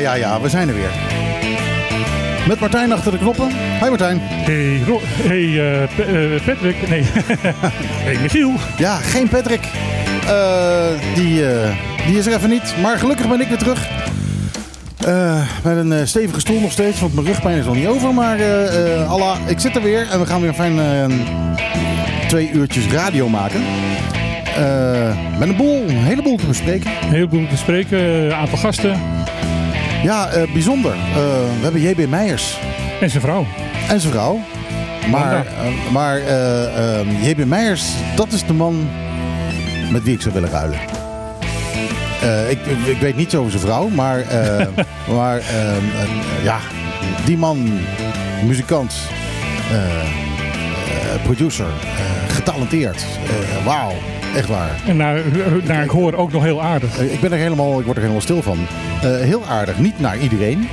ja, ja, ja, we zijn er weer. Met Martijn achter de knoppen. Hi Martijn. Hey, Ro hey uh, uh, Patrick. Nee. hey Michiel. Ja, geen Patrick. Uh, die, die is er even niet. Maar gelukkig ben ik weer terug. met een stevige stoel nog steeds, want mijn rugpijn is nog niet over. Maar Allah, ik zit er weer en we gaan weer een fijn twee uurtjes radio maken. met een boel, een heleboel te bespreken. Een heleboel te bespreken, een aantal gasten. Ja, uh, bijzonder. Uh, we hebben JB Meijers. En zijn vrouw. En zijn vrouw. Maar, uh, maar JB Meijers, dat is de man met wie ik zou willen ruilen. ik, ik weet niet over zijn vrouw, maar, maar ja, die man, muzikant, producer, getalenteerd. Wauw. Echt waar. En naar, naar ik hoor ook nog heel aardig. Ik ben er helemaal, ik word er helemaal stil van. Uh, heel aardig. Niet naar iedereen.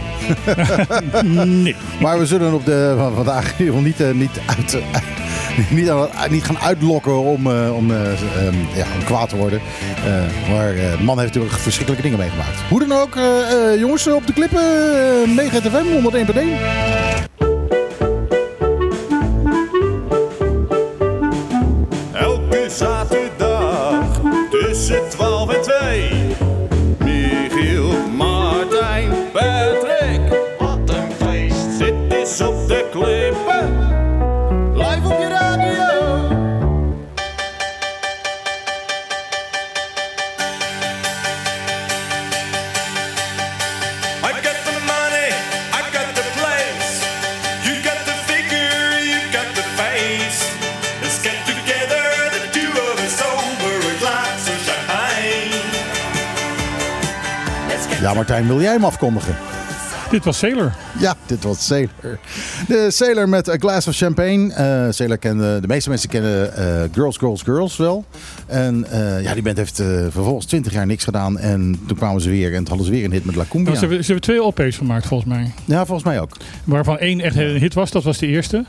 nee. Maar we zullen op de van vandaag niet, uh, niet, uit, niet, niet, gaan uitlokken om, om, um, ja, om kwaad te worden. maar de man heeft natuurlijk verschrikkelijke dingen meegemaakt. Hoe dan ook, jongens, op de klippen, uh, Mega FM 101 Martijn, wil jij hem afkondigen? Dit was Sailor. Ja, dit was Sailor. De Sailor met A Glass of Champagne. Uh, Sailor kende, de meeste mensen kennen uh, Girls, Girls, Girls wel. En uh, ja, die band heeft vervolgens 20 jaar niks gedaan. En toen kwamen ze weer en hadden ze weer een hit met La Cumbia. Nou, ze, hebben, ze hebben twee LP's gemaakt volgens mij. Ja, volgens mij ook. Waarvan één echt een hit was, dat was de eerste.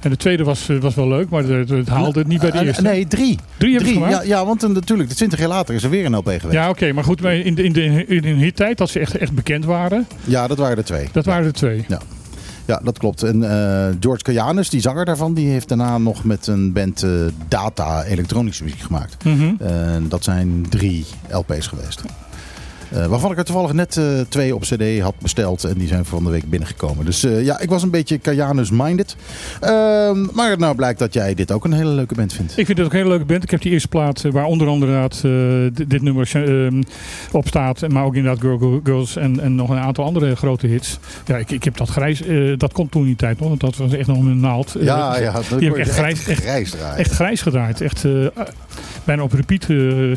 En de tweede was, was wel leuk, maar het haalde het niet bij de eerste. Nee, drie. Drie hebben drie. Ja, ja, want natuurlijk, de 20 jaar later is er weer een LP geweest. Ja, oké. maar goed, in de, in de, in de tijd dat ze echt, echt bekend waren. Ja, dat waren er twee. Dat waren er twee. Ja. Ja, dat klopt. En uh, George Kajanus, die zanger daarvan, die heeft daarna nog met een band uh, Data elektronische muziek gemaakt. Mm -hmm. uh, dat zijn drie LP's geweest. Uh, waarvan ik er toevallig net uh, twee op CD had besteld. En die zijn van de week binnengekomen. Dus uh, ja, ik was een beetje Kajanus-minded. Ehm, maar nou blijkt dat jij dit ook een hele leuke band vindt. Ik vind dit ook een hele leuke band. Ik heb die eerste plaat waar onder andere inderdaad dit nummer op staat. Maar ook inderdaad Girl, Girl, Girls en, en nog een aantal andere grote hits. Ja, ik, ik heb dat grijs. dat komt toen in die tijd nog. Want dat was echt nog een naald. ja, ja. Die heb ik echt grijs, echt, grijs draaien. Echt grijs gedraaid. Echt bijna op repeat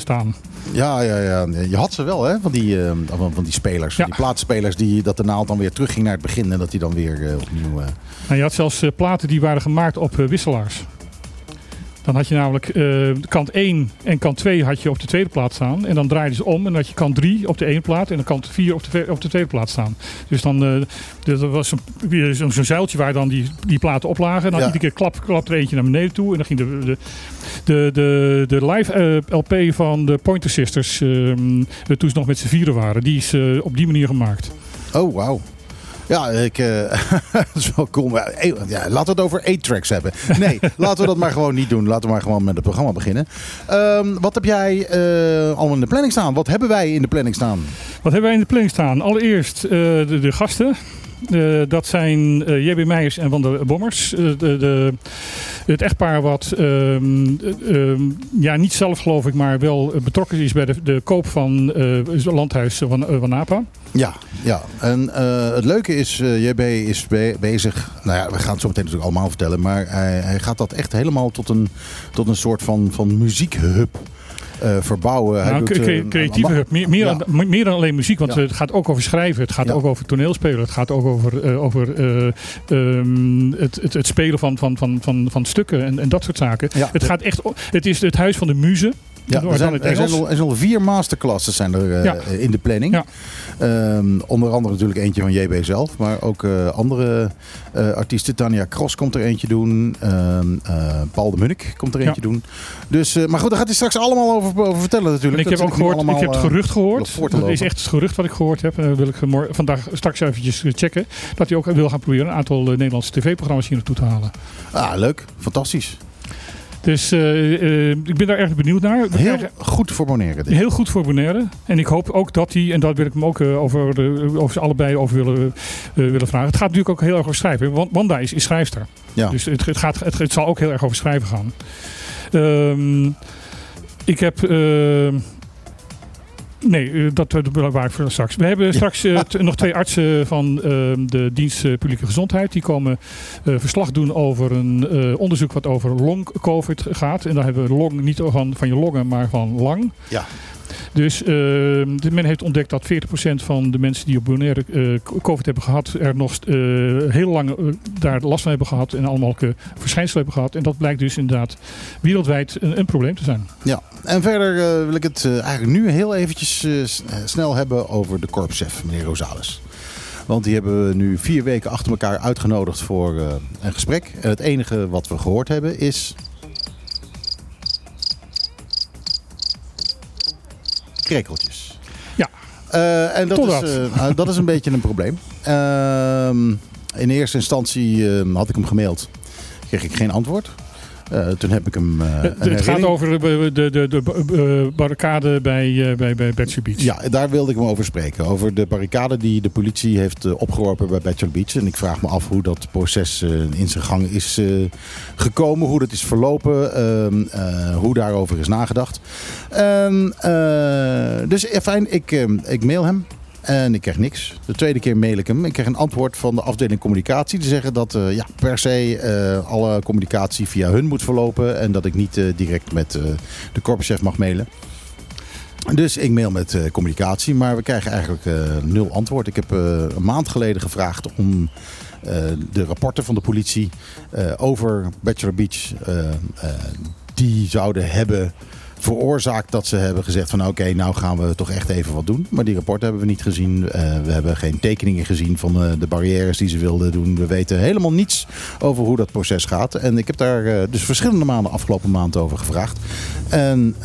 staan. Ja, ja, ja. Je had ze wel, hè? Van die, uh, van die spelers. Ja. Die plaatspelers die dat de naald dan weer terugging naar het begin. En dat die dan weer uh, opnieuw... Uh... Nou, je had zelfs platen die waren gemaakt op wisselaars. Dan had je namelijk uh, kant 1 en kant 2 had je op de tweede plaats staan. En dan draaide ze om en dan had je kant 3 op de ene plaat en dan kant 4 op de, op de tweede plaats staan. Dus dan uh, er was zo'n zo zeiltje waar dan die, die platen op lagen. En dan ja. iedere keer klap, klap er eentje naar beneden toe. En dan ging de, de, de, de, de live uh, LP van de Pointer Sisters, toen ze nog met z'n vieren waren, die is op die manier gemaakt. Oh, wauw. Ja, ik, uh, dat is wel cool. Maar, ja, laten we het over 8-tracks hebben. Nee, laten we dat maar gewoon niet doen. Laten we maar gewoon met het programma beginnen. Um, wat heb jij uh, allemaal in de planning staan? Wat hebben wij in de planning staan? Wat hebben wij in de planning staan? Allereerst uh, de, de, gasten. Uh, dat zijn uh, JB Meijers en Van de Bommers. Uh, de, de, het echtpaar wat um, ja, niet zelf geloof ik, maar wel betrokken is bij de, de koop van het landhuis van, Napa. Ja, ja. en het leuke is, JB is be bezig, nou ja, we gaan het zo meteen natuurlijk allemaal vertellen, maar hij, hij gaat dat echt helemaal tot een, tot een soort van, van muziekhub verbouwen. Nou, doet, uh, creatieve hub. Meer, meer, ja. dan, meer, dan, alleen muziek, want ja. het gaat ook over schrijven. Het gaat ook over toneelspelen. Het gaat ook over, uh, over um, het, het, het, spelen van, van, van, van, van stukken en, en dat soort zaken. Het, gaat echt, het is het huis van de muze. Ja, er zijn, er, zijn al, er zijn al vier masterclasses zijn er, eh, Ja. in de planning. Ja. Ehm, onder andere natuurlijk eentje van JB zelf, maar ook eh, andere eh, artiesten. Tanja Cross komt er eentje doen. Ehm, eh, Paul de Munnik komt er Ja. eentje doen. Dus, maar goed, daar gaat hij straks allemaal over, over vertellen En natuurlijk. ik Dat heb ook gehoord, ik heb het gerucht gehoord. Dat is echt het gerucht wat ik gehoord heb. Wil ik vandaag straks eventjes checken. Dat hij ook wil gaan proberen een aantal Nederlandse tv-programma's hier naartoe te halen. Ah, leuk. Fantastisch. Dus eh, eh, ik ben daar erg benieuwd naar. We Heel goed voor Bonaire. dit. Heel goed voor Bonaire. En ik hoop ook dat hij, en daar wil ik hem ook eh, over, de, over ze allebei over willen, willen vragen. Het gaat natuurlijk ook heel erg over schrijven. Want Wanda is, is schrijfster. Ja. Dus het, het, gaat, het, het zal ook heel erg over schrijven gaan. Ehm, ik heb. ehm, Nee, eh, dat bewaar ik voor straks. We hebben straks eh, nog twee artsen van ehm, de dienst eh, publieke gezondheid. Die komen verslag doen over een onderzoek wat over long-covid gaat. En dan hebben we long niet van, van je longen, maar van lang. Ja. Dus de- men heeft ontdekt dat 40% van de mensen die op Bonaire eh, covid hebben gehad, er nog eh, heel lang eh, daar last van hebben gehad en allemaal eh, verschijnselen hebben gehad. En dat blijkt dus inderdaad wereldwijd een, een probleem te zijn. Ja, en verder eh, wil ik het eh, eigenlijk nu heel eventjes eh, eh, snel hebben over de korpschef, meneer Rosales. Want die hebben we nu vier weken achter elkaar uitgenodigd voor eh, een gesprek. En het enige wat we gehoord hebben is... Krekeltjes. Ja. Eh, en dat is, Totdat. eh, nou, dat is een beetje een probleem. Ehm, in eerste instantie eh, had ik hem gemaild. Kreeg ik geen antwoord. Eh, toen heb ik hem. eh, een het gaat over de, de, de, de eh, barricade bij, eh, bij, bij Betsy Beach. Ja, daar wilde ik hem over spreken. Over de barricade die de politie heeft opgeworpen bij Bachelor Beach. En ik vraag me af hoe dat proces in zijn gang is gekomen. Hoe dat is verlopen. ehm, eh, hoe daarover is nagedacht. En, eh, dus fijn, ik, eh, ik mail hem. En ik krijg niks. De tweede keer mail ik hem. Ik krijg een antwoord van de afdeling communicatie. Die zeggen dat eh, ja, per se eh, alle communicatie via hun moet verlopen. En dat ik niet eh, direct met de korpschef mag mailen. Dus ik mail met communicatie, maar we krijgen eigenlijk nul antwoord. Ik heb een maand geleden gevraagd om de rapporten van de politie over Bachelor Beach, die zouden hebben veroorzaakt dat ze hebben gezegd van oké, nou gaan we toch echt even wat doen. Maar die rapporten hebben we niet gezien. Eh, we hebben geen tekeningen gezien van eh, de barrières die ze wilden doen. We weten helemaal niets over hoe dat proces gaat. En ik heb daar eh, dus verschillende maanden afgelopen maand over gevraagd. En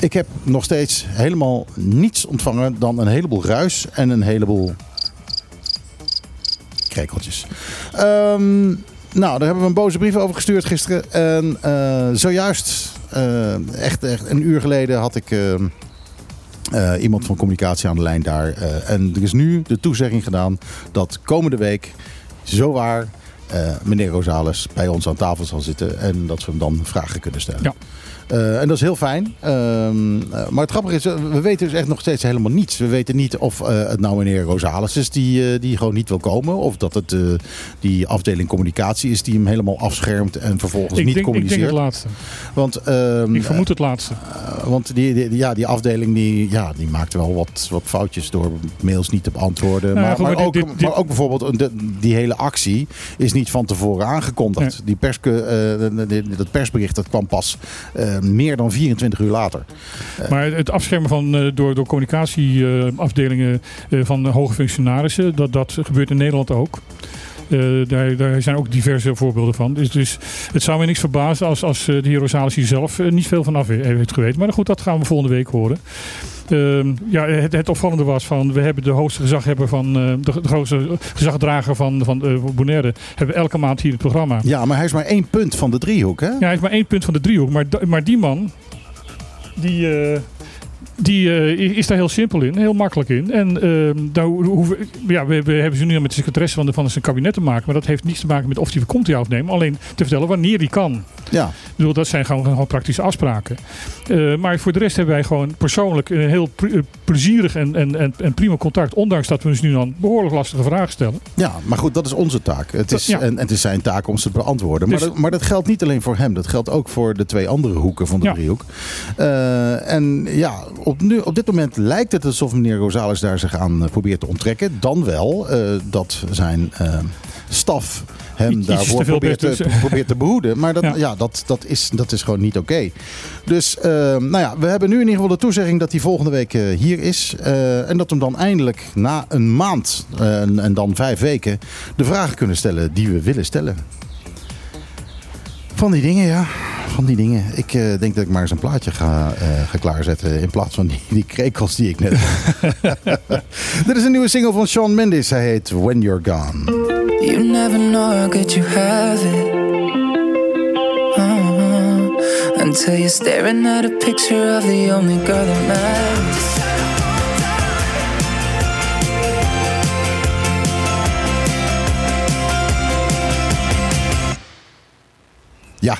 ik heb nog steeds helemaal niets ontvangen dan een heleboel ruis en een heleboel krekeltjes. Ehm, nou, daar hebben we een boze brief over gestuurd gisteren. En zojuist, echt, echt een uur geleden, had ik eh, eh, iemand van communicatie aan de lijn daar. Eh, en er is nu de toezegging gedaan dat komende week, zowaar, eh meneer Rosales bij ons aan tafel zal zitten. En dat we hem dan vragen kunnen stellen. Ja. Eh, en dat is heel fijn. Ehm, eh, maar het grappige is, we weten dus echt nog steeds helemaal niets. We weten niet of eh, het nou meneer Rosales is die, die gewoon niet wil komen. Of dat het die afdeling communicatie is die hem helemaal afschermt en vervolgens ik, niet denk, ik denk communiceert. het laatste. Want, ehm, Ik vermoed het laatste. want die, die, ja, die afdeling die, ja, die maakte wel wat, wat foutjes door mails niet te beantwoorden. Nou maar, goed, maar, maar ook, dit- dit- maar ook bijvoorbeeld de- die hele actie is niet van tevoren aangekondigd. Nee. Die de- dat persbericht dat kwam pas meer dan 24 uur later. Maar het afschermen van, eh, door, door communicatieafdelingen eh, van hoge functionarissen, dat, dat gebeurt in Nederland ook. Eh, daar, daar zijn ook diverse voorbeelden van. Dus, dus het zou me niks verbazen als, als eh, de heer Rosales hier zelf eh, niet veel van af heeft geweten. Maar goed, dat gaan we volgende week horen. Ehm, ja, het, het opvallende was van, we hebben de hoogste gezaghebber van, de, de grootste gezagdrager van, van eh, Bonaire, hebben we elke maand hier het programma. Ja, maar hij is maar één punt van de driehoek. Hè? Ja, hij heeft maar één punt van de driehoek. Maar, maar die man, die, die eh, is daar heel simpel in, heel makkelijk in. En ehm, daar ho- hoeven, ja, we, we hebben ze nu met de secretaresse van, de, van zijn kabinet te maken. Maar dat heeft niets te maken met of hij komt ja of nee. Maar alleen te vertellen wanneer hij kan. Ja, Ik bedoel, dat zijn gewoon, gewoon praktische afspraken. Eh, maar voor de rest hebben wij gewoon persoonlijk een heel eh, plezierig en, en, en, en prima contact. Ondanks dat we ons nu dan behoorlijk lastige vragen stellen. ja, maar goed, dat is onze taak. Het is, Ja. en, en het is zijn taak om ze te beantwoorden. Maar, Dus- dat, maar dat geldt niet alleen voor hem. Dat geldt ook voor de twee andere hoeken van de driehoek. Eh, en ja, op, nu, op dit moment lijkt het alsof meneer Rosales daar zich aan uh, probeert te onttrekken. Dan wel dat zijn staf hem daarvoor probeert te, probeert te behoeden. Maar dat, ja. dat, dat, is, dat is gewoon niet oké. Dus nou ja, we hebben nu in ieder geval de toezegging dat hij volgende week hier is. en dat we hem dan eindelijk na een maand en, en dan vijf weken de vragen kunnen stellen die we willen stellen. Van die dingen, ja. Van die dingen. Ik uh, denk dat ik maar eens een plaatje ga, uh, ga klaarzetten. In plaats van die, die krekels die ik net. Dit is een nieuwe single van Shawn Mendes. Hij heet When You're Gone. You never know good you have it. Uh, until you're staring at a picture of the only girl that matters. Ja,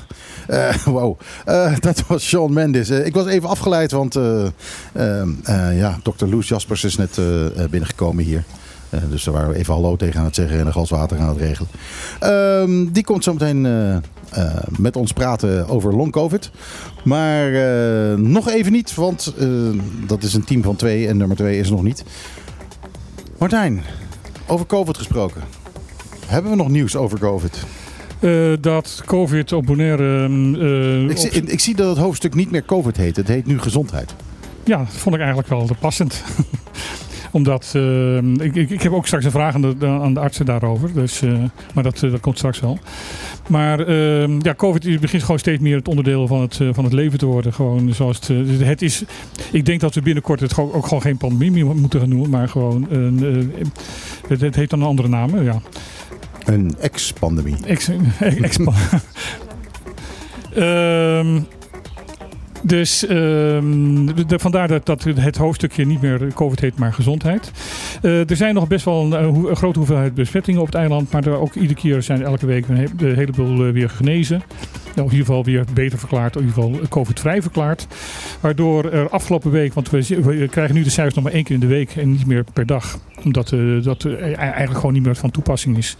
uh, wow. Uh, dat was Sean Mendes. Uh, ik was even afgeleid, want ja, dokter Loes Jaspers is net binnengekomen hier. dus daar waren we even hallo tegen aan het zeggen en een glas water aan het regelen. Ehm, die komt zo meteen met ons praten over long covid. Maar nog even niet, want dat is een team van twee en nummer twee is nog niet. Martijn, over covid gesproken. Hebben we nog nieuws over covid? Uh, dat COVID op Bonaire... Uh, ik, zie, ik, zie dat het hoofdstuk niet meer COVID heet. Het heet nu gezondheid. Ja, dat vond ik eigenlijk wel passend. Omdat, uh, ik, ik, ik, heb ook straks een vraag aan de, aan de artsen daarover. Dus, maar dat, dat komt straks wel. Maar ehm, ja, COVID begint gewoon steeds meer het onderdeel van het, van het leven te worden. Gewoon zoals het, het is. Ik denk dat we binnenkort het ook gewoon geen pandemie moeten gaan noemen. Maar gewoon, het, het heeft dan een andere naam. Ja. Een ex-pandemie. Ex, ex um, dus de, vandaar dat, dat, het hoofdstukje niet meer COVID heet, maar gezondheid. Uh, er zijn nog best wel een, een, grote hoeveelheid besmettingen op het eiland. Maar ook iedere keer zijn elke week een, een heleboel uh, weer genezen. Nou, in ieder geval weer beter verklaard, in ieder geval COVID-vrij verklaard. Waardoor er afgelopen week, want we, we, krijgen nu de cijfers nog maar één keer in de week en niet meer per dag. Omdat dat eigenlijk gewoon niet meer van toepassing is.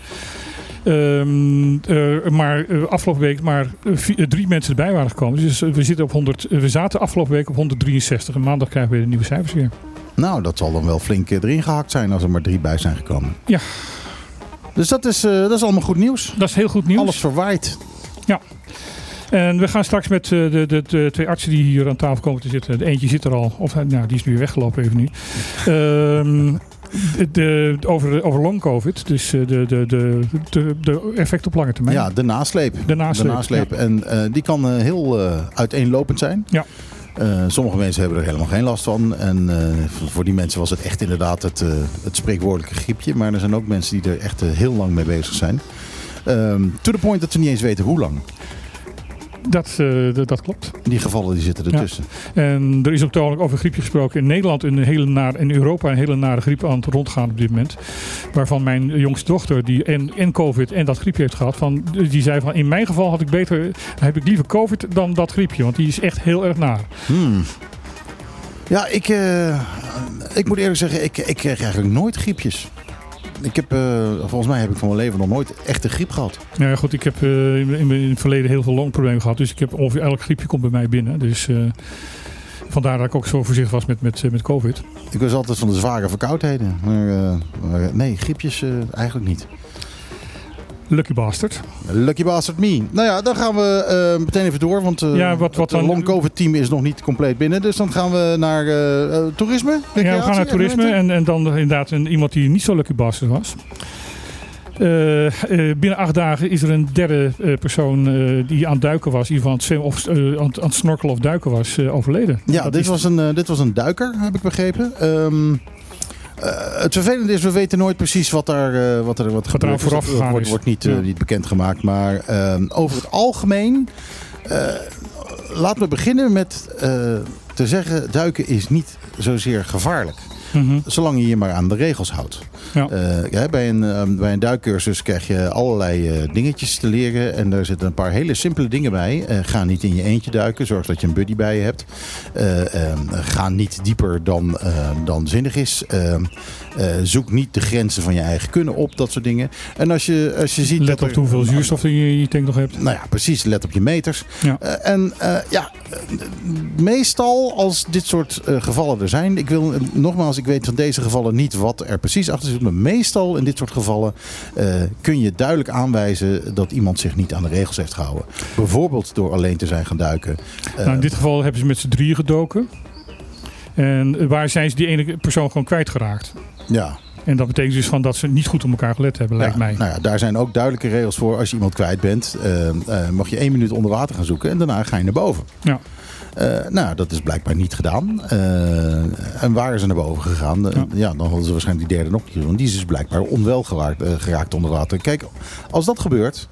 Um, uh, maar uh, afgelopen week maar vier, drie mensen erbij waren gekomen. Dus we, zitten op 100, we zaten afgelopen week op 163. En maandag krijgen we de nieuwe cijfers weer. Nou, dat zal dan wel flink erin gehakt zijn als er maar drie bij zijn gekomen. Ja. Dus dat is, dat is allemaal goed nieuws. Dat is heel goed nieuws. Alles verwaait. Ja. En we gaan straks met de, de, de, twee artsen die hier aan tafel komen te zitten. De eentje zit er al. Of nou, die is nu weggelopen even nu. Um, de, over, over long covid, dus de, de, de, de, de effect op lange termijn. Ja, de nasleep. De nasleep, de nasleep. En uh, die kan uh, heel uh, uiteenlopend zijn. Ja. sommige mensen hebben er helemaal geen last van. En voor die mensen was het echt inderdaad het, het spreekwoordelijke griepje. Maar er zijn ook mensen die er echt heel lang mee bezig zijn. Um, to the point dat ze niet eens weten hoe lang. Dat, uh, dat klopt. Die gevallen die zitten ertussen. Ja. En er is ook tamelijk over griepje gesproken. In Nederland een hele naar, in Europa een hele nare griep aan het rondgaan op dit moment. Waarvan mijn jongste dochter, die en, en COVID en dat griepje heeft gehad, van, die zei van in mijn geval had ik beter, heb ik liever COVID dan dat griepje. Want die is echt heel erg naar. Hmm. Ja, ik, uh, ik moet eerlijk zeggen, ik, ik krijg eigenlijk nooit griepjes. Ik heb, uh, volgens mij heb ik van mijn leven nog nooit echt een griep gehad. Ja, goed, ik heb uh, in, in, het verleden heel veel longproblemen gehad. Dus ik heb ongeveer elk griepje komt bij mij binnen. Dus uh, vandaar dat ik ook zo voorzichtig was met, met, met COVID. Ik was altijd van de zware verkoudheden. Maar, maar nee, griepjes eigenlijk niet. Lucky Bastard. Lucky Bastard me. Nou ja, dan gaan we uh, meteen even door. Want uh, ja, wat, wat het long COVID team is nog niet compleet binnen. Dus dan gaan we naar uh, toerisme. Ja, we gaan naar toerisme. En, en dan inderdaad een, iemand die niet zo Lucky Bastard was. binnen acht dagen is er een derde persoon die aan het duiken was. In ieder geval aan het, of, aan, het snorkelen of duiken was overleden. Ja, dit, was een, dit was een duiker, heb ik begrepen. Um, uh, het vervelende is, we weten nooit precies wat, daar, uh, wat er wat gebeurt. vooraf dus het wordt, wordt niet, uh, niet bekendgemaakt. Maar ehm, over het algemeen, laten we beginnen met te zeggen, duiken is niet zozeer gevaarlijk. Mhm. Zolang je je maar aan de regels houdt. Ja. Eh, ja, bij, een, ehm, bij een duikcursus krijg je allerlei eh, dingetjes te leren. En daar zitten een paar hele simpele dingen bij. Eh, ga niet in je eentje duiken. Zorg dat je een buddy bij je hebt. Eh, ehm, ga niet dieper dan, eh, dan zinnig is. Ehm, zoek niet de grenzen van je eigen kunnen op. Dat soort dingen. En als je, als je ziet Let op hoeveel zuurstof je in je tank nog hebt. nou ja, precies. Let op je meters. Ja. En ja, meestal als dit soort gevallen er zijn. Ik wil nogmaals, ik weet van deze gevallen niet wat er precies achter zit. Maar meestal in dit soort gevallen eh, kun je duidelijk aanwijzen dat iemand zich niet aan de regels heeft gehouden. Bijvoorbeeld door alleen te zijn gaan duiken. Eh, Nou, in dit geval hebben ze met z'n drieën gedoken. En waar zijn ze die ene persoon gewoon kwijtgeraakt? ja. En dat betekent dus van dat ze niet goed op elkaar gelet hebben, lijkt mij. Nou ja, daar zijn ook duidelijke regels voor. Als je iemand kwijt bent, eh, mag je één minuut onder water gaan zoeken en daarna ga je naar boven. Ja. Eh, nou, dat is blijkbaar niet gedaan. Eh, en waar is ze naar boven gegaan? Ja. ja. dan hadden ze waarschijnlijk die derde nog niet gedaan. Die is dus blijkbaar onwel geraakt, eh, geraakt onder water. Kijk, als dat gebeurt,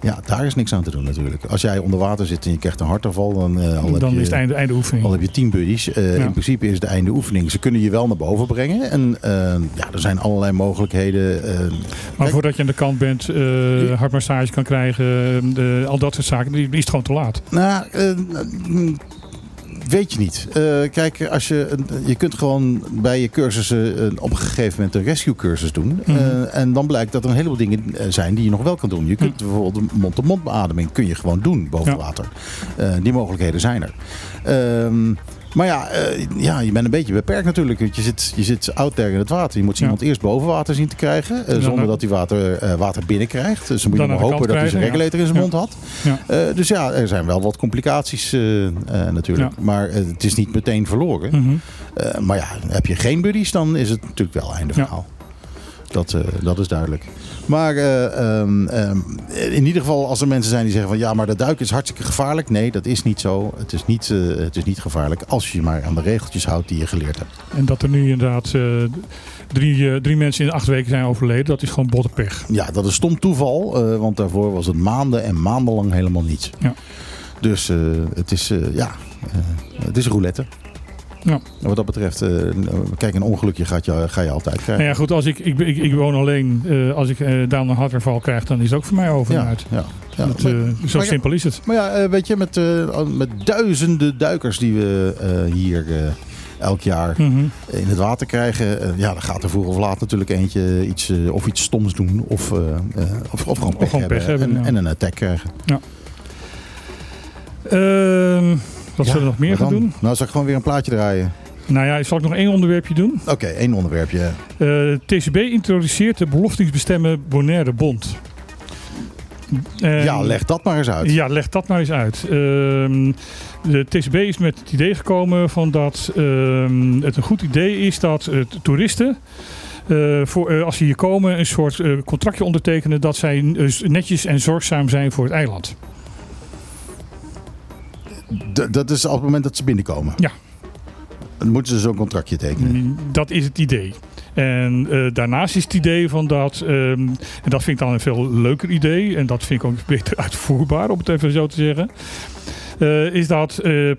ja, daar is niks aan te doen natuurlijk. Als jij onder water zit en je krijgt een hartaanval, dan, al heb Dan je, is het einde, einde oefening. al heb je tien buddies. Ja. In principe is het einde oefening. Ze kunnen je wel naar boven brengen. En ja, er zijn allerlei mogelijkheden. Maar Kijk- voordat je aan de kant bent, hartmassage kan krijgen, al dat soort zaken, die is het gewoon te laat. Nou, weet je niet. Eh, kijk, als je, je kunt gewoon bij je cursussen eh, op een gegeven moment een rescue cursus doen. Mhm. Eh, en dan blijkt dat er een heleboel dingen zijn die je nog wel kan doen. Je kunt bijvoorbeeld een mond-to-mond beademing kun je gewoon doen boven Ja. water. Die mogelijkheden zijn er. Ehm, maar ja, eh, ja, je bent een beetje beperkt natuurlijk. Want je zit, je zit out there in het water. Je moet Ja. iemand eerst boven water zien te krijgen. eh, zonder dat hij water, eh, water binnenkrijgt. Dus dan moet je maar hopen dat hij zijn regulator in zijn mond had. Ja. Dus ja, er zijn wel wat complicaties natuurlijk. Maar het is niet meteen verloren. Mhm. Maar ja, heb je geen buddies, dan is het natuurlijk wel einde verhaal. Dat, dat is duidelijk. Maar eh, ehm, ehm, in ieder geval, als er mensen zijn die zeggen van ja, maar dat duiken is hartstikke gevaarlijk. Nee, dat is niet zo. Het is niet, eh, het is niet gevaarlijk als je je maar aan de regeltjes houdt die je geleerd hebt. En dat er nu inderdaad eh, drie, drie mensen in acht weken zijn overleden, dat is gewoon botte pech. Ja, dat is stom toeval, want daarvoor was het maanden en maandenlang helemaal niets. Ja. Dus het is, eh, ja, het is roulette. Ja. En wat dat betreft, eh, kijk, een ongelukje gaat je, ga je altijd krijgen. Nou ja, goed, als ik, ik, ik, ik woon alleen. eh, als ik eh daar een hartaanval krijg, dan is het ook voor mij over ja, uit. ja, ja. Dat, Maar- zo maar ja, simpel is het. Maar ja, weet je, met, met duizenden duikers die we hier elk jaar Mhm. in het water krijgen. ja, dan gaat er vroeg of laat natuurlijk eentje iets, of iets stoms doen. Of, of, of gewoon pech, gewoon hebben, pech hebben, en, ja. en een attack krijgen. Ehm, wat Ja, zullen we nog meer gaan dan? doen? Nou, zal ik gewoon weer een plaatje draaien. Nou ja, zal ik nog één onderwerpje doen? Oké, één onderwerpje. Eh, TCB introduceert de beloftingsbestemmen Bonaire Bond. Ja, leg dat maar eens uit. Ja, leg dat nou eens uit. Ehm, de TCB is met het idee gekomen van dat ehm, het een goed idee is dat eh, toeristen, eh, voor, eh, als ze hier komen, een soort eh, contractje ondertekenen dat zij eh, netjes en zorgzaam zijn voor het eiland. Dat is op het moment dat ze binnenkomen. Ja. Dan moeten ze zo'n contractje tekenen. Dat is het idee. En eh, daarnaast is het idee van dat, ehm, en dat vind ik dan een veel leuker idee, en dat vind ik ook beter uitvoerbaar, om het even zo te zeggen, eh, is dat eh,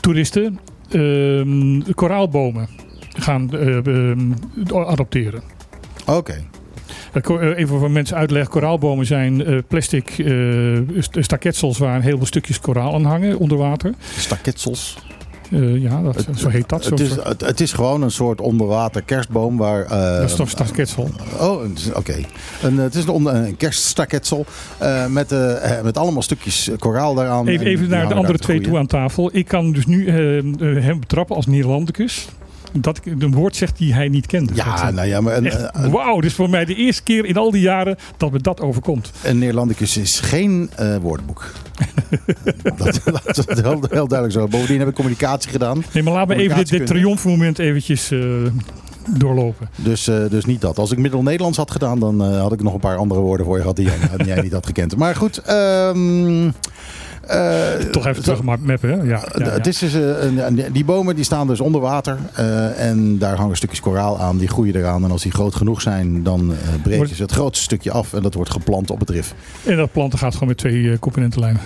toeristen ehm, koraalbomen gaan eh, ehm, adopteren. Oké. Even voor mensen uitleggen. Koraalbomen zijn eh, plastic eh, st- staketsels waar een heleboel stukjes koraal aan hangen onder water. Staketsels. Eh, ja, dat, zo heet dat. Het is, het, het is gewoon een soort onderwater kerstboom waar... eh, dat is toch staketsel? Oh, oké. Een, Het is een, kerststaketsel eh, met, eh, eh, met allemaal stukjes koraal daaraan. Even, En even naar de andere twee toe aan tafel. Ik kan dus nu eh, eh, hem betrappen als Neerlandicus. Dat ik een woord zeg die hij niet kende. Ja, Dat, nou ja, maar een, eh, Wauw, dit is voor mij de eerste keer in al die jaren dat me dat overkomt. een Neerlandicus is geen eh, woordenboek. dat, dat is heel, heel duidelijk zo. Bovendien heb ik communicatie gedaan. Nee, maar laat me even dit, triomfmoment eventjes eh, doorlopen. Dus, dus niet dat. Als ik Middel-Nederlands had gedaan, dan had ik nog een paar andere woorden voor je gehad die jij, die jij niet had gekend. Maar goed. eh, Toch even terug maar mappen? Ja. Het is dus, eh, die bomen die staan dus onder water. eh, en daar hangen stukjes koraal aan. Die groeien eraan. En als die groot genoeg zijn, dan eh Wordt- ze het grootste stukje af. En dat wordt geplant op het rif. En dat planten gaat gewoon met twee eh, componentenlijnen.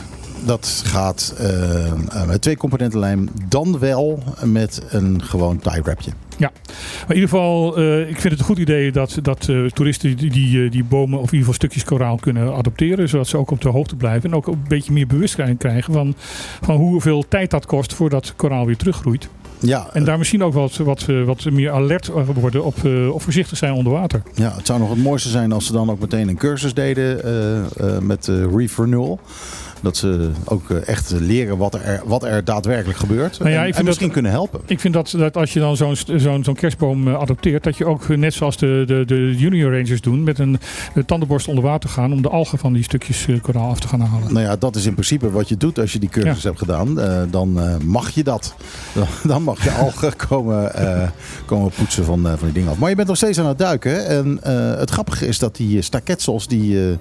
Dat gaat eh, met twee componenten lijm, dan wel met een gewoon tie wrapje. Maar in ieder geval, eh, ik vind het een goed idee dat, dat eh, toeristen die, die, die bomen of in ieder geval stukjes koraal kunnen adopteren. Zodat ze ook op de hoogte blijven. En ook een beetje meer bewustzijn krijgen van, van hoeveel tijd dat kost voordat koraal weer teruggroeit. Ja, En daar misschien ook wat, wat, wat meer alert worden op, of voorzichtig zijn onder water. Ja, het zou nog het mooiste zijn als ze dan ook meteen een cursus deden met uh, Reef Renewal. Dat ze ook eh, echt leren wat er, wat er daadwerkelijk gebeurt. Nou ja, en, misschien dat- kunnen helpen. Ik vind dat, dat als je dan zo'n zo'n zo'n kerstboom eh, adopteert, dat je ook eh, net zoals de, de, de junior rangers doen, met een tandenborst onder water gaan om de algen van die stukjes koraal af te gaan halen. Nou ja, dat is in principe wat je doet als je die cursus hebt gedaan. Dan mag je dat. Dan, mag je algen komen, komen poetsen van, van die dingen af. Maar je bent nog steeds aan het duiken. En het grappige is dat die staketsels, die,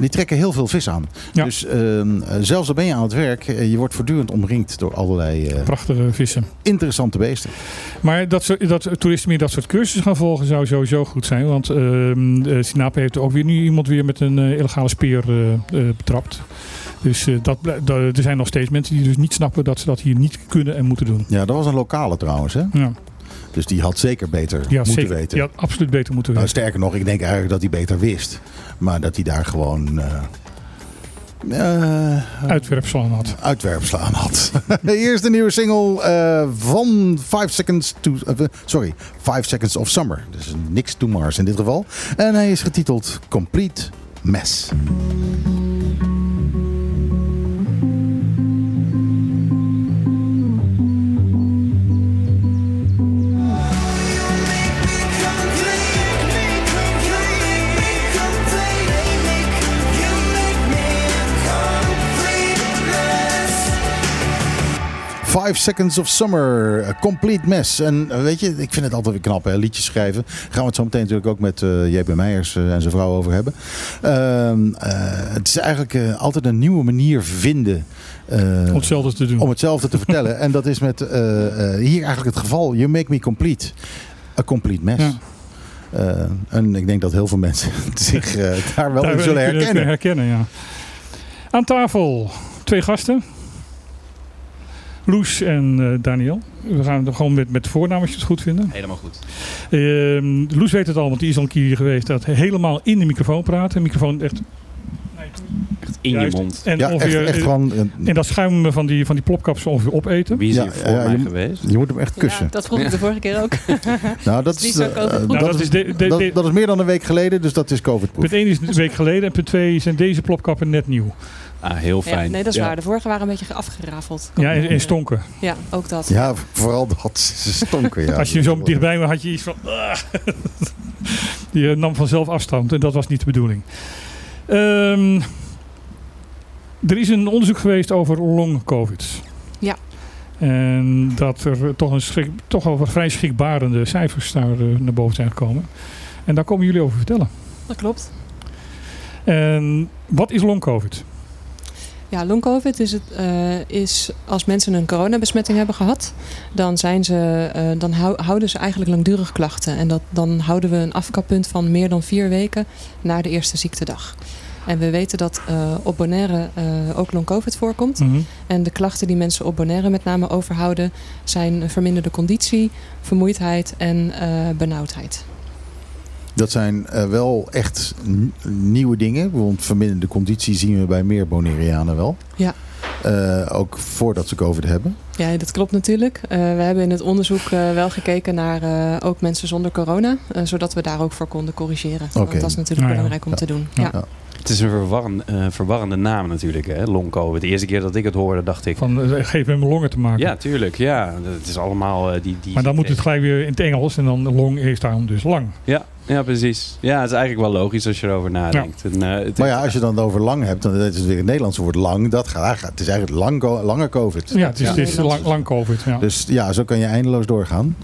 die trekken heel veel vis aan. Ja. Dus ehm, eh, zelfs al ben je aan het werk, eh, je wordt voortdurend omringd door allerlei eh, Prachtige vissen. interessante beesten. Maar dat, dat toeristen meer dat soort cursussen gaan volgen zou sowieso goed zijn. Want ehm eh, Sinape heeft ook weer nu iemand weer met een illegale speer betrapt. Dus dat, er zijn nog steeds mensen die dus niet snappen dat ze dat hier niet kunnen en moeten doen. Ja, dat was een lokale trouwens. Hè? Ja, Dus die had zeker beter moeten zeker, weten. had absoluut beter moeten Nou, weten. sterker nog, ik denk eigenlijk dat hij beter wist. Maar dat hij daar gewoon eh, Uitwerpsel aan had. uitwerpsel aan had. Hier is de nieuwe single eh, van 5 Seconds to... eh, sorry, 5 Seconds of Summer. Dus niks to Mars in dit geval. En hij is getiteld Complete Mess. Five Seconds of Summer, a complete mess. En eh, weet je, ik vind het altijd weer knap, hè? liedjes schrijven. Gaan we het zo meteen natuurlijk ook met JB Meijers eh, en zijn vrouw over hebben. Ehm, eh, het is eigenlijk altijd een nieuwe manier vinden Om hetzelfde te doen. om hetzelfde te vertellen. En dat is met hier eigenlijk het geval. You make me complete. A complete mess. Ja. En ik denk dat heel veel mensen zich daar wel Daar in zullen herkennen. herkennen ja. Aan tafel twee gasten. Loes en eh, Daniel. We gaan er gewoon met, met voornaam als je het goed vinden. Helemaal goed. Ehm, Loes weet het al, want die is al een keer hier geweest. Dat helemaal in de microfoon praten. De microfoon echt... Echt in Juist. je mond. En, Ja, echt, ongeveer, echt gewoon... eh, en dat schuim van die, van die plopkap zo ongeveer opeten. Wie is Ja, hier voor ja, mij je- geweest? je moet hem echt kussen. Ja, dat vroeg ik de vorige keer ook. nou, dat is niet is, dat, is, meer dan een week geleden, dus dat is COVID-proof. punt 1 is een week geleden en punt 2 zijn deze plopkappen net nieuw. Ah, heel Ja, fijn. nee, dat is Ja. waar. De vorige waren een beetje afgerafeld. Ja, en, en stonken. Ja, ook dat. Ja, vooral dat. Ze stonken, ja. Als je zo dichtbij was, had je iets van... "Ah." Die eh, nam vanzelf afstand en dat was niet de bedoeling. Ehm, er is een onderzoek geweest over long covid. Ja. En dat er toch, een schrik, toch wel wat vrij schrikbarende cijfers daar eh, naar boven zijn gekomen. En daar komen jullie over vertellen. Dat klopt. En wat is long covid? Ja, long covid is, het, eh, is als mensen een coronabesmetting hebben gehad, dan, zijn ze, eh, dan hou- houden ze eigenlijk langdurig klachten. En dat, dan houden we een afkappunt van meer dan vier weken na de eerste ziektedag. En we weten dat eh, op Bonaire ook long covid voorkomt. Mhm. En de klachten die mensen op Bonaire met name overhouden zijn verminderde conditie, vermoeidheid en benauwdheid. Dat zijn eh, wel echt nieuwe dingen. Want verminderde conditie zien we bij meer Bonaireanen wel. Ja. Eh, ook voordat ze COVID hebben. Ja, dat klopt natuurlijk. Eh, we hebben in het onderzoek eh, wel gekeken naar eh, ook mensen zonder corona, zodat we daar ook voor konden corrigeren. Oké. Want dat is natuurlijk Nou ja. belangrijk om Ja. te doen. Ja. Ja. Het is een verwarrend, eh, verwarrende naam natuurlijk, hè? long covid. De eerste keer dat ik het hoorde, dacht ik... Van geef hem longen te maken. Ja, tuurlijk. Ja, het is allemaal die... die maar dan moet het gelijk weer in het Engels en dan long is daarom dus lang. Ja, ja, precies. Ja, het is eigenlijk wel logisch als je erover nadenkt. En, eh, het- Maar ja, als je dan over lang hebt, dan is het weer het Nederlandse woord lang. Dat gaat, het is eigenlijk lang, lange COVID. Ja, het is, Ja. het is lang, lang covid. Ja. Dus ja, zo kan je eindeloos doorgaan.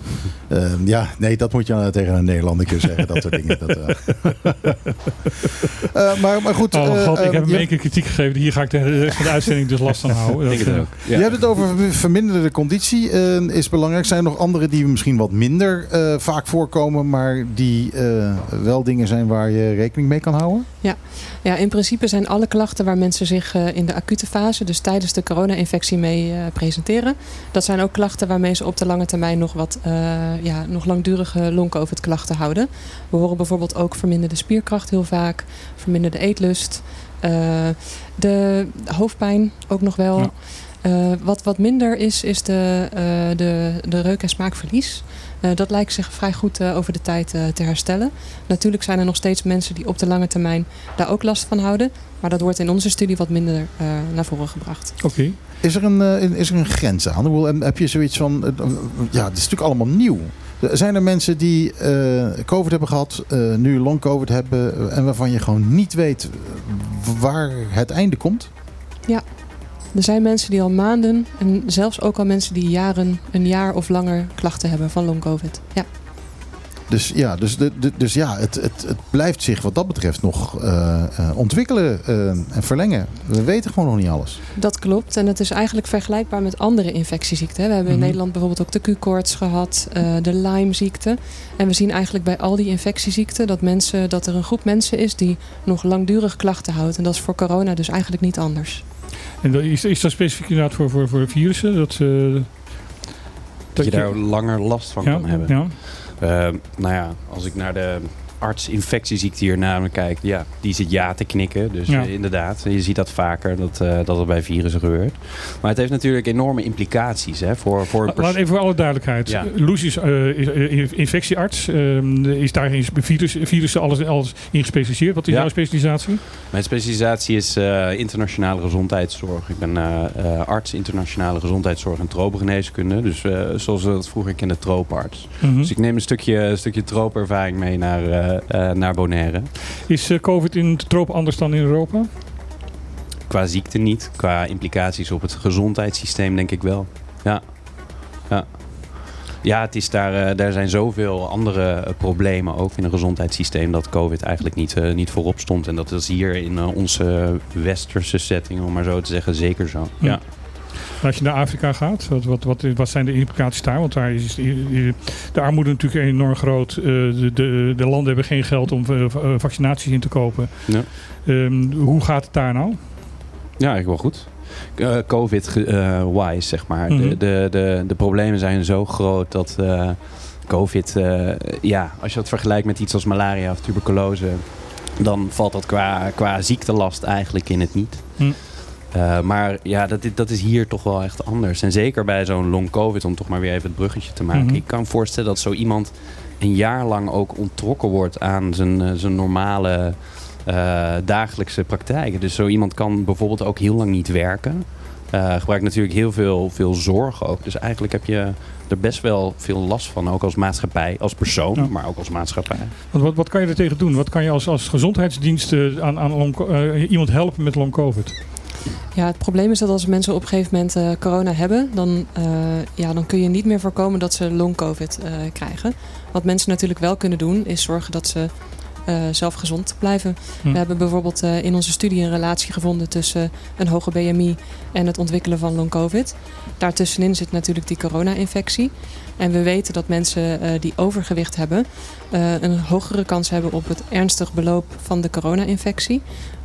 Ehm, ja, nee, dat moet je dan tegen een Nederlander kunnen zeggen. Dat soort dingen. Dat, eh. Eh, maar, maar goed. Oh eh, god, ik eh, heb hem één keer kritiek gegeven. Hier ga ik de rest van de uitzending dus last van houden. ik denk Dat, het eh, ook. Ja. je hebt het over verminderde conditie. eh, is belangrijk. Zijn er nog andere die misschien wat minder eh, vaak voorkomen. Maar die eh, eh, wel dingen zijn waar je rekening mee kan houden? Ja, in principe zijn alle klachten waar mensen zich eh, in de acute fase, dus tijdens de corona-infectie, mee eh, presenteren. Dat zijn ook klachten waarmee ze op de lange termijn nog wat eh, ja, nog langdurige long-covid-klachten houden. We horen bijvoorbeeld ook verminderde spierkracht heel vaak, verminderde eetlust, eh, de hoofdpijn ook nog wel. Ja. Eh, wat, wat minder is, is de, eh, de, de reuk- en smaakverlies. Eh, dat lijkt zich vrij goed eh, over de tijd eh, te herstellen. Natuurlijk zijn er nog steeds mensen die op de lange termijn daar ook last van houden. Maar dat wordt in onze studie wat minder eh, naar voren gebracht. Oké. Is er een, eh, is er een grens aan? Bedoel, Heb je zoiets van, ja, het is natuurlijk allemaal nieuw. Zijn er mensen die eh, COVID hebben gehad, eh, nu long COVID hebben en waarvan je gewoon niet weet waar het einde komt? Er zijn mensen die al maanden en zelfs ook al mensen die jaren, een jaar of langer klachten hebben van long covid. Ja. Dus ja, dus, dus ja het, het, het blijft zich wat dat betreft nog eh, eh, ontwikkelen eh, en verlengen. We weten gewoon nog niet alles. Dat klopt. En het is eigenlijk vergelijkbaar met andere infectieziekten. We hebben in Mhm. Nederland bijvoorbeeld ook de Q-koorts gehad, eh, de Lyme-ziekte. En we zien eigenlijk bij al die infectieziekten dat, mensen, dat er een groep mensen is die nog langdurig klachten houdt. En dat is voor corona dus eigenlijk niet anders. En dat- is, is dat specifiek inderdaad voor, voor, voor virussen? Dat, eh, Dat je daar langer last van ja, kan hebben. Ja. Eh, nou ja, als ik naar de arts infectieziekte hier namelijk kijk, ja, die zit ja te knikken. Dus Ja. eh, inderdaad, je ziet dat vaker, dat, eh, dat het bij virussen gebeurt. Maar het heeft natuurlijk enorme implicaties hè, voor, voor een Laat persoon. even voor alle duidelijkheid. Ja. Loes is, eh, is infectiearts. Ehm, is daar in virus, virussen alles, alles in gespecialiseerd. Wat is jouw specialisatie? Mijn specialisatie is internationale gezondheidszorg. Ik ben arts internationale gezondheidszorg en tropengeneeskunde. Dus zoals we dat vroeger kenden, trooparts. Mhm. Dus ik neem een stukje, een stukje troopervaring mee naar, naar Bonaire. Is eh, COVID in de tropen anders dan in Europa? Qua ziekte niet, qua implicaties op het gezondheidssysteem denk ik wel. Ja, ja. ja het is daar, eh, daar zijn zoveel andere eh, problemen ook in het gezondheidssysteem dat COVID eigenlijk niet, eh, niet voorop stond. En dat is hier in eh, onze westerse setting, om maar zo te zeggen, zeker zo. Hm. Ja. Als je naar Afrika gaat, wat, wat, wat, wat zijn de implicaties daar? Want daar is de armoede natuurlijk enorm groot. Eh, de, de, de landen hebben geen geld om eh, eh, vaccinaties in te kopen. Ja. Ehm, hoe gaat het daar nou? Ja, eigenlijk wel goed. Covid-wise, zeg maar. Mhm. de, de, de, de problemen zijn zo groot dat Covid, ja, als je dat vergelijkt met iets als malaria of tuberculose, dan valt dat qua, qua ziektelast eigenlijk in het niet. Hm. Eh, maar ja, dat, is- dat is hier toch wel echt anders. En zeker bij zo'n long covid, om toch maar weer even het bruggetje te maken. Mhm. Ik kan me voorstellen dat zo iemand een jaar lang ook onttrokken wordt aan zijn, eh, zijn normale eh, dagelijkse praktijken. Dus zo iemand kan bijvoorbeeld ook heel lang niet werken. Gebruikt natuurlijk heel veel, veel zorg ook. Dus eigenlijk heb je er best wel veel last van. Ook als maatschappij, als persoon, Ja. maar ook als maatschappij. Want wat, wat kan je er tegen doen? Wat kan je als, als gezondheidsdienst aan, aan long, iemand helpen met long COVID? Ja, het probleem is dat als mensen op een gegeven moment eh, corona hebben, dan, eh, ja, dan kun je niet meer voorkomen dat ze long covid eh, krijgen. Wat mensen natuurlijk wel kunnen doen, is zorgen dat ze zelf gezond blijven. Hm. We hebben bijvoorbeeld in onze studie een relatie gevonden tussen een hoge BMI en het ontwikkelen van long covid. Daartussenin zit natuurlijk die corona-infectie. En we weten dat mensen die overgewicht hebben een hogere kans hebben op het ernstig beloop van de corona-infectie.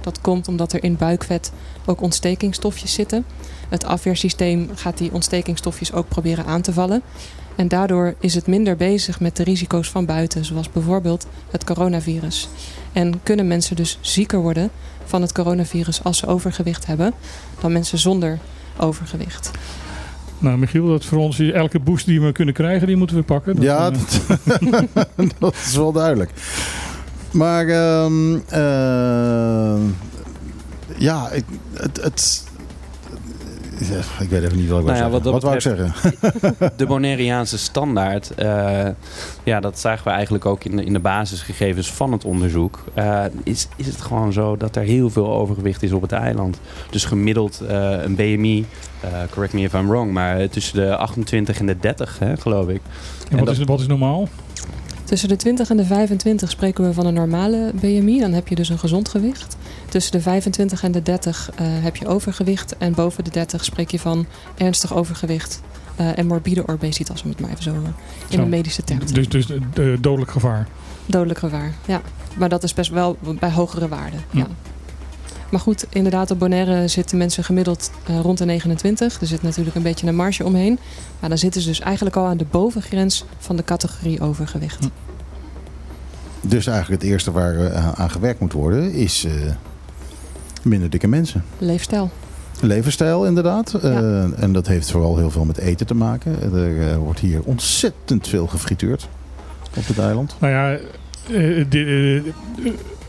Dat komt omdat er in buikvet ook ontstekingsstofjes zitten. Het afweersysteem gaat die ontstekingsstofjes ook proberen aan te vallen. En daardoor is het minder bezig met de risico's van buiten, zoals bijvoorbeeld het coronavirus. En kunnen mensen dus zieker worden van het coronavirus als ze overgewicht hebben, dan mensen zonder overgewicht. Nou, Michiel, dat voor ons is elke boost die we kunnen krijgen, die moeten we pakken. Dat, ja, eh, dat, dat is wel duidelijk. Maar ehm, eh, ja, ik, het, het, ja, ik weet even niet wat ik Nou wou ja, zeggen. wat wou ik zeggen? De Bonaireaanse standaard, eh, ja, dat zagen we eigenlijk ook in de, in de basisgegevens van het onderzoek. Eh, is, is het gewoon zo dat er heel veel overgewicht is op het eiland. Dus gemiddeld eh, een BMI, eh, correct me if I'm wrong, maar tussen de 28 en de 30, hè, geloof ik. en wat, dat- is, wat is normaal? Tussen de 20 en de 25 spreken we van een normale BMI. Dan heb je dus een gezond gewicht. Tussen de 25 en de 30 eh, heb je overgewicht. En boven de 30 spreek je van ernstig overgewicht. eh, en morbide obesitas, om het maar even zo eh, in Zo. de medische term te Dus, dus dodelijk gevaar. Dodelijk gevaar, ja. Maar dat is best wel bij hogere waarden. Ja. Ja. Maar goed, inderdaad, op Bonaire zitten mensen gemiddeld eh, rond de 29. Er zit natuurlijk een beetje een marge omheen. Maar dan zitten ze dus eigenlijk al aan de bovengrens van de categorie overgewicht. Hm. Dus eigenlijk het eerste waar eh, aan gewerkt moet worden is eh, minder dikke mensen. Leefstijl. Levensstijl inderdaad. Ja. Eh, en dat heeft vooral heel veel met eten te maken. Er wordt hier ontzettend veel gefrituurd op het eiland. Nou ja, de-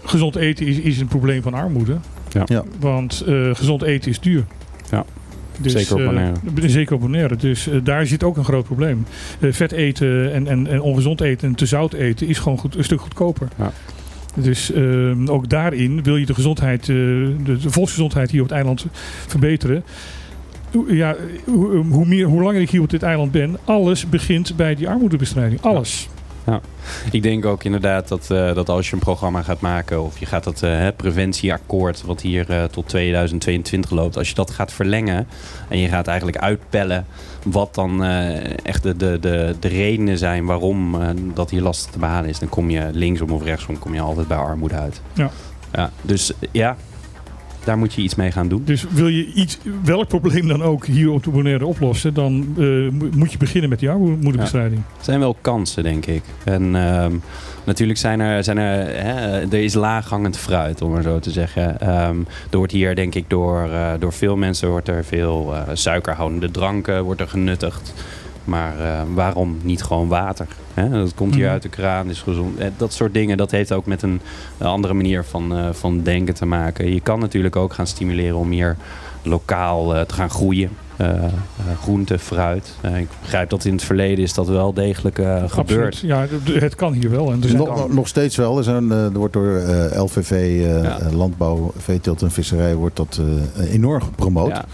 gezond eten is, is een probleem van armoede. Ja. Ja. Want eh, gezond eten is duur. Ja. Dus, Zeker op eh, Bonaire. zeker op Bonaire. Dus eh, daar zit ook een groot probleem. Vet eten en, en, en ongezond eten en te zout eten is gewoon goed, een stuk goedkoper. Ja. Dus eh, ook daarin wil je de gezondheid, eh, de, de volksgezondheid hier op het eiland verbeteren. Hoe- Ja, hoe, hoe, meer, hoe langer ik hier op dit eiland ben, alles begint bij die armoedebestrijding. Alles. Ik denk ook inderdaad dat, eh, dat als je een programma gaat maken of je gaat dat eh, preventieakkoord wat hier eh, tot 2022 loopt, als je dat gaat verlengen en je gaat eigenlijk uitpellen wat dan echt de, de, de, de redenen zijn waarom dat hier lastig te behalen is, dan kom je linksom of rechtsom kom je altijd bij armoede uit. Ja. ja dus ja, daar moet je iets mee gaan doen. Dus wil je iets, welk probleem dan ook hier op de Bonaire oplossen, dan eh, mo- moet je beginnen met die armoedebestrijding. Er zijn wel kansen, denk ik. En ehm, natuurlijk zijn er, zijn er, hè, er is laaghangend fruit, om maar zo te zeggen. Ehm, er wordt hier, denk ik, door, eh, door veel mensen wordt er veel eh, suikerhoudende dranken wordt er genuttigd. Maar eh, waarom niet gewoon water? Hè? Dat komt hier Mhm. uit de kraan, is gezond. Eh, Dat soort dingen, dat heeft ook met een, andere manier van, eh, van denken te maken. Je kan natuurlijk ook gaan stimuleren om hier lokaal te gaan groeien. Eh, eh, groente, fruit. Eh, ik begrijp dat in het verleden is dat wel degelijk eh, gebeurd. Absoluut. Ja, het kan hier wel. En er zijn Nog, nog steeds wel. Er, zijn, eh, er wordt door eh, LVV, eh, Ja. Landbouw, Veeteelt en Visserij wordt dat eh, enorm gepromoot. Ja,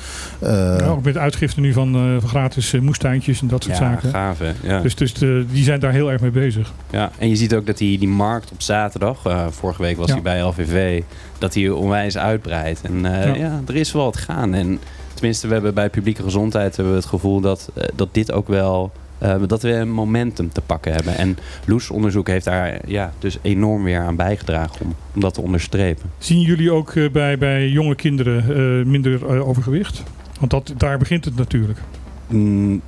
Ja, ook met uitgifte nu van, eh, van gratis moestuintjes en dat soort ja zaken. gaaf hè? Ja. Dus, dus de- die zijn daar heel erg mee bezig. ja. En je ziet ook dat die, die markt op zaterdag, eh, vorige week was Ja. hij bij LVV, dat die onwijs uitbreidt. En eh, Ja. ja. er is wel wat gaan. En tenminste, we hebben bij publieke gezondheid hebben we het gevoel dat, eh, dat dit ook wel... eh, dat we een momentum te pakken hebben. En Loes onderzoek heeft daar ja, dus enorm weer aan bijgedragen om, om dat te onderstrepen. Zien jullie ook eh, bij, bij jonge kinderen minder overgewicht? Want dat, daar begint het natuurlijk. Mm,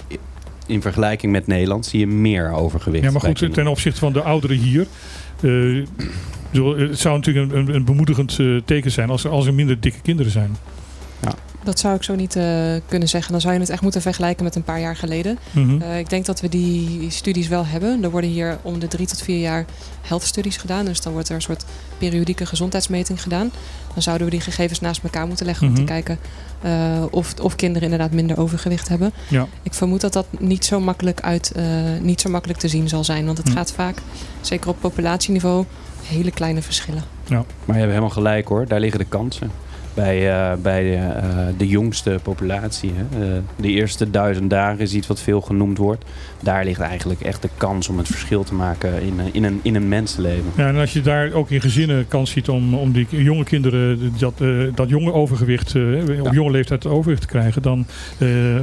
in vergelijking met Nederland zie je meer overgewicht. Ja, maar goed, kinderen. ten opzichte van de ouderen hier. het zou natuurlijk een, een, een bemoedigend teken zijn als er, als er minder dikke kinderen zijn. Dat zou ik zo niet eh, kunnen zeggen. Dan zou je het echt moeten vergelijken met een paar jaar geleden. Mhm. Eh, ik denk dat we die studies wel hebben. Er worden hier om de drie tot vier jaar health studies gedaan. Dus dan wordt er een soort periodieke gezondheidsmeting gedaan. Dan zouden we die gegevens naast elkaar moeten leggen om Mhm. te kijken eh, of, of kinderen inderdaad minder overgewicht hebben. Ja. Ik vermoed dat dat niet zo makkelijk, uit, eh, niet zo makkelijk te zien zal zijn. Want het Mhm. gaat vaak, zeker op populatieniveau, hele kleine verschillen. Maar je hebt helemaal gelijk hoor, daar liggen de kansen. Bij, eh, bij de, eh, de jongste populatie. Hè. Eh, de eerste duizend dagen is iets wat veel genoemd wordt. Daar ligt eigenlijk echt de kans om het verschil te maken in, in, een, in een mensenleven. Ja, en als je daar ook in gezinnen kans ziet om, om die jonge kinderen dat, dat jonge overgewicht, op Ja. jonge leeftijd overgewicht te krijgen, dan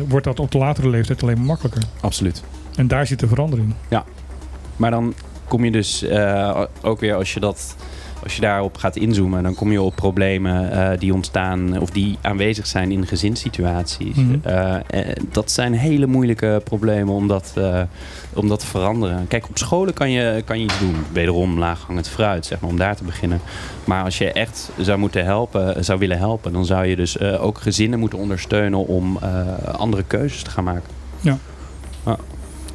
wordt dat op de latere leeftijd alleen maar makkelijker. Absoluut. En daar zit de verandering. Maar dan kom je dus ook weer als je dat. Als je daarop gaat inzoomen, dan kom je op problemen eh, die ontstaan of die aanwezig zijn in gezinssituaties. Mhm. Eh, eh, dat zijn hele moeilijke problemen om dat, om dat te veranderen. Kijk, op scholen kan je, kan je iets doen. Wederom laaghangend fruit, zeg maar, om daar te beginnen. Maar als je echt zou moeten helpen, zou willen helpen, dan zou je dus ook gezinnen moeten ondersteunen om andere keuzes te gaan maken. Ja. Ja.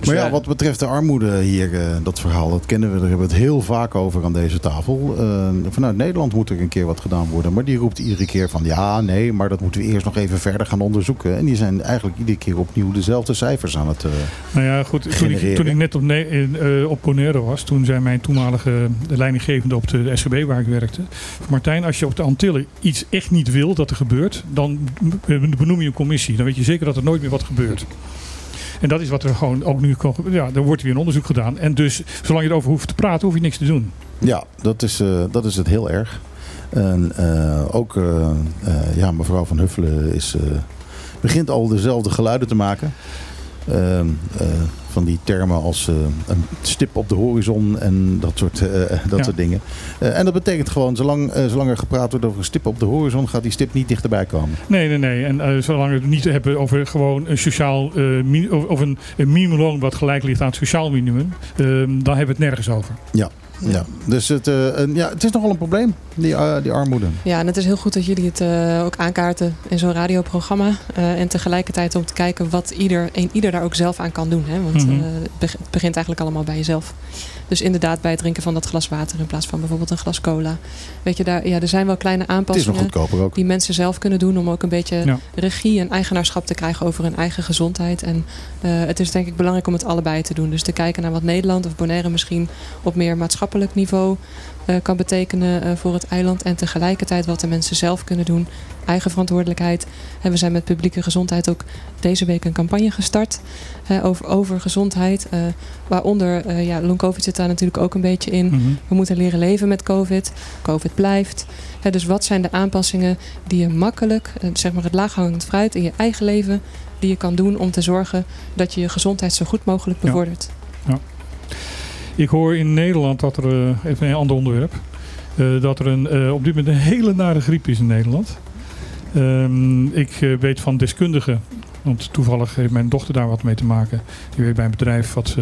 Dus, Maar ja, wat betreft de armoede hier, eh, dat verhaal, dat kennen we. Daar hebben we het heel vaak over aan deze tafel. Eh, vanuit Nederland moet er een keer wat gedaan worden. Maar die roept iedere keer van ja, nee, maar dat moeten we eerst nog even verder gaan onderzoeken. En die zijn eigenlijk iedere keer opnieuw dezelfde cijfers aan het... eh, Nou ja, goed. Toen ik, toen ik net op, ne- in, op Bonaire was, toen zei mijn toenmalige leidinggevende op de SGB waar ik werkte. Martijn, als je op de Antillen iets echt niet wil dat er gebeurt, dan benoem je een commissie. Dan weet je zeker dat er nooit meer wat gebeurt. En dat is wat er gewoon ook nu kan. Ja, er wordt weer een onderzoek gedaan. En dus, zolang je erover hoeft te praten, hoef je niks te doen. Ja, dat is, eh, dat is het heel erg. En eh, ook eh, ja, mevrouw Van Huffelen is, begint al dezelfde geluiden te maken. Eh, van die termen als eh, een stip op de horizon en dat soort, eh, dat Ja. soort dingen. Eh, en dat betekent gewoon, zolang, eh, zolang er gepraat wordt over een stip op de horizon, gaat die stip niet dichterbij komen. Nee, nee, nee. En eh, zolang we het niet hebben over gewoon een sociaal eh, of een, een minimumloon wat gelijk ligt aan het sociaal minimum, ehm, dan hebben we het nergens over. Ja, dus het, eh, een- ja, het is nogal een probleem, die, eh, die armoede. Ja, en het is heel goed dat jullie het eh, ook aankaarten in zo'n radioprogramma. Eh, en tegelijkertijd om te kijken wat ieder, een ieder daar ook zelf aan kan doen. Hè? Want Mhm. eh, het begint eigenlijk allemaal bij jezelf. Dus inderdaad bij het drinken van dat glas water in plaats van bijvoorbeeld een glas cola. Weet je, daar, ja, er zijn wel kleine Het is nog aanpassingen goedkoper ook. die mensen zelf kunnen doen om ook een beetje Ja. regie en eigenaarschap te krijgen over hun eigen gezondheid. En eh, het is denk ik belangrijk om het allebei te doen. Dus te kijken naar wat Nederland of Bonaire misschien op meer maatschappelijk niveau kan betekenen eh, voor het eiland. En tegelijkertijd wat de mensen zelf kunnen doen. Eigen verantwoordelijkheid. En we zijn met publieke gezondheid ook deze week een campagne gestart eh, over, over gezondheid. eh, waaronder, eh ja, long covid zit daar natuurlijk ook een beetje in. Mhm. We moeten leren leven met COVID. COVID blijft. Dus wat zijn de aanpassingen die je makkelijk, eh, zeg maar het laaghangend fruit in je eigen leven, die je kan doen om te zorgen dat je je gezondheid zo goed mogelijk Ja. bevordert? Ik hoor in Nederland dat er, eh, even een ander onderwerp, eh, dat er een, eh, op dit moment een hele nare griep is in Nederland. Ehm, ik weet van deskundigen, want toevallig heeft mijn dochter daar wat mee te maken. Die werkt bij een bedrijf wat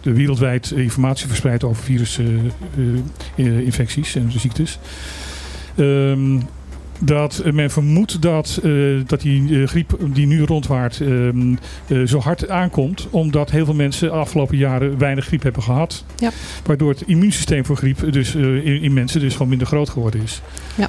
de wereldwijd informatie verspreidt over virusinfecties en ziektes. Ehm, dat eh, men vermoedt dat, eh, dat die eh, griep die nu rondwaart ehm, eh, zo hard aankomt. Omdat heel veel mensen de afgelopen jaren weinig griep hebben gehad. Ja. Waardoor het immuunsysteem voor griep dus, in, in mensen dus gewoon minder groot geworden is. Ja.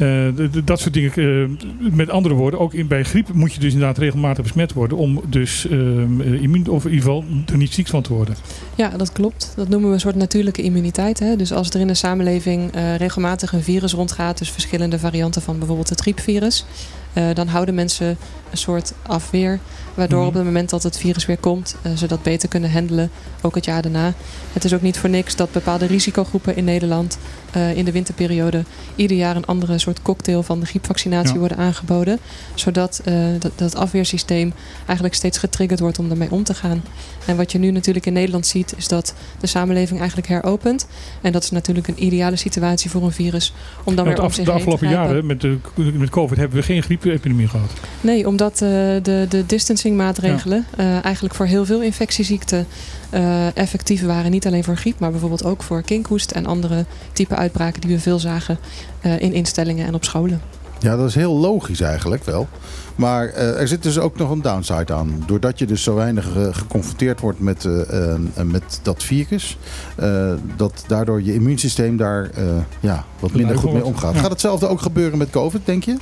Eh, dat soort dingen. eh, met andere woorden, ook in, bij griep moet je dus inderdaad regelmatig besmet worden. Om dus ehm, eh, immuun, of in ieder geval er niet ziek van te worden. Ja, dat klopt. Dat noemen we een soort natuurlijke immuniteit. Hè? Dus als er in de samenleving regelmatig een virus rondgaat, dus verschillende varianten van bijvoorbeeld het griepvirus, eh, dan houden mensen een soort afweer. Waardoor Mhm. op het moment dat het virus weer komt, eh, ze dat beter kunnen handelen, ook het jaar daarna. Het is ook niet voor niks dat bepaalde risicogroepen in Nederland eh, in de winterperiode ieder jaar een andere soort cocktail van de griepvaccinatie Ja. worden aangeboden. Zodat dat, dat afweersysteem eigenlijk steeds getriggerd wordt om daarmee om te gaan. En wat je nu natuurlijk in Nederland ziet, is dat de samenleving eigenlijk heropent. En dat is natuurlijk een ideale situatie voor een virus om dan weer de, op af- zich de heen te afgelopen jaren met, de, met COVID hebben we geen griepepidemie gehad. Nee, omdat eh, de, de distancingmaatregelen eh, eigenlijk voor heel veel infectieziekten eh, effectief waren. Niet alleen voor griep, maar bijvoorbeeld ook voor kinkhoest en andere type uitbraken die we veel zagen eh, in instellingen en op scholen. Ja, dat is heel logisch eigenlijk wel. Maar eh, er zit dus ook nog een downside aan. Doordat je dus zo weinig geconfronteerd wordt met, met dat virus. eh, dat daardoor je immuunsysteem daar eh, ja, wat minder goed mee omgaat. Ja. Gaat hetzelfde ook gebeuren met COVID, denk je?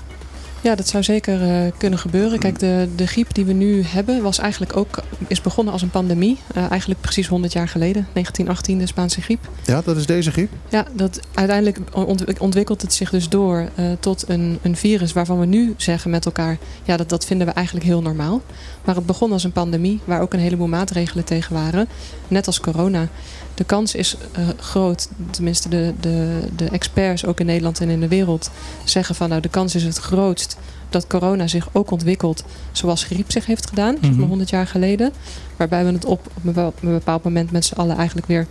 Ja, dat zou zeker eh, kunnen gebeuren. Kijk, de, de griep die we nu hebben was eigenlijk ook is begonnen als een pandemie. Eh, eigenlijk precies 100 jaar geleden, 1918, de Spaanse griep. Ja, dat is deze griep. Ja, dat, uiteindelijk ont- ontwikkelt het zich dus door eh, tot een, een virus waarvan we nu zeggen met elkaar... ja, dat, dat vinden we eigenlijk heel normaal. Maar het begon als een pandemie waar ook een heleboel maatregelen tegen waren. Net als corona. De kans is eh, groot, tenminste de, de, de experts ook in Nederland en in de wereld... zeggen van nou de kans is het grootst dat corona zich ook ontwikkelt zoals griep zich heeft gedaan, zeg Mhm. maar 100 jaar geleden. Waarbij we het op, op een bepaald- een bepaald moment met z'n allen eigenlijk weer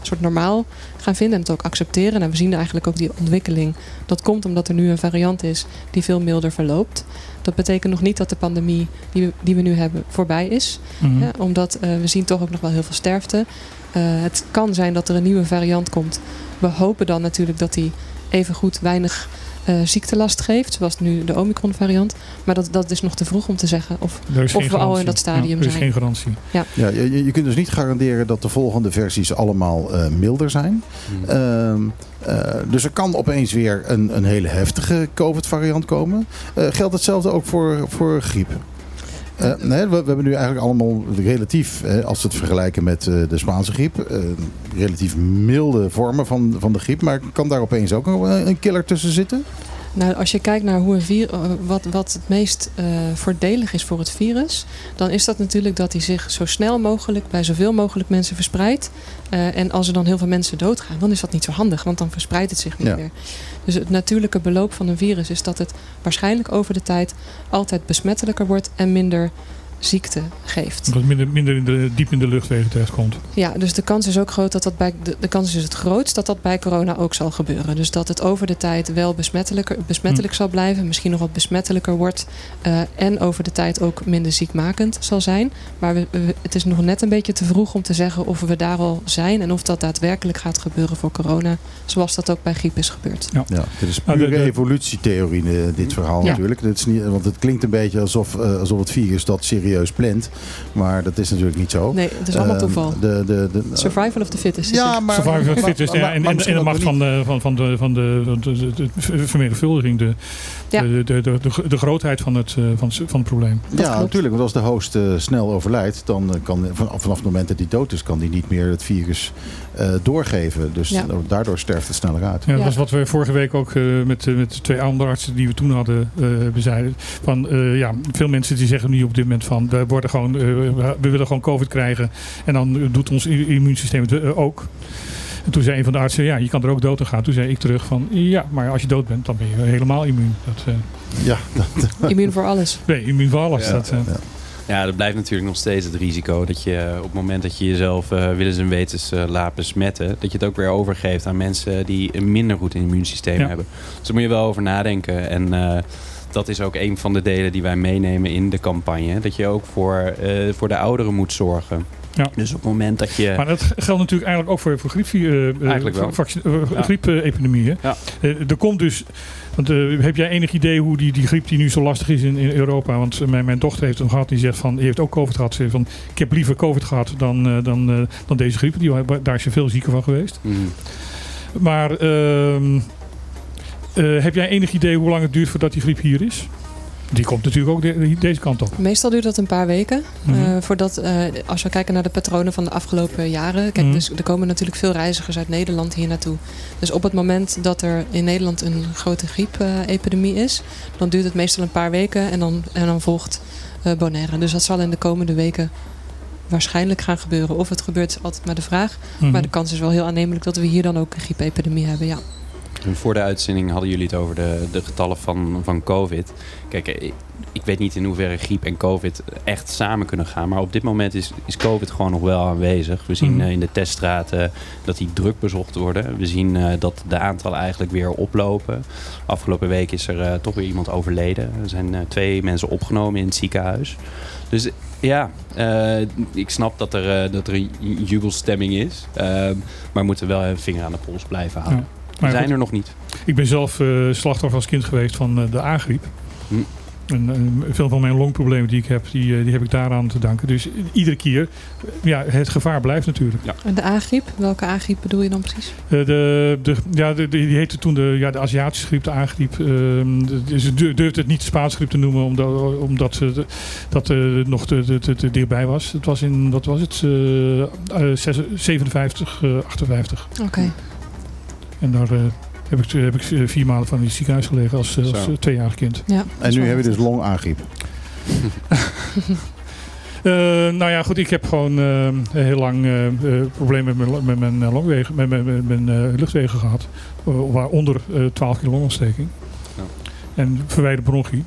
een soort normaal gaan vinden en het ook accepteren. En we zien eigenlijk ook die ontwikkeling. Dat komt omdat er nu een variant is die veel milder verloopt. Dat betekent nog niet dat de pandemie die we, die we nu hebben voorbij is. Mhm. Ja, omdat eh, we zien toch ook nog wel heel veel sterfte. Eh, het kan zijn dat er een nieuwe variant komt. We hopen dan natuurlijk dat die even goed weinig eh, ziektelast geeft. Zoals nu de Omicron variant. Maar dat, dat is nog te vroeg om te zeggen. Of, Of we al in dat stadium Ja, er is zijn. geen garantie. Ja, je, je kunt dus niet garanderen dat de volgende versies allemaal eh, milder zijn. Hmm. Ehm, eh, dus er kan opeens weer een, een hele heftige COVID-variant komen. Eh, geldt hetzelfde ook voor, voor griep? Eh, we, we hebben nu eigenlijk allemaal relatief, als we het vergelijken met eh, de Spaanse griep, eh, relatief milde vormen van, van de griep. Maar kan daar opeens ook een killer tussen zitten? Nou, als je kijkt naar hoe een vir- eh, wat, wat het meest eh, voordelig is voor het virus, dan is dat natuurlijk dat hij zich zo snel mogelijk bij zoveel mogelijk mensen verspreidt. Eh, en als er dan heel veel mensen doodgaan, dan is dat niet zo handig, want dan verspreidt het zich niet Ja. meer. Dus het natuurlijke beloop van een virus is dat het waarschijnlijk over de tijd altijd besmettelijker wordt en minder ziekte geeft. Dat het minder, minder in de, diep in de luchtwegen terechtkomt. Ja, dus de kans is ook groot dat dat bij de, de kans is het grootst dat dat bij corona ook zal gebeuren. Dus dat het over de tijd wel besmettelijker, besmettelijk zal blijven, misschien nog wat besmettelijker wordt. eh, en over de tijd ook minder ziekmakend zal zijn. Maar we, we- het is nog net een beetje te vroeg om te zeggen of we daar al zijn en of dat daadwerkelijk gaat gebeuren voor corona. Zoals dat ook bij griep is gebeurd. Ja, dit is Nou, de- pure de- evolutietheorie, eh, dit verhaal Ja. natuurlijk. Dit is niet, want het klinkt een beetje alsof, eh, alsof het virus dat serieus plant. Maar dat is natuurlijk niet zo. Nee, het is allemaal Ehm, toeval. De, de, de, Survival of the fittest. is ja, maar... Survival of the fittest, ja, en, de macht van de, van, van de, van de, van de, de, de, de vermenigvuldiging, de, Ja. de, de, de, de, de grootheid van het, eh, van, het- van het probleem. Dat Ja, klopt. natuurlijk. Want als de host eh, snel overlijdt, dan eh, kan van- vanaf het moment dat hij dood is, kan hij niet meer het virus eh, doorgeven. Dus Ja. daardoor sterft het sneller uit. Ja, dat Ja. was wat we vorige week ook eh, met, met twee andere artsen die we toen hadden eh bezeiden. Van, eh, ja, veel mensen die zeggen nu op dit moment van we, worden gewoon, eh, we willen gewoon COVID krijgen en dan doet ons immuunsysteem het eh, ook. En toen zei een van de artsen, ja, je kan er ook dood aan gaan. Toen zei ik terug van, ja, maar als je dood bent, dan ben je helemaal immuun. Dat, eh Ja, Immuun voor alles. nee, immuun voor alles. Ja. Dat, Ja, dat blijft natuurlijk nog steeds het risico dat je op het moment dat je jezelf eh willens en wetens eh, laat besmetten, dat je het ook weer overgeeft aan mensen die een minder goed immuunsysteem Ja. hebben. Dus daar moet je wel over nadenken. En eh, dat is ook een van de delen die wij meenemen in de campagne. Dat je ook voor, eh, voor de ouderen moet zorgen. Ja. Dus op het moment dat je. Maar dat geldt natuurlijk eigenlijk ook voor, voor griep, eh, eh, eh, Ja. griepepidemieën. Ja. Eh, er komt dus, want heb jij enig idee hoe die, die griep die nu zo lastig is in, in Europa? Want mijn, mijn dochter heeft hem gehad, die zegt van, die heeft ook COVID gehad. Ze zegt van, ik heb liever COVID gehad dan, dan, dan deze griep. Die, daar is je veel zieker van geweest. Mm. Maar eh, heb jij enig idee hoe lang het duurt voordat die griep hier is? Die komt natuurlijk ook de- deze kant op. Meestal duurt dat een paar weken. Mhm. Eh, voordat, eh, als we kijken naar de patronen van de afgelopen jaren. Kijk, Mhm. dus er komen natuurlijk veel reizigers uit Nederland hier naartoe. Dus op het moment dat er in Nederland een grote griepepidemie is, dan duurt het meestal een paar weken en dan, en dan volgt Bonaire. Dus dat zal in de komende weken waarschijnlijk gaan gebeuren. Of het gebeurt is altijd maar de vraag. Mhm. Maar de kans is wel heel aannemelijk dat we hier dan ook een griepepidemie hebben. Ja. Voor de uitzending hadden jullie het over de, de getallen van, van COVID. Kijk, ik, ik weet niet in hoeverre griep en COVID echt samen kunnen gaan. Maar op dit moment is, is COVID gewoon nog wel aanwezig. We zien Mhm. eh, in de teststraten dat die druk bezocht worden. We zien eh, dat de aantallen eigenlijk weer oplopen. Afgelopen week is er eh, toch weer iemand overleden. Er zijn eh, twee mensen opgenomen in het ziekenhuis. Dus ja, eh, ik snap dat er, eh, dat er een jubelstemming is. Eh, maar we moeten wel een vinger aan de pols blijven houden. Maar zijn goed, er nog niet. Ik ben zelf eh, slachtoffer als kind geweest van eh, de A-griep. Hm. En eh, veel van mijn longproblemen die ik heb, die, eh, die heb ik daaraan te danken. Dus iedere keer, ja, het gevaar blijft natuurlijk. En de A-griep, welke A-griep bedoel je dan precies? Eh, de, de, ja, de, die heette toen de, ja, de Aziatische griep, de A-griep. Ehm, de- ze dur- durfden het niet de Spaanse griep te noemen, omdat, omdat ze dat eh, nog te, te, te, te dichtbij was. Het was in, wat was het, eh, eh, zes- 57, eh, 58. Oké. En daar eh, heb ik, heb ik eh, vier maanden van in het ziekenhuis gelegen als, eh, als tweejarig kind. Ja, En nu heb je dus longaangriep. Eh, nou ja, goed, ik heb gewoon heel lang eh, eh, problemen met mijn, met mijn longwegen, met mijn, met mijn eh, luchtwegen gehad. Eh, waaronder eh 12 keer longontsteking. Ja. En verwijderde bronchie.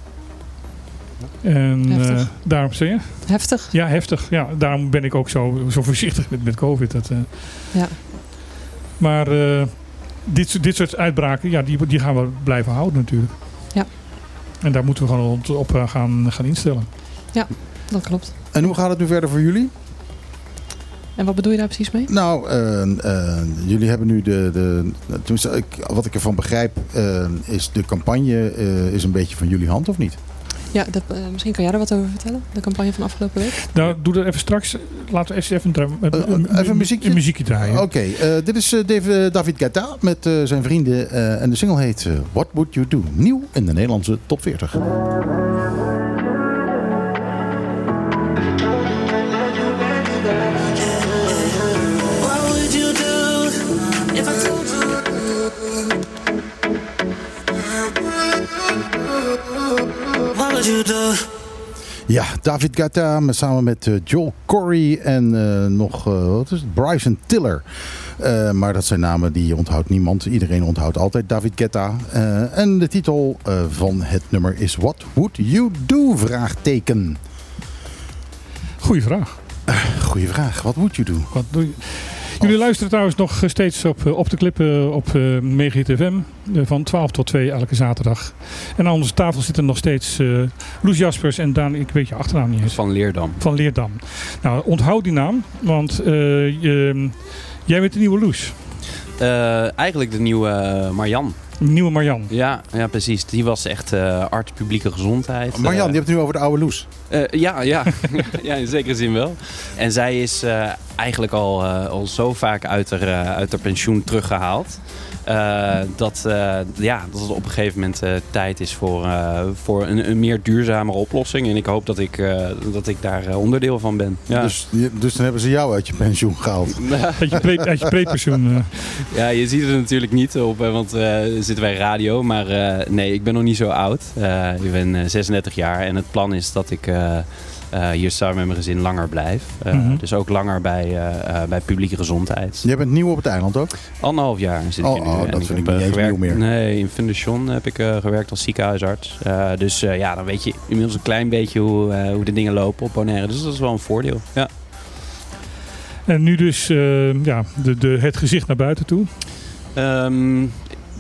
En eh, daarom zeg je? heftig. Ja, heftig. Ja, daarom ben ik ook zo, zo voorzichtig met, met COVID. Dat, eh. Ja. Maar eh, dit, soort- dit soort uitbraken, ja, die, die gaan we blijven houden natuurlijk. Ja. En daar moeten we gewoon op, eh, gaan, gaan instellen. Dat klopt. En hoe gaat het nu verder voor jullie? En wat bedoel je daar precies mee? Nou, eh, eh, jullie hebben nu de. de tenminste, ik, wat ik ervan begrijp, eh, is de campagne eh, is een beetje van jullie hand, of niet? Ja, dat, eh, misschien kan jij er wat over vertellen. De campagne van afgelopen week. Nou, doe dat even straks. Laten we even, dra- Eh, even een muziekje? Een muziekje draaien. Oké, eh, dit is eh, David Guetta met eh, zijn vrienden. eh, en de single heet eh, What Would You Do? Nieuw in de Nederlandse top 40. Ja, David Guetta samen met eh, Joel Corey en eh, nog eh, wat is het? Bryson Tiller. Eh, maar dat zijn namen die onthoudt niemand. Iedereen onthoudt altijd David Guetta. Eh, en de titel eh, van het nummer is What Would You Do? Vraagteken. Goeie vraag. Goeie vraag. Wat moet je doen? Wat doe je? Jullie luisteren trouwens nog steeds op, eh, op de klippen op uh, Megahit FM. eh, van 12 tot 2 elke zaterdag. En aan onze tafel zitten nog steeds eh Loes Jaspers en Daan, ik weet je achternaam niet eens. Van Leerdam. Van Leerdam. Nou, onthoud die naam, want eh, je- jij bent de nieuwe Loes. Eh, eigenlijk de nieuwe eh, Marjan. Nieuwe Marjan. Ja, ja, precies. Die was echt eh, arts publieke gezondheid. Marjan, Eh, je hebt het nu over de oude Loes. Eh, ja, ja. ja, in zekere zin wel. En zij is eh, eigenlijk al, eh, al zo vaak uit haar, uit haar pensioen teruggehaald. Eh, dat, eh, ja, dat het op een gegeven moment eh, tijd is voor, eh, voor een, een meer duurzamere oplossing. En ik hoop dat ik, eh, dat ik daar eh, onderdeel van ben. Ja. Dus, dus dan hebben ze jou uit je pensioen gehaald. Uit je, pre, uit je prepensioen. Ja, je ziet het natuurlijk niet op, want eh zitten bij radio. Maar eh, nee, ik ben nog niet zo oud. Eh, ik ben eh, 36 jaar en het plan is dat ik eh, eh, hier samen met mijn gezin langer blijf. Eh, Mhm. Dus ook langer bij, eh, eh, bij publieke gezondheid. Jij bent nieuw op het eiland ook? Anderhalf jaar zit ik Oh, hier nu. oh, En dat vind ik niet eens gewerkt- nieuw meer. Nee, in Fundation heb ik eh, gewerkt als ziekenhuisarts. Eh, dus eh, ja, dan weet je inmiddels een klein beetje hoe, eh, hoe de dingen lopen op Bonaire. Dus dat is wel een voordeel. Ja. En nu dus eh, ja, de, de, het gezicht naar buiten toe. Ehm,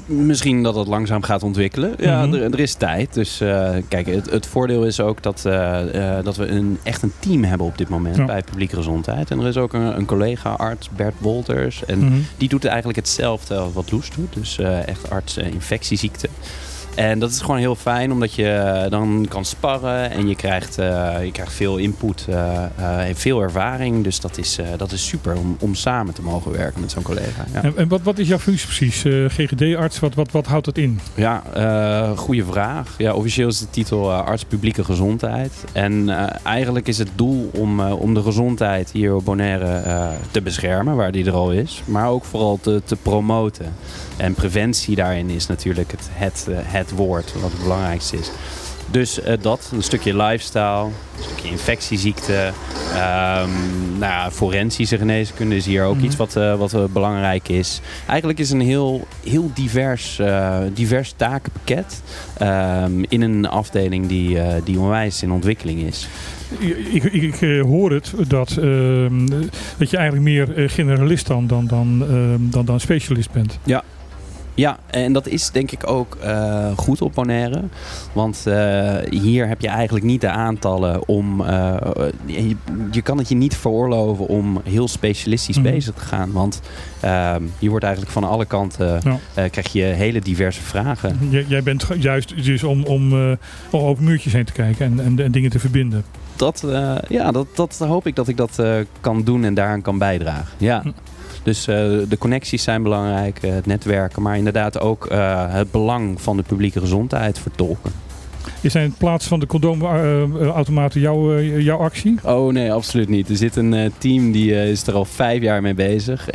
misschien dat het langzaam gaat ontwikkelen. Ja, Mhm. er, er is tijd. Dus eh, kijk, het, het voordeel is ook dat, eh, eh, dat we een, echt een team hebben op dit moment Ja. bij publieke gezondheid. En er is ook een, een collega-arts, Bert Wolters. En Mhm. die doet eigenlijk hetzelfde als wat Loes doet. Dus echt arts infectieziekten. En dat is gewoon heel fijn, omdat je eh, dan kan sparren en je krijgt, eh, je krijgt veel input, eh, heeft veel ervaring. Dus dat is, dat is super om, om samen te mogen werken met zo'n collega. Ja. En, en wat, wat is jouw functie precies? GGD-arts, wat, wat, wat houdt dat in? Ja, goede vraag. Ja, officieel is de titel arts publieke gezondheid. En eigenlijk is het doel om, om de gezondheid hier op Bonaire te beschermen, waar die er al is. Maar ook vooral te, te promoten. En preventie daarin is natuurlijk het, het, eh, het woord, wat het belangrijkste is. Dus eh, dat, een stukje lifestyle, een stukje infectieziekte. ehm, nou ja, forensische geneeskunde is hier ook Mhm. iets wat, eh, wat belangrijk is. Eigenlijk is een heel, heel divers, divers takenpakket ehm, in een afdeling die, die onwijs in ontwikkeling is. Ik, ik, ik, hoor het dat, ehm, dat je eigenlijk meer generalist dan, dan, dan, dan, dan specialist bent. Ja, en dat is denk ik ook eh, goed op Bonaire. Want eh, hier heb je eigenlijk niet de aantallen om... eh, je, je kan het je niet veroorloven om heel specialistisch Mhm. bezig te gaan. Want ehm, je wordt eigenlijk van alle kanten... Ja. krijg je hele diverse vragen. Jij, jij bent juist dus om, om, over muurtjes heen te kijken en, en, en dingen te verbinden. Dat, ja, dat, dat hoop ik dat ik dat kan doen en daaraan kan bijdragen. Ja. Hm. Dus eh, de connecties zijn belangrijk, eh, het netwerken, maar inderdaad ook eh, het belang van de publieke gezondheid vertolken. Is in plaats van de condoomautomaten jouw, jouw actie? Oh nee, absoluut niet. Er zit een eh, team die eh, is er al vijf jaar mee bezig.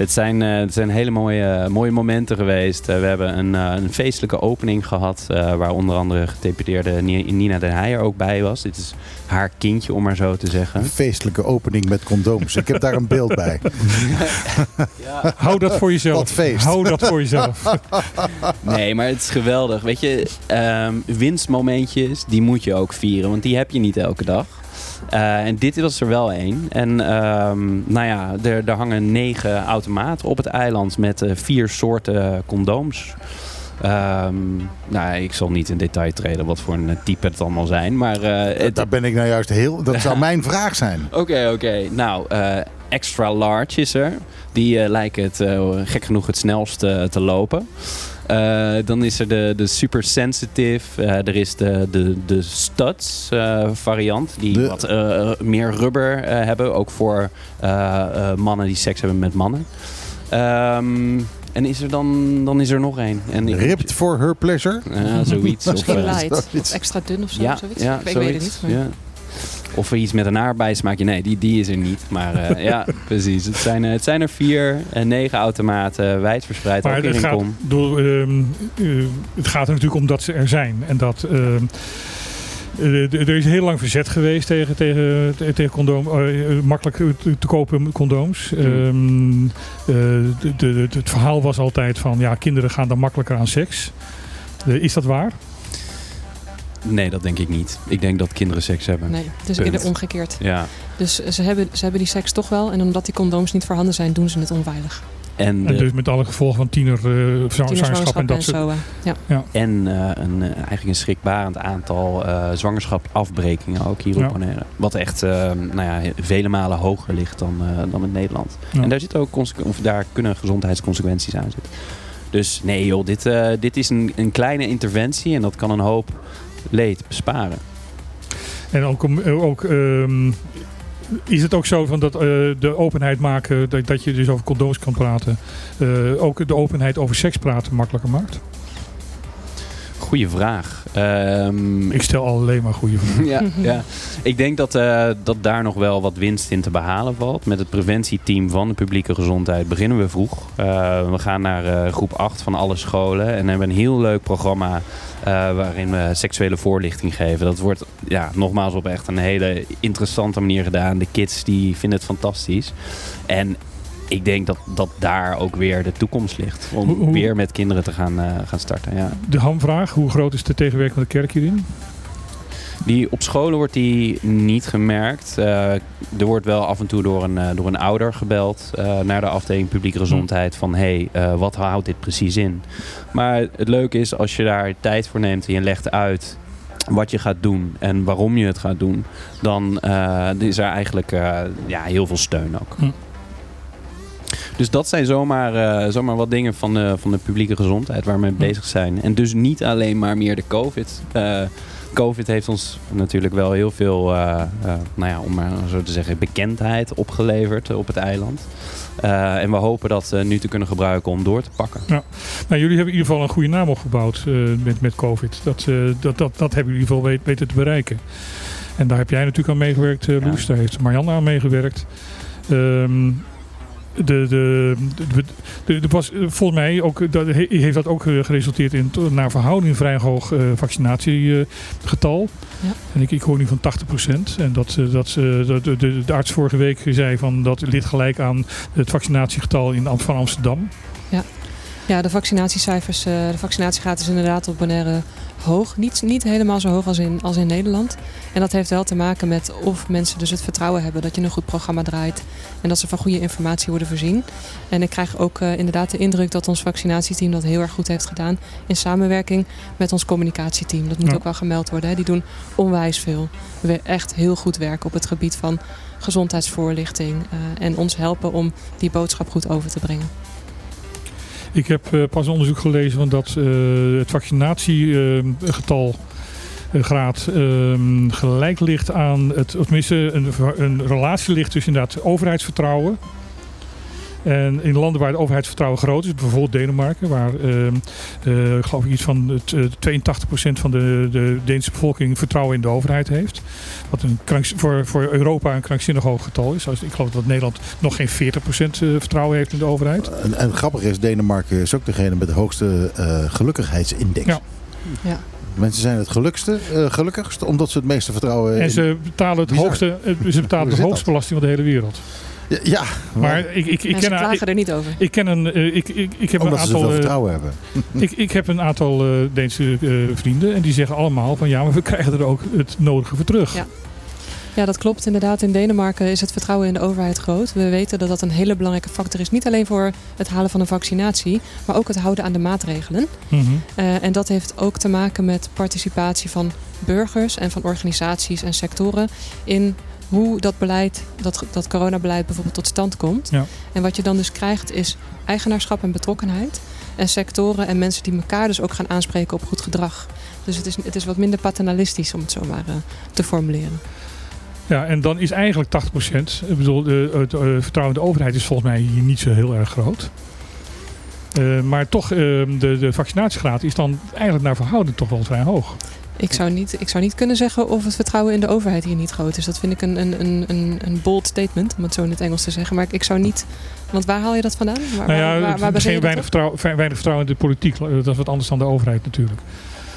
Het, zijn, eh, het zijn hele mooie, mooie momenten geweest. Eh, we hebben een, eh, een feestelijke opening gehad. eh, waar onder andere gedeputeerde Ni- Nina Den Heijer ook bij was. Dit is haar kindje, om maar zo te zeggen. Een feestelijke opening met condooms. Ik heb daar een beeld bij. Hou dat voor jezelf. Wat feest. Hou dat voor jezelf. Nee, maar het is geweldig. Weet je, ehm, winstmomentjes, die moet je ook vieren. Want die heb je niet elke dag. Eh, en dit was er wel één. En ehm, nou ja, er, er hangen negen automaten op het eiland met eh, vier soorten condooms. Ehm, nou, ik zal niet in detail treden wat voor een type het allemaal zijn. Maar eh, het, Daar ben ik nou juist heel... Dat zou mijn vraag zijn. Oké, oké. Nou, extra large is er. Die eh, lijken het eh, gek genoeg het snelst eh, te lopen. Eh, dan is er de, de super sensitive. Eh, er is de, de, de studs eh, variant. Die De- wat eh, meer rubber eh, hebben. Ook voor eh, eh, mannen die seks hebben met mannen. Ehm, en is er dan, dan is er nog één. Ripped for her pleasure. Ja, zoiets. Of, Misschien light. zoiets. Of extra dun of zo. ja, zoiets. ja, ik weet, ik weet het zoiets, niet. Maar... ja. Of er iets met een aardbeismaakje. Nee, die, die is er niet. Maar eh, ja, precies. Het zijn, eh, het zijn er vier, en negen automaten, wijdverspreid Maar het gaat, door, ehm, eh, het gaat er natuurlijk om dat ze er zijn. En dat... ehm, eh, er is heel lang verzet geweest tegen, tegen, te- tegen condoom, eh, eh, makkelijk te, te kopen condooms. Hmm. Ehm, eh, de, het verhaal was altijd van ja, kinderen gaan dan makkelijker aan seks. Eh, is dat waar? Nee, dat denk ik niet. Ik denk dat kinderen seks hebben. Nee, het is Punt. eerder omgekeerd. Ja. Dus ze hebben, ze hebben die seks toch wel. En omdat die condooms niet voorhanden zijn, doen ze het onveilig. En, En dus met alle gevolgen van tiener, eh, zwa- zwangerschap en dat soort... zo. eh, ja. en eh, een, eh, eigenlijk een schrikbarend aantal eh zwangerschapafbrekingen ook hier op Ja. Bonaire. Wat echt eh, nou ja, vele malen hoger ligt dan, eh, dan in Nederland. Ja. En daar, zitten ook consequ- of daar kunnen gezondheidsconsequenties aan zitten. Dus nee joh, dit, eh, dit is een, een kleine interventie en dat kan een hoop leed besparen. En ook, eh, ook ehm, is het ook zo van dat eh, de openheid maken, dat, dat je dus over condooms kan praten, eh, ook de openheid over seks praten makkelijker maakt? Goeie vraag. Ehm, Ik stel alleen maar goede vragen. ja, ja. Ik denk dat, eh, dat daar nog wel wat winst in te behalen valt. Met het preventieteam van de publieke gezondheid beginnen we vroeg. Eh, we gaan naar eh, groep 8 van alle scholen en hebben een heel leuk programma eh, waarin we seksuele voorlichting geven. Dat wordt ja, nogmaals op echt een hele interessante manier gedaan. De kids die vinden het fantastisch. En ik denk dat, dat daar ook weer de toekomst ligt. Om Hoe- weer met kinderen te gaan, eh, gaan starten. Ja. De hamvraag, hoe groot is de tegenwerking van de kerk hierin? Die, op scholen wordt die niet gemerkt. Eh, er wordt wel af en toe door een, eh, door een ouder gebeld naar de afdeling publieke gezondheid van hé, hey, wat houdt dit precies in? Maar het leuke is als je daar tijd voor neemt en je legt uit wat je gaat doen en waarom je het gaat doen, dan is er eigenlijk ja, heel veel steun ook. Hm. Dus dat zijn zomaar, eh, zomaar wat dingen van de, van de publieke gezondheid waar we mee Hm. bezig zijn. En dus niet alleen maar meer de COVID. Eh, COVID heeft ons natuurlijk wel heel veel, eh, nou ja, om maar zo te zeggen, bekendheid opgeleverd op het eiland. En we hopen dat nu te kunnen gebruiken om door te pakken. Nou, jullie hebben in ieder geval een goede naam opgebouwd met, met COVID. Dat, dat, dat, dat hebben jullie in ieder geval weten te bereiken. En daar heb jij natuurlijk aan meegewerkt, Loes. Ja. Daar heeft Marianne aan meegewerkt. Ehm, de, de, de, was, eh, volgens mij ook, dat, he- heeft dat ook eh, geresulteerd in naar verhouding vrij hoog eh, vaccinatiegetal. Ja. En ik, ik hoor nu van 80%. En dat, dat, ze- dat de, de, de arts vorige week zei van dat ligt gelijk aan het vaccinatiegetal in, van Amsterdam. Ja, de vaccinatiecijfers, eh, de vaccinatiegraad is inderdaad op Bonaire hoog. Niet, niet helemaal zo hoog als in, als in Nederland. En dat heeft wel te maken met of mensen dus het vertrouwen hebben dat je een goed programma draait. En dat ze van goede informatie worden voorzien. En ik krijg ook eh, inderdaad de indruk dat ons vaccinatieteam dat heel erg goed heeft gedaan. In samenwerking met ons communicatieteam. Dat moet Ja. ook wel gemeld worden. Hè. Die doen onwijs veel. We echt heel goed werk op het gebied van gezondheidsvoorlichting. eh, en ons helpen om die boodschap goed over te brengen. Ik heb eh, pas onderzoek gelezen van dat eh, het vaccinatiegetal eh, graad ehm, gelijk ligt aan het, of tenminste een, een relatie ligt tussen inderdaad overheidsvertrouwen. En in landen waar het overheidsvertrouwen groot is, bijvoorbeeld Denemarken, waar ehm, eh, ik geloof ik iets van het, eh, 82% van de, de Deense bevolking vertrouwen in de overheid heeft. Wat een kranks- voor, voor Europa een krankzinnig hoog getal is. Zoals- Ik geloof dat Nederland nog geen 40% eh, vertrouwen heeft in de overheid. En, en grappig is, Denemarken is ook degene met de hoogste eh, gelukkigheidsindex. Ja. Ja. Mensen zijn het gelukste, eh, gelukkigst omdat ze het meeste vertrouwen En in... ze betalen het hoogste, ze betalen de hoogste belasting van de hele wereld. Ja, Maar ik, ik, ik, ken, een- klagen ik, er niet over. ik ken een, eh, ik, ik, ik heb een omdat aantal, eh, vertrouwen hebben. ik, ik heb een aantal eh, Deense eh, vrienden en die zeggen allemaal van ja, maar we krijgen er ook het nodige voor terug. Ja. Ja, dat klopt inderdaad. In Denemarken is het vertrouwen in de overheid groot. We weten dat dat een hele belangrijke factor is. Niet alleen voor het halen van een vaccinatie, maar ook het houden aan de maatregelen. Mhm. Eh, en dat heeft ook te maken met participatie van burgers en van organisaties en sectoren in hoe dat beleid, dat, dat coronabeleid bijvoorbeeld tot stand komt. Ja. En wat je dan dus krijgt is eigenaarschap en betrokkenheid. En sectoren en mensen die elkaar dus ook gaan aanspreken op goed gedrag. Dus het is, het is wat minder paternalistisch om het zo maar eh, te formuleren. Ja, en dan is eigenlijk 80%, ik bedoel, de, het eh, vertrouwen in de overheid is volgens mij hier niet zo heel erg groot. Eh, maar toch, eh, de, de vaccinatiegraad is dan eigenlijk naar verhouding toch wel vrij hoog. Ik zou, niet, ik zou niet kunnen zeggen of het vertrouwen in de overheid hier niet groot is. Dat vind ik een, een, een, een, een bold statement, om het zo in het Engels te zeggen. Maar ik, ik zou niet... Want waar haal je dat vandaan? Waar, nou ja, waar, waar, het- waar baseer je geen dat weinig, vertrouwen, ve- weinig vertrouwen in de politiek. Dat is wat anders dan de overheid natuurlijk.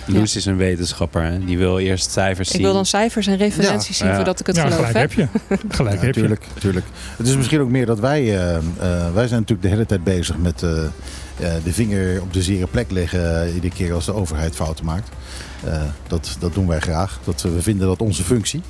Loes is een wetenschapper. Hè? Die wil eerst cijfers Ik zien. wil dan cijfers en referenties Ja. zien Ja. voordat ik het ja, geloof. gelijk heb je. Gelijk Ja, heb je. tuurlijk, tuurlijk. Het is misschien ook meer dat wij... eh, eh, wij zijn natuurlijk de hele tijd bezig met... eh, de vinger op de zere plek leggen eh, iedere keer als de overheid fouten maakt. Eh, dat, dat doen wij graag. Dat, we vinden dat onze functie.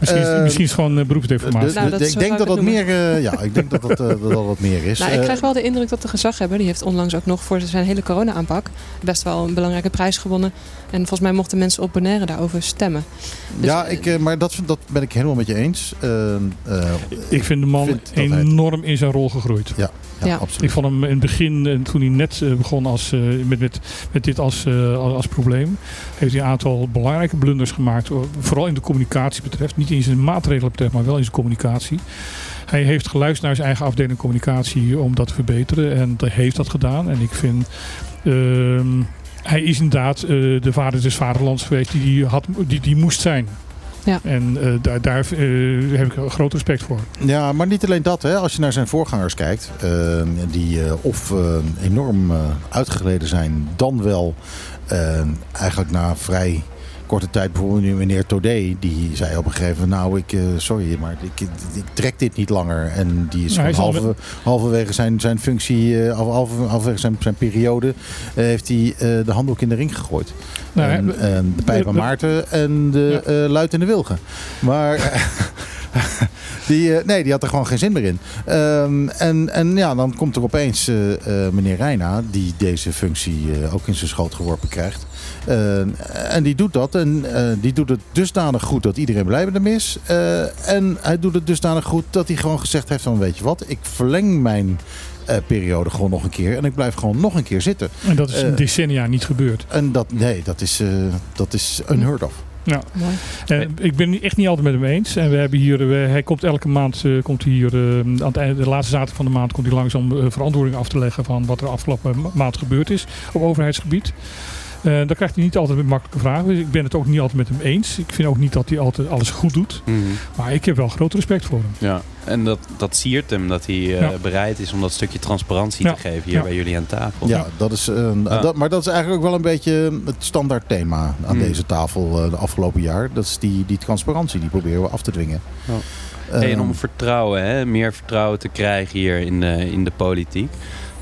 Misschien, is, Eh, misschien is het gewoon eh, beroepsdeformatie. Dus- Nou, dat ik denk dat dat meer, eh, ja, ik denk dat dat, eh, dat dat wat meer is. Nou, ik Eh, krijg wel de indruk dat de gezaghebber, die heeft onlangs ook nog voor zijn hele corona-aanpak best wel een belangrijke prijs gewonnen. En volgens mij mochten mensen op Bonaire daarover stemmen. Dus, ja, ik, eh, maar dat, dat ben ik helemaal met je eens. Eh, eh, Ik vind de man vind dat hij- enorm in zijn rol gegroeid. ja, Ja. absoluut. Ik vond hem in het begin, eh, toen hij net eh, begon als, eh, met, met, met dit als, eh, als, als probleem, heeft hij een aantal belangrijke blunders gemaakt. Vooral in de communicatie betreft. Niet in zijn maatregelen betreft, maar wel in zijn communicatie. Hij heeft geluisterd naar zijn eigen afdeling communicatie om dat te verbeteren. En hij heeft dat gedaan. En ik vind... ehm, hij is inderdaad eh, de vader des vaderlands geweest die die, had, die, die moest zijn. Ja. En eh, daar, daar eh, heb ik groot respect voor. Ja, maar niet alleen dat. Hè. Als je naar zijn voorgangers kijkt, eh, die eh, of enorm eh, uitgegleden zijn, dan wel eigenlijk na vrij korte tijd, bijvoorbeeld nu meneer Todé, die zei op een gegeven moment, nou, ik, eh, sorry, maar ik, ik trek dit niet langer. En die is Nou, halverwege zijn, zijn functie, eh, halve, halve- halverwege zijn, zijn periode, eh, heeft hij de handdoek in de ring gegooid. Nou, en, de pijp aan we- Maarten en de Ja. luid in de wilgen. Maar die, nee, die had er gewoon geen zin meer in. Ehm, en, en ja, dan komt er opeens meneer Reina, die deze functie ook in zijn schoot geworpen krijgt. Eh, en die doet dat. En eh, die doet het dusdanig goed dat iedereen blij met hem is. Eh, en hij doet het dusdanig goed dat hij gewoon gezegd heeft van weet je wat, ik verleng mijn eh, periode gewoon nog een keer. En ik blijf gewoon nog een keer zitten. En dat is een decennia niet gebeurd. En dat, nee, dat is, eh, dat is unheard of. Ja. Mooi. Eh, ik ben het echt niet altijd met hem eens. En we hebben hier, we- hij komt elke maand, eh, komt hij hier, aan het einde, de laatste zaterdag van de maand, komt hij langs om verantwoording af te leggen van wat er afgelopen ma- maand gebeurd is op overheidsgebied. Eh dan krijgt hij niet altijd met makkelijke vragen. Dus ik ben het ook niet altijd met hem eens. Ik vind ook niet dat hij altijd alles goed doet. Mhm. Maar ik heb wel groot respect voor hem. Ja, en dat, dat siert hem dat hij eh, Ja. bereid is om dat stukje transparantie Ja. te geven hier Ja. bij jullie aan tafel. Ja, dat is, eh, Ja. Dat, maar dat is eigenlijk ook wel een beetje het standaard thema aan Hmm. deze tafel eh, de afgelopen jaar. Dat is die, die transparantie, die proberen we af te dwingen. Ja. Hey, en om vertrouwen, hè, meer vertrouwen te krijgen hier in de, in de politiek.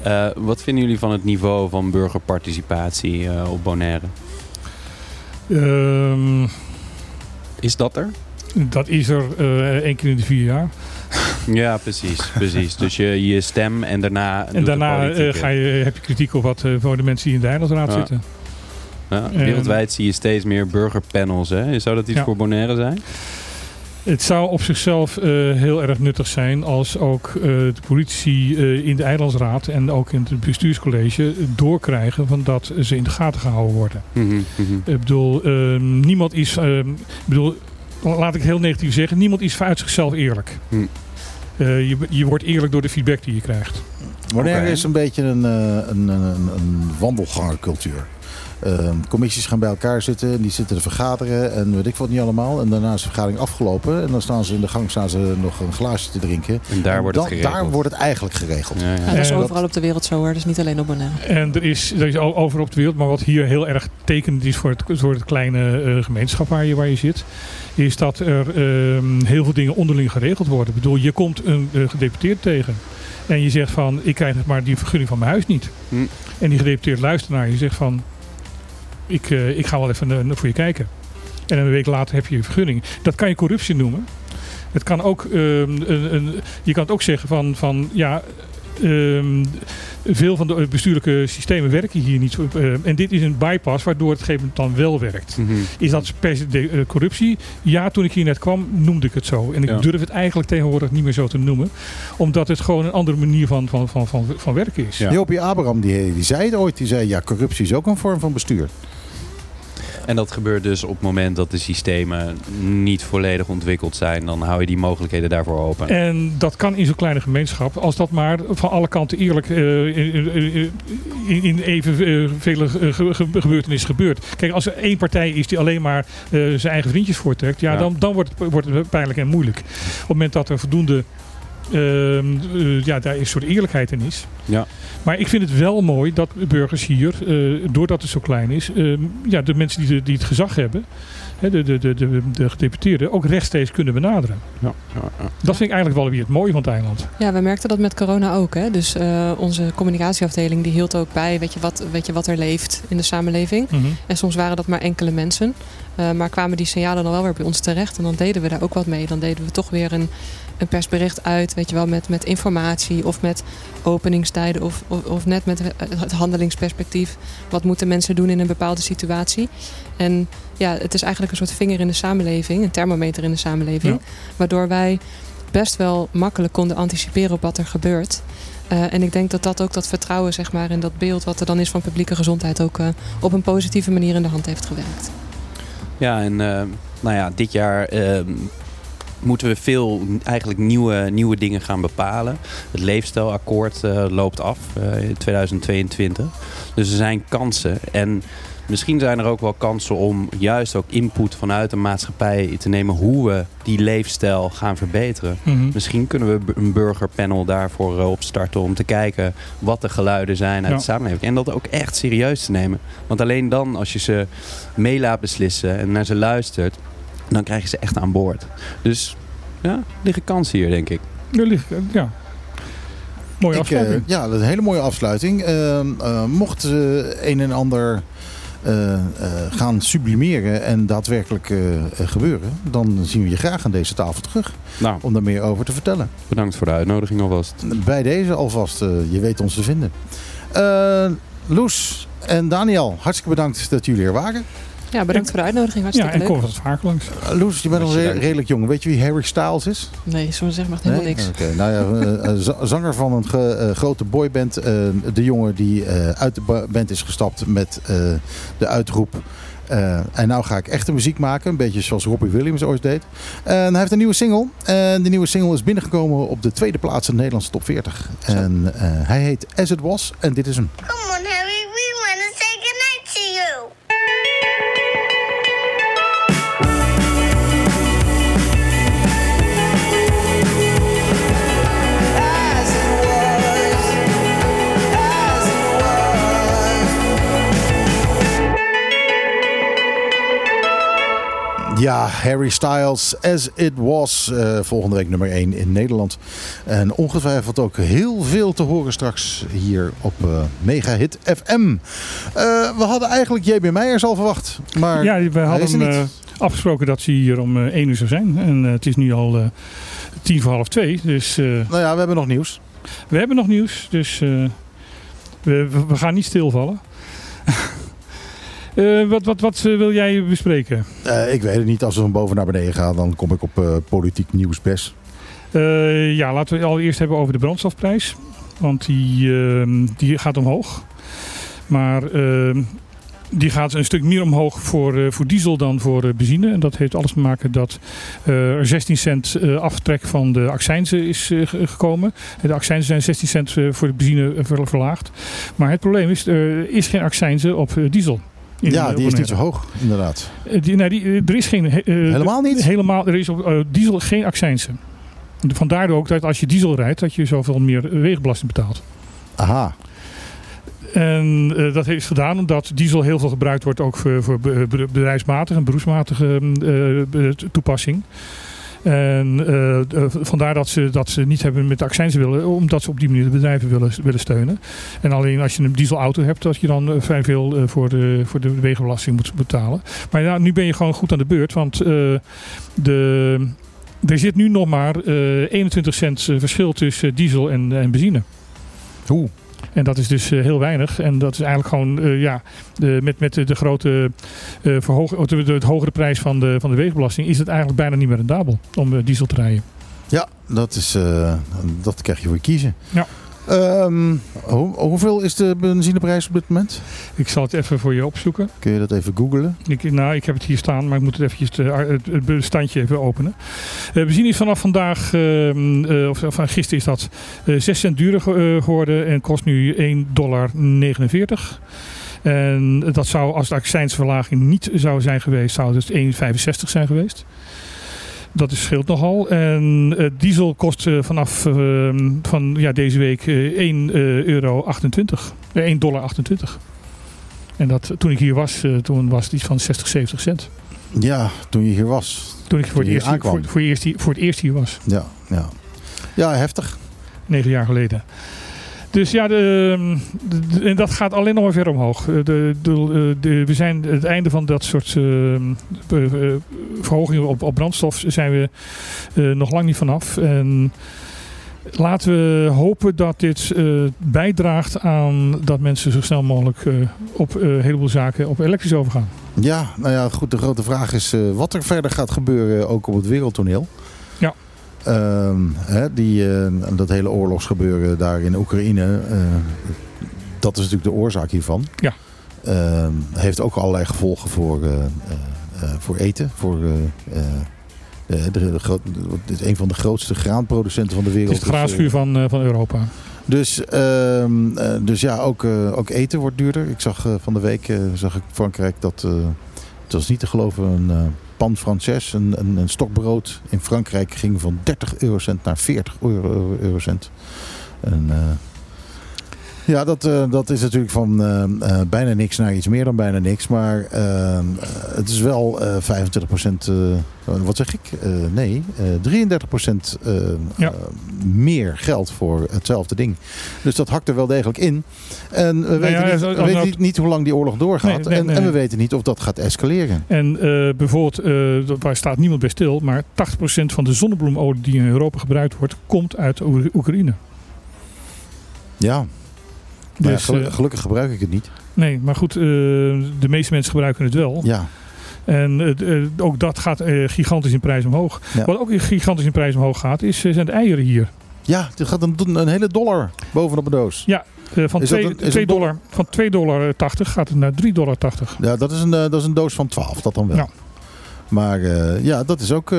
Eh, wat vinden jullie van het niveau van burgerparticipatie eh, op Bonaire? Ehm, Is dat er? dat is er eh, één keer in de vier jaar. Ja, precies. precies. Dus je, je stem en daarna. En daarna ga je, heb je kritiek op wat eh, voor de mensen die in de Eilandsraad Ja. zitten. Ja, en- wereldwijd zie je steeds meer burgerpanels. Hè? Zou dat iets Ja. voor Bonaire zijn? Het zou op zichzelf eh, heel erg nuttig zijn als ook eh, de politici eh, in de Eilandsraad en ook in het bestuurscollege doorkrijgen van dat ze in de gaten gehouden worden. Mhm, mhm. Ik bedoel, eh, niemand is, eh, ik bedoel, laat ik heel negatief zeggen, niemand is uit zichzelf eerlijk. Hm. Eh, je, je wordt eerlijk door de feedback die je krijgt. Bonaire Oké. is een beetje een, eh, een, een, een wandelgangercultuur. Eh, commissies gaan bij elkaar zitten en die zitten te vergaderen en weet ik wat niet allemaal. En daarna is de vergadering afgelopen en dan staan ze in de gang staan ze nog een glaasje te drinken. En daar wordt het geregeld. Daar wordt het eigenlijk geregeld. Ja, ja. Ja, dat is overal op de wereld zo hoor, dus niet alleen op Bonaire. En er is, er is o- over op de wereld, maar wat hier heel erg tekenend is voor het, voor het kleine eh, gemeenschap waar je, waar je zit, is dat er ehm, heel veel dingen onderling geregeld worden. Ik bedoel, je komt een eh, gedeputeerd tegen en je zegt van, ik krijg maar die vergunning van mijn huis niet. Hm. En die gedeputeerd luistert naar je en zegt van, ik, eh, ik ga wel even voor je kijken. En een week later heb je je vergunning. Dat kan je corruptie noemen. Het kan ook, ehm, een, een, je kan het ook zeggen van, van ja, ehm, veel van de bestuurlijke systemen werken hier niet. zo, eh, en dit is een bypass waardoor het gegeven moment dan wel werkt. Mhm. Is dat per se de, eh, corruptie? Ja, toen ik hier net kwam noemde ik het zo. En ik Ja. durf het eigenlijk tegenwoordig niet meer zo te noemen. Omdat het gewoon een andere manier van, van, van, van, van werken is. Ja. Jopie Abraham die, die zei het ooit, die zei ja corruptie is ook een vorm van bestuur. En dat gebeurt dus op het moment dat de systemen niet volledig ontwikkeld zijn. Dan hou je die mogelijkheden daarvoor open. En dat kan in zo'n kleine gemeenschap, als dat maar van alle kanten eerlijk eh, in, in, uh, ge- ge- gebeurtenissen gebeurt. Kijk, als er één partij is die alleen maar eh, zijn eigen vriendjes voortrekt, ja, Ja. Dan, dan wordt, het, wordt het pijnlijk en moeilijk. Op het moment dat er voldoende, ehm, eh, ja, daar een soort eerlijkheid in is. Ja. Maar ik vind het wel mooi dat burgers hier, eh, doordat het zo klein is, ehm, ja, de mensen die, de- die het gezag hebben, hè, de, de, de, de, de gedeputeerden, ook rechtstreeks kunnen benaderen. Ja, ja, ja. Dat vind ik eigenlijk wel weer het mooie van het eiland. Ja, we merkten dat met corona ook. Hè? Dus eh, onze communicatieafdeling die hield ook bij weet je, wat, weet je, wat er leeft in de samenleving. Mhm. En soms waren dat maar enkele mensen. Eh, maar kwamen die signalen dan wel weer bij ons terecht. En dan deden we daar ook wat mee. Dan deden we toch weer een, een persbericht uit. Weet je wel, met, met informatie of met openingstijden. Of, of, of net met het handelingsperspectief. Wat moeten mensen doen in een bepaalde situatie. En ja, het is eigenlijk een soort vinger in de samenleving. Een thermometer in de samenleving. Ja. Waardoor wij best wel makkelijk konden anticiperen op wat er gebeurt. Eh, en ik denk dat dat ook dat vertrouwen zeg maar, en dat beeld wat er dan is van publieke gezondheid ook eh, op een positieve manier in de hand heeft gewerkt. Ja, en eh, nou ja, dit jaar eh, moeten we veel eigenlijk nieuwe, nieuwe dingen gaan bepalen. Het leefstijlakkoord eh, loopt af eh, in 2022. Dus er zijn kansen. En misschien zijn er ook wel kansen om juist ook input vanuit de maatschappij te nemen hoe we die leefstijl gaan verbeteren. Mhm. Misschien kunnen we een burgerpanel daarvoor eh, opstarten om te kijken wat de geluiden zijn uit Ja. de samenleving. En dat ook echt serieus te nemen. Want alleen dan, als je ze mee laat beslissen en naar ze luistert, dan krijg je ze echt aan boord. Dus ja, er liggen kansen hier, denk ik. Er ligt, ja. Mooie Ik, eh, afsluiting. ja, dat is een hele mooie afsluiting. Eh, eh, mocht eh, een en ander eh, eh, gaan sublimeren en daadwerkelijk eh, eh, gebeuren, dan zien we je graag aan deze tafel terug Nou, om daar meer over te vertellen. bedankt voor de uitnodiging alvast. Bij deze alvast, eh, je weet ons te vinden. Eh, Loes en Daniel, hartstikke bedankt dat jullie er waren. Ja, bedankt voor de uitnodiging. ja, Hartstikke en leuk. kom wat vaker langs. Eh, Loes, je bent re- dank. redelijk jong. Weet je wie Harry Styles is? Nee, zo zeg maar helemaal niks. Oké, nou ja, eh, eh, za- zanger van een ge- eh, grote boyband. eh, de jongen die eh, uit de ba- band is gestapt met eh, de uitroep. eh, en nou ga ik echte muziek maken. Een beetje zoals Robbie Williams ooit deed. En hij heeft een nieuwe single. En die nieuwe single is binnengekomen op de tweede plaats in de Nederlandse top 40. En eh, hij heet As It Was. En dit is hem. Come on, Ja, Harry Styles, As It Was. eh, volgende week nummer 1 in Nederland. En ongetwijfeld ook heel veel te horen straks hier op eh Mega Hit FM. Eh, we hadden eigenlijk JB Meijers al verwacht. Maar Ja, we hadden afgesproken dat ze hier om eh, 1 uur zou zijn. En het is nu al tien voor half twee. Dus nou ja, we hebben nog nieuws. we hebben nog nieuws. Dus we- we gaan niet stilvallen. Eh, wat wat, wat eh, wil jij bespreken? Eh, ik weet het niet. Als we van boven naar beneden gaan, dan kom ik op politiek nieuws best. Eh, ja, laten we het allereerst hebben over de brandstofprijs. Want die, ehm, die gaat omhoog. Maar ehm, die gaat een stuk meer omhoog voor, voor diesel dan voor benzine. En dat heeft alles te maken dat er 16 cent aftrek van de accijnzen is ge- gekomen. De accijnzen zijn 16 cent voor de benzine ver- verlaagd. Maar het probleem is, er is geen accijnzen op diesel. Ja, die is niet zo hoog, inderdaad. Eh, die, nee, die, er is geen... eh, Helemaal niet? Helemaal, er is op eh, diesel geen accijnsen. Vandaar ook dat als je diesel rijdt, dat je zoveel meer wegenbelasting betaalt. Aha. En dat is gedaan omdat diesel heel veel gebruikt wordt ook voor, voor be- be- bedrijfsmatige en beroepsmatige eh, toepassing. En eh, eh, vandaar dat ze, dat ze niet hebben met de accijnzen willen, omdat ze op die manier de bedrijven willen, willen steunen. En alleen als je een dieselauto hebt, dat je dan eh, vrij veel voor, de, voor de wegenbelasting moet betalen. Maar ja, nu ben je gewoon goed aan de beurt, want de, er zit nu nog maar eh, 21 cent verschil tussen diesel en, en benzine. Hoe? En dat is dus eh, heel weinig. En dat is eigenlijk gewoon eh, ja, de, met, met de, grote verhoog, of de, de, het hogere prijs van de, van de wegenbelasting is het eigenlijk bijna niet meer rendabel om diesel te rijden. Ja, dat, is, dat krijg je voor je kiezen. Ja. Ehm, hoe- hoeveel is de benzineprijs op dit moment? Ik zal het even voor je opzoeken. Kun je dat even googlen? Ik, nou, ik heb het hier staan, maar ik moet het eventjes eh, het, het bestandje even openen. Eh benzine is vanaf vandaag, ehm, eh, of van gisteren is dat, eh 6 cent duurder ge- geworden en kost nu 1,49 dollar. En dat zou, als de accijnsverlaging niet zou zijn geweest, zou het 1,65 zijn geweest. Dat is, scheelt nogal. En eh, diesel kost eh, vanaf ehm, van, ja, deze week eh 1,28 euro. Eh, 1,28 dollar. En dat, toen ik hier was, toen was het iets van 60, 70 cent. Ja, toen je hier was. Toen ik voor het, eerst, aankwam. voor, voor, eerst, voor het eerst hier was. Ja, ja. Ja, heftig. Negen jaar geleden. Dus ja, de- en dat gaat alleen nog maar ver omhoog. Eh, De, de, we zijn het einde van dat soort eh, eh, eh, verhogingen op, op brandstof zijn we eh, nog lang niet vanaf. En laten we hopen dat dit eh, bijdraagt aan dat mensen zo snel mogelijk eh, op eh, een heleboel zaken op elektrisch overgaan. Ja, nou ja, goed. De grote vraag is eh, wat er verder gaat gebeuren, ook op het wereldtoneel. Ehm, hè, die, eh, dat hele oorlogsgebeuren daar in Oekraïne, eh, dat is natuurlijk de oorzaak hiervan. Ja. Ehm, heeft ook allerlei gevolgen voor, eh, voor eten. Voor, de, de, de groot- het is een van de grootste graanproducenten van de wereld. Het is het graanschuur van, van Europa. dus, ehm, eh, dus ja, ook, ook eten wordt duurder. Ik zag van de week zag ik Frankrijk dat, het was niet te geloven, een pan Frances, een, een, een stokbrood in Frankrijk ging van 30 eurocent naar 40 euro, eurocent. En, eh, ja, dat, eh, dat is natuurlijk van eh, eh, bijna niks naar iets meer dan bijna niks. Maar het is wel eh 25 procent, wat zeg ik? Nee, eh 33 procent eh, Ja. eh, meer geld voor hetzelfde ding. Dus dat hakt er wel degelijk in. En we weten, ja, niet, we weten nou- niet, hoe lang die oorlog doorgaat. Nee, nee, en, nee. en we weten niet of dat gaat escaleren. En bijvoorbeeld, waar staat niemand bij stil, maar 80% van de zonnebloemolie die in Europa gebruikt wordt, komt uit Oe- Oekraïne. Ja, maar Dus, eh, gelukkig gebruik ik het niet. nee, maar goed, eh, de meeste mensen gebruiken het wel. Ja, En eh, ook dat gaat gigantisch in prijs omhoog. Ja. Wat ook gigantisch in prijs omhoog gaat, is, zijn de eieren hier. ja er gaat een, een hele dollar bovenop een doos. Ja, van Is dat 2 een- is twee een dol- dollar, van 2,80 dollar gaat het naar 3,80 dollar. Ja, dat is een, dat is een doos van 12, dat dan wel. Ja. Maar eh, ja, dat is ook eh,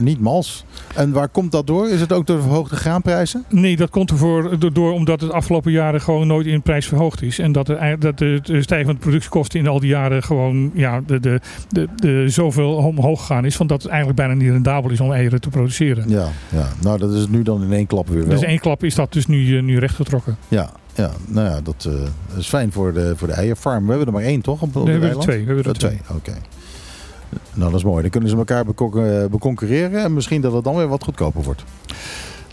niet mals. En waar komt dat door? Is het ook door de verhoogde graanprijzen? Nee, dat komt ervoor door, omdat het de afgelopen jaren gewoon nooit in prijs verhoogd is. En dat, ei- dat de, de stijging van de productiekosten in al die jaren gewoon ja, de, de, de, de zoveel omhoog gegaan is. Van dat het eigenlijk bijna niet rendabel is om eieren te produceren. Ja, ja, nou dat is het nu dan in één klap weer wel. Dus één klap is dat dus nu, eh, nu rechtgetrokken. Ja, ja, nou ja, dat is fijn voor de, voor de eierfarm. We hebben er maar één toch? Op, op We hebben er twee. We hebben er twee, oké. Nou, dat is mooi. Dan kunnen ze elkaar eh, beconcurreren. En misschien dat het dan weer wat goedkoper wordt.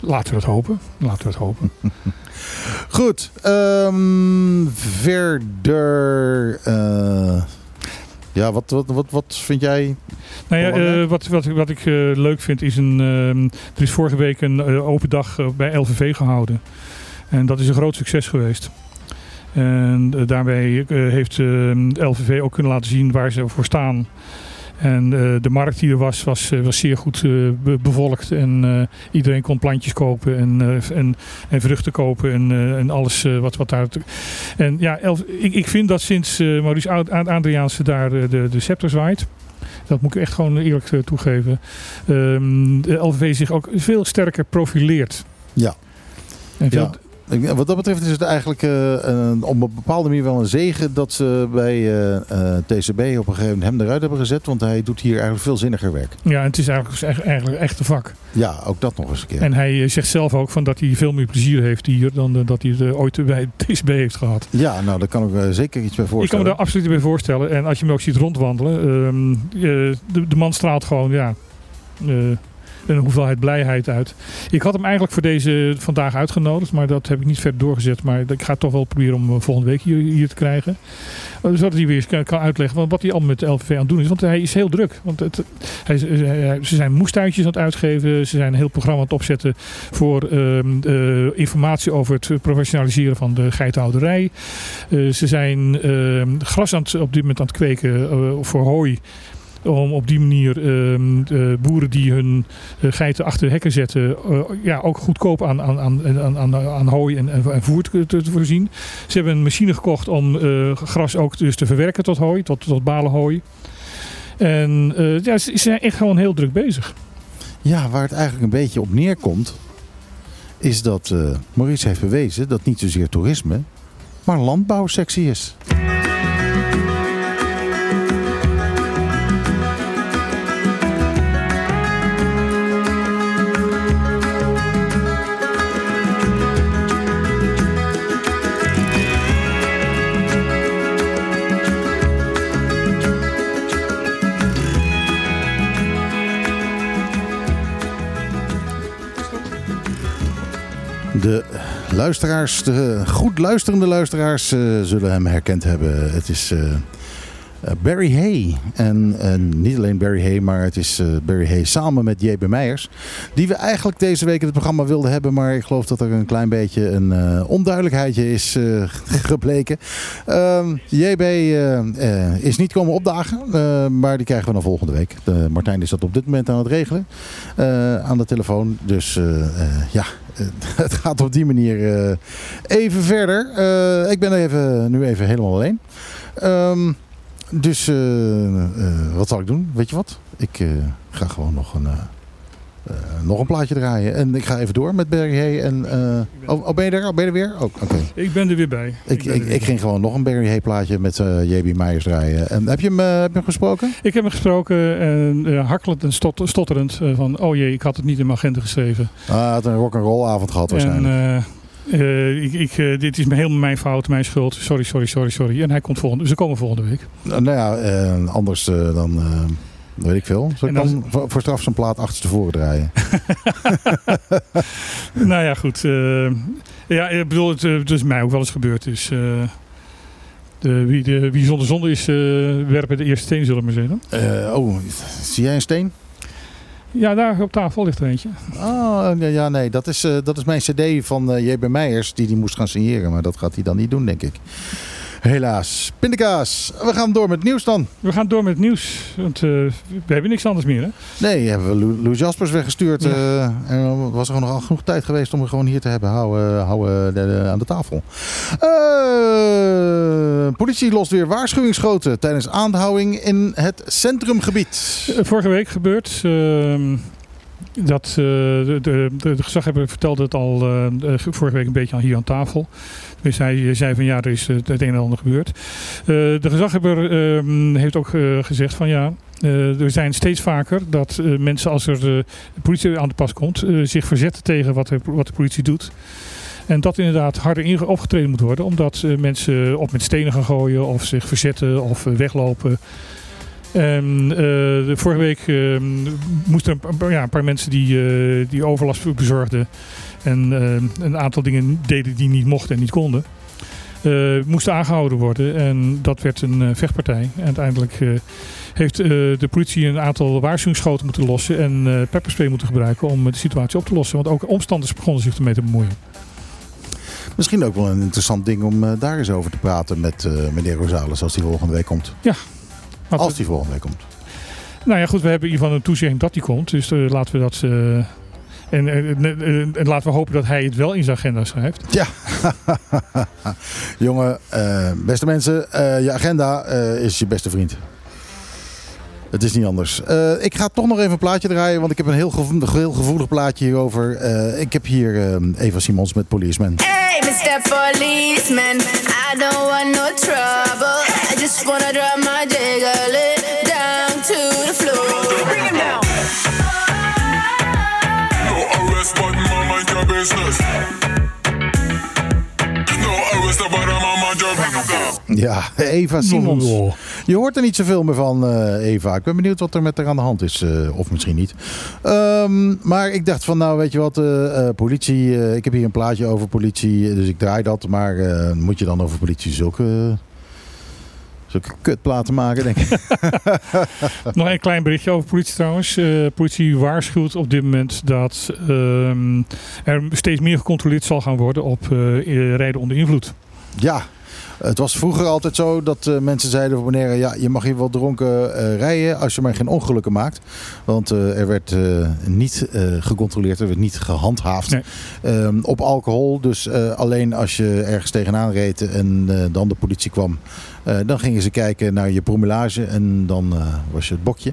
Laten we het hopen. Laten we het hopen. Goed. ehm, verder... eh, ja, wat, wat, wat, wat vind jij? Nou ja, eh, wat, wat, wat ik leuk vind is een. ehm, er is vorige week een open dag bij LVV gehouden. En dat is een groot succes geweest. En daarbij heeft ehm, LVV ook kunnen laten zien waar ze voor staan. En eh, de markt die er was, was, eh, was zeer goed eh, be- bevolkt. En iedereen kon plantjes kopen en, en, en vruchten kopen en, en alles wat, wat daar... En ja, Elf- ik, ik vind dat sinds Maurice Ad- Ad- Adriaanse daar de, de scepter zwaait... Dat moet ik echt gewoon eerlijk toegeven. ehm, de LVV zich ook veel sterker profileert. Ja. En veel, Ja. Wat dat betreft is het eigenlijk eh, een, op een bepaalde manier wel een zegen dat ze bij eh, eh, TCB op een gegeven moment hem eruit hebben gezet. Want hij doet hier eigenlijk veel zinniger werk. ja, en het is eigenlijk, echt- eigenlijk echt een vak. Ja, ook dat nog eens een keer. En hij zegt zelf ook van dat hij veel meer plezier heeft hier dan dat hij het ooit bij TSB heeft gehad. Ja, nou daar kan ik me zeker iets bij Ik kan me voorstellen. daar absoluut bij voorstellen. En als je hem ook ziet rondwandelen, ehm, eh, de, de man straalt gewoon ja, een hoeveelheid blijheid uit. Ik had hem eigenlijk voor deze vandaag uitgenodigd, maar dat heb ik niet verder doorgezet. Maar ik ga toch wel proberen om eh, volgende week hier, hier te krijgen. Eh, Zodat hij weer kan, uitleggen wat- hij allemaal met de LVV aan het doen is. Want hij is heel druk. Want het, hij, hij- ze zijn moestuintjes aan het uitgeven. Ze zijn een heel programma aan het opzetten voor ehm, eh, informatie over het professionaliseren van de geitenhouderij. Eh, ze zijn ehm, gras aan het, op dit moment aan het kweken eh, voor hooi. Om op die manier ehm, boeren die hun eh, geiten achter hekken zetten, eh, ja, ook goedkoop aan, aan, aan, aan, aan, hooi en, en, voer te, voorzien. Ze hebben een machine gekocht om eh, gras ook dus te verwerken tot hooi, tot, tot balenhooi. En ja, ze, zijn echt gewoon heel druk bezig. Ja, waar het eigenlijk een beetje op neerkomt, is dat Maurice heeft bewezen dat niet zozeer toerisme, maar landbouw is. De luisteraars, de goed luisterende luisteraars, eh, zullen hem herkend hebben. Het is eh, Barry Hay. En, niet alleen Barry Hay, maar het is eh, Barry Hay samen met J.B. Meijers. Die we eigenlijk deze week in het programma wilden hebben. Maar ik geloof dat er een klein beetje een onduidelijkheidje is gebleken. Ehm, JB is niet komen opdagen, maar die krijgen we dan volgende week. Martijn is dat op dit moment aan het regelen aan de telefoon. Dus ja, het gaat op die manier eh, even verder. Eh, ik ben even, nu even helemaal alleen. Ehm, dus eh, eh, wat zal ik doen? Weet je wat? Ik eh, ga gewoon nog een, eh, nog een plaatje draaien. En ik ga even door met Barry Hay. En, eh, oh, oh, ben je er? Oh, ben je er weer? Oh, oké. Ik ben er weer bij. Ik, ik, ik ging gewoon nog een Barry Hay plaatje met eh JB Meijers draaien. En heb je hem, heb je hem gesproken? Ik heb hem gesproken en uh, hakkelend en stot- stotterend van oh jee, ik had het niet in mijn agenda geschreven. Ah, had een rock'n'roll avond gehad waarschijnlijk. En ik, ik, dit is helemaal mijn fout, mijn schuld. Sorry, sorry, sorry, sorry. En hij komt volgende, ze komen volgende week. Nou ja, eh, anders dan weet ik veel. Zal ik En als- dan voor, voor straf zijn plaat achterstevoren draaien? nou ja, goed. eh, ja, ik bedoel, het, eh, het is mij ook wel eens gebeurd. Dus eh, de, wie, de, wie zonder zonde is, werpen de eerste steen, zullen we maar zeggen. Oh, zie jij een steen? Ja, daar op tafel ligt er eentje. Oh, ja, nee, dat is, dat is mijn cd van eh, JB Meijers die die moest gaan signeren. Maar dat gaat hij dan niet doen, denk ik. Helaas. Pindakaas, we gaan door met het nieuws dan. We gaan door met het nieuws. Want eh, we hebben niks anders meer, hè? Nee, hebben we Lou, Lou Jaspers weggestuurd. Ja. eh, en dan was er gewoon nog genoeg tijd geweest om er gewoon hier te hebben. Houden, houden de- de- aan de tafel. Eh, politie lost weer waarschuwingsschoten tijdens aanhouding in het centrumgebied. Eh, Vorige week gebeurd. Dat eh, de, de, de, gezaghebber vertelde het al eh, eh, vorige week een beetje hier aan tafel. Dus hij zei van ja, er is het een en ander gebeurd. De gezaghebber ehm, heeft ook gezegd van ja, eh, er zijn steeds vaker dat mensen als er de politie aan de pas komt, zich verzetten tegen wat de, wat de politie doet. En dat inderdaad harder opgetreden moet worden, omdat mensen op met stenen gaan gooien of zich verzetten of weglopen. En eh, de vorige week eh, moesten een, paar- ja, een paar mensen die, eh, die overlast bezorgden en eh, een aantal dingen deden die niet mochten en niet konden, eh, moesten aangehouden worden. En dat werd een eh, vechtpartij. En uiteindelijk eh, heeft eh, de politie een aantal waarschuwingsschoten moeten lossen en eh pepperspray moeten gebruiken om de situatie op te lossen. Want ook omstanders begonnen zich ermee te bemoeien. Misschien ook wel een interessant ding om eh, daar eens over te praten met eh, meneer Rosales als die volgende week komt. Want, Als die volgende week komt. Nou ja, goed, we hebben in ieder geval een toezegging dat die komt. Dus eh, laten we dat. eh, en, en, en- en laten we hopen dat hij het wel in zijn agenda schrijft. Ja. Jongen, eh, beste mensen, je agenda is je beste vriend. Het is niet anders. Eh, ik ga toch nog even een plaatje draaien, want ik heb een heel, gevo- heel gevoelig plaatje hierover. Eh, ik heb hier eh, Eva Simons met Policeman. Hey, Mr. Policeman, I don't want no trouble. I just wanna drop my jiggle down to the floor. Bring him down. No arrest, but mind your business. Ja, Eva Simons. Je hoort er niet zoveel meer van, eh, Eva. Ik ben benieuwd wat er met haar aan de hand is. eh, of misschien niet. Ehm, maar ik dacht van, nou weet je wat, eh, politie. ik heb hier een plaatje over politie, dus ik draai dat. Maar moet je dan over politie zulke, zulke kutplaten maken, denk ik. Nog een klein berichtje over politie trouwens. Eh politie waarschuwt op dit moment dat ehm, er steeds meer gecontroleerd zal gaan worden op eh, rijden onder invloed. Ja, het was vroeger altijd zo dat eh, mensen zeiden van meneer, ja, je mag hier wel dronken eh, rijden als je maar geen ongelukken maakt. Want eh, er werd niet gecontroleerd, er werd niet gehandhaafd Nee. ehm, op alcohol. Dus alleen als je ergens tegenaan reed en dan de politie kwam, dan gingen ze kijken naar je promillage en dan was je het bokje.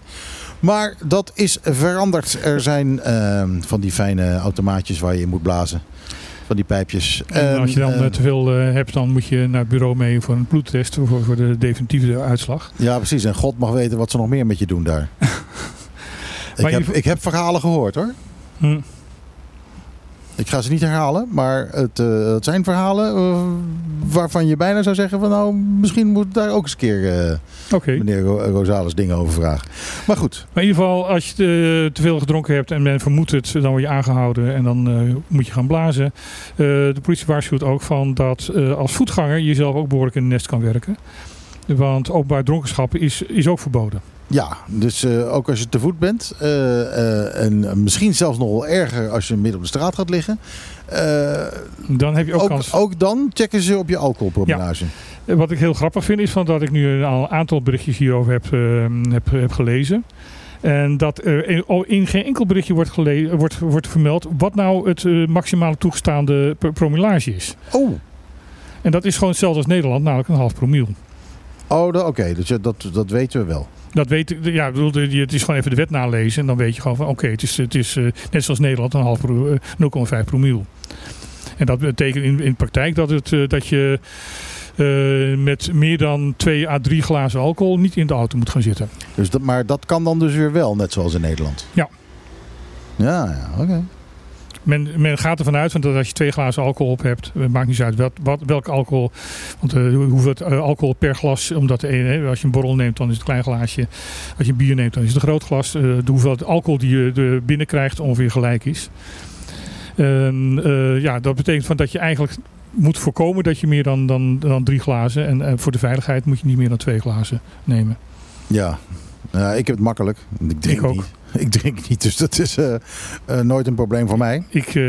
Maar dat is veranderd. Er zijn ehm, van die fijne automaatjes waar je in moet blazen. Van die pijpjes. En als je dan eh, eh, te veel eh, hebt, dan moet je naar het bureau mee voor een bloedtest voor, voor de definitieve uitslag. Ja, precies. En God mag weten wat ze nog meer met je doen daar. ik, heb, je- ik heb verhalen gehoord hoor. Hm. Ik ga ze niet herhalen, maar het, eh, het zijn verhalen eh, waarvan je bijna zou zeggen van nou, misschien moet daar ook eens een keer eh, Oké. meneer Ro- Rosales dingen over vragen. Maar goed, Maar in ieder geval, als je te, te veel gedronken hebt en men vermoedt het, dan word je aangehouden en dan moet je gaan blazen. De politie waarschuwt ook van dat als voetganger je jezelf ook behoorlijk in een nest kan werken. Want openbaar dronkenschap is, is ook verboden. Ja, dus eh, ook als je te voet bent eh, eh, en misschien zelfs nog wel erger als je midden op de straat gaat liggen. Dan heb je ook, ook, kans. ook dan checken ze op je alcoholpromillage. Wat ik heel grappig vind is van dat ik nu een aantal berichtjes hierover heb, heb, heb gelezen. En dat er in, oh, geen enkel berichtje wordt, wordt, wordt vermeld wat nou het maximale toegestaande pro- promillage is. Oh, En dat is gewoon hetzelfde als Nederland, namelijk een half promiel. oh oké, dus dat, dat weten we wel. Dat weet ik, ja, bedoel, het is gewoon even de wet nalezen en dan weet je gewoon van oké, het is, het is eh, net zoals Nederland een half pro- eh, 0,5 promiel. En dat betekent in, in praktijk dat, het, eh, dat je met meer dan 2 à 3 glazen alcohol niet in de auto moet gaan zitten. Dus dat, maar dat kan dan dus weer wel, net zoals in Nederland. Ja. Ja, ja, oké. Men, men gaat ervan uit van dat als je twee glazen alcohol op hebt, het maakt niet uit wat, wat, welk alcohol, want eh hoeveel eh, alcohol per glas, omdat de als je een borrel neemt dan is het een klein glaasje, als je een bier neemt dan is het een groot glas, eh, de hoeveelheid alcohol die je er binnenkrijgt ongeveer gelijk is. Eh, ja, dat betekent van dat je eigenlijk moet voorkomen dat je meer dan, dan, dan drie glazen, en eh, voor de veiligheid moet je niet meer dan twee glazen nemen. Ja. Ja, ik heb het makkelijk. Ik drink Ik ook. niet. Ik drink niet, dus dat is eh, eh, nooit een probleem voor mij. Ik, eh,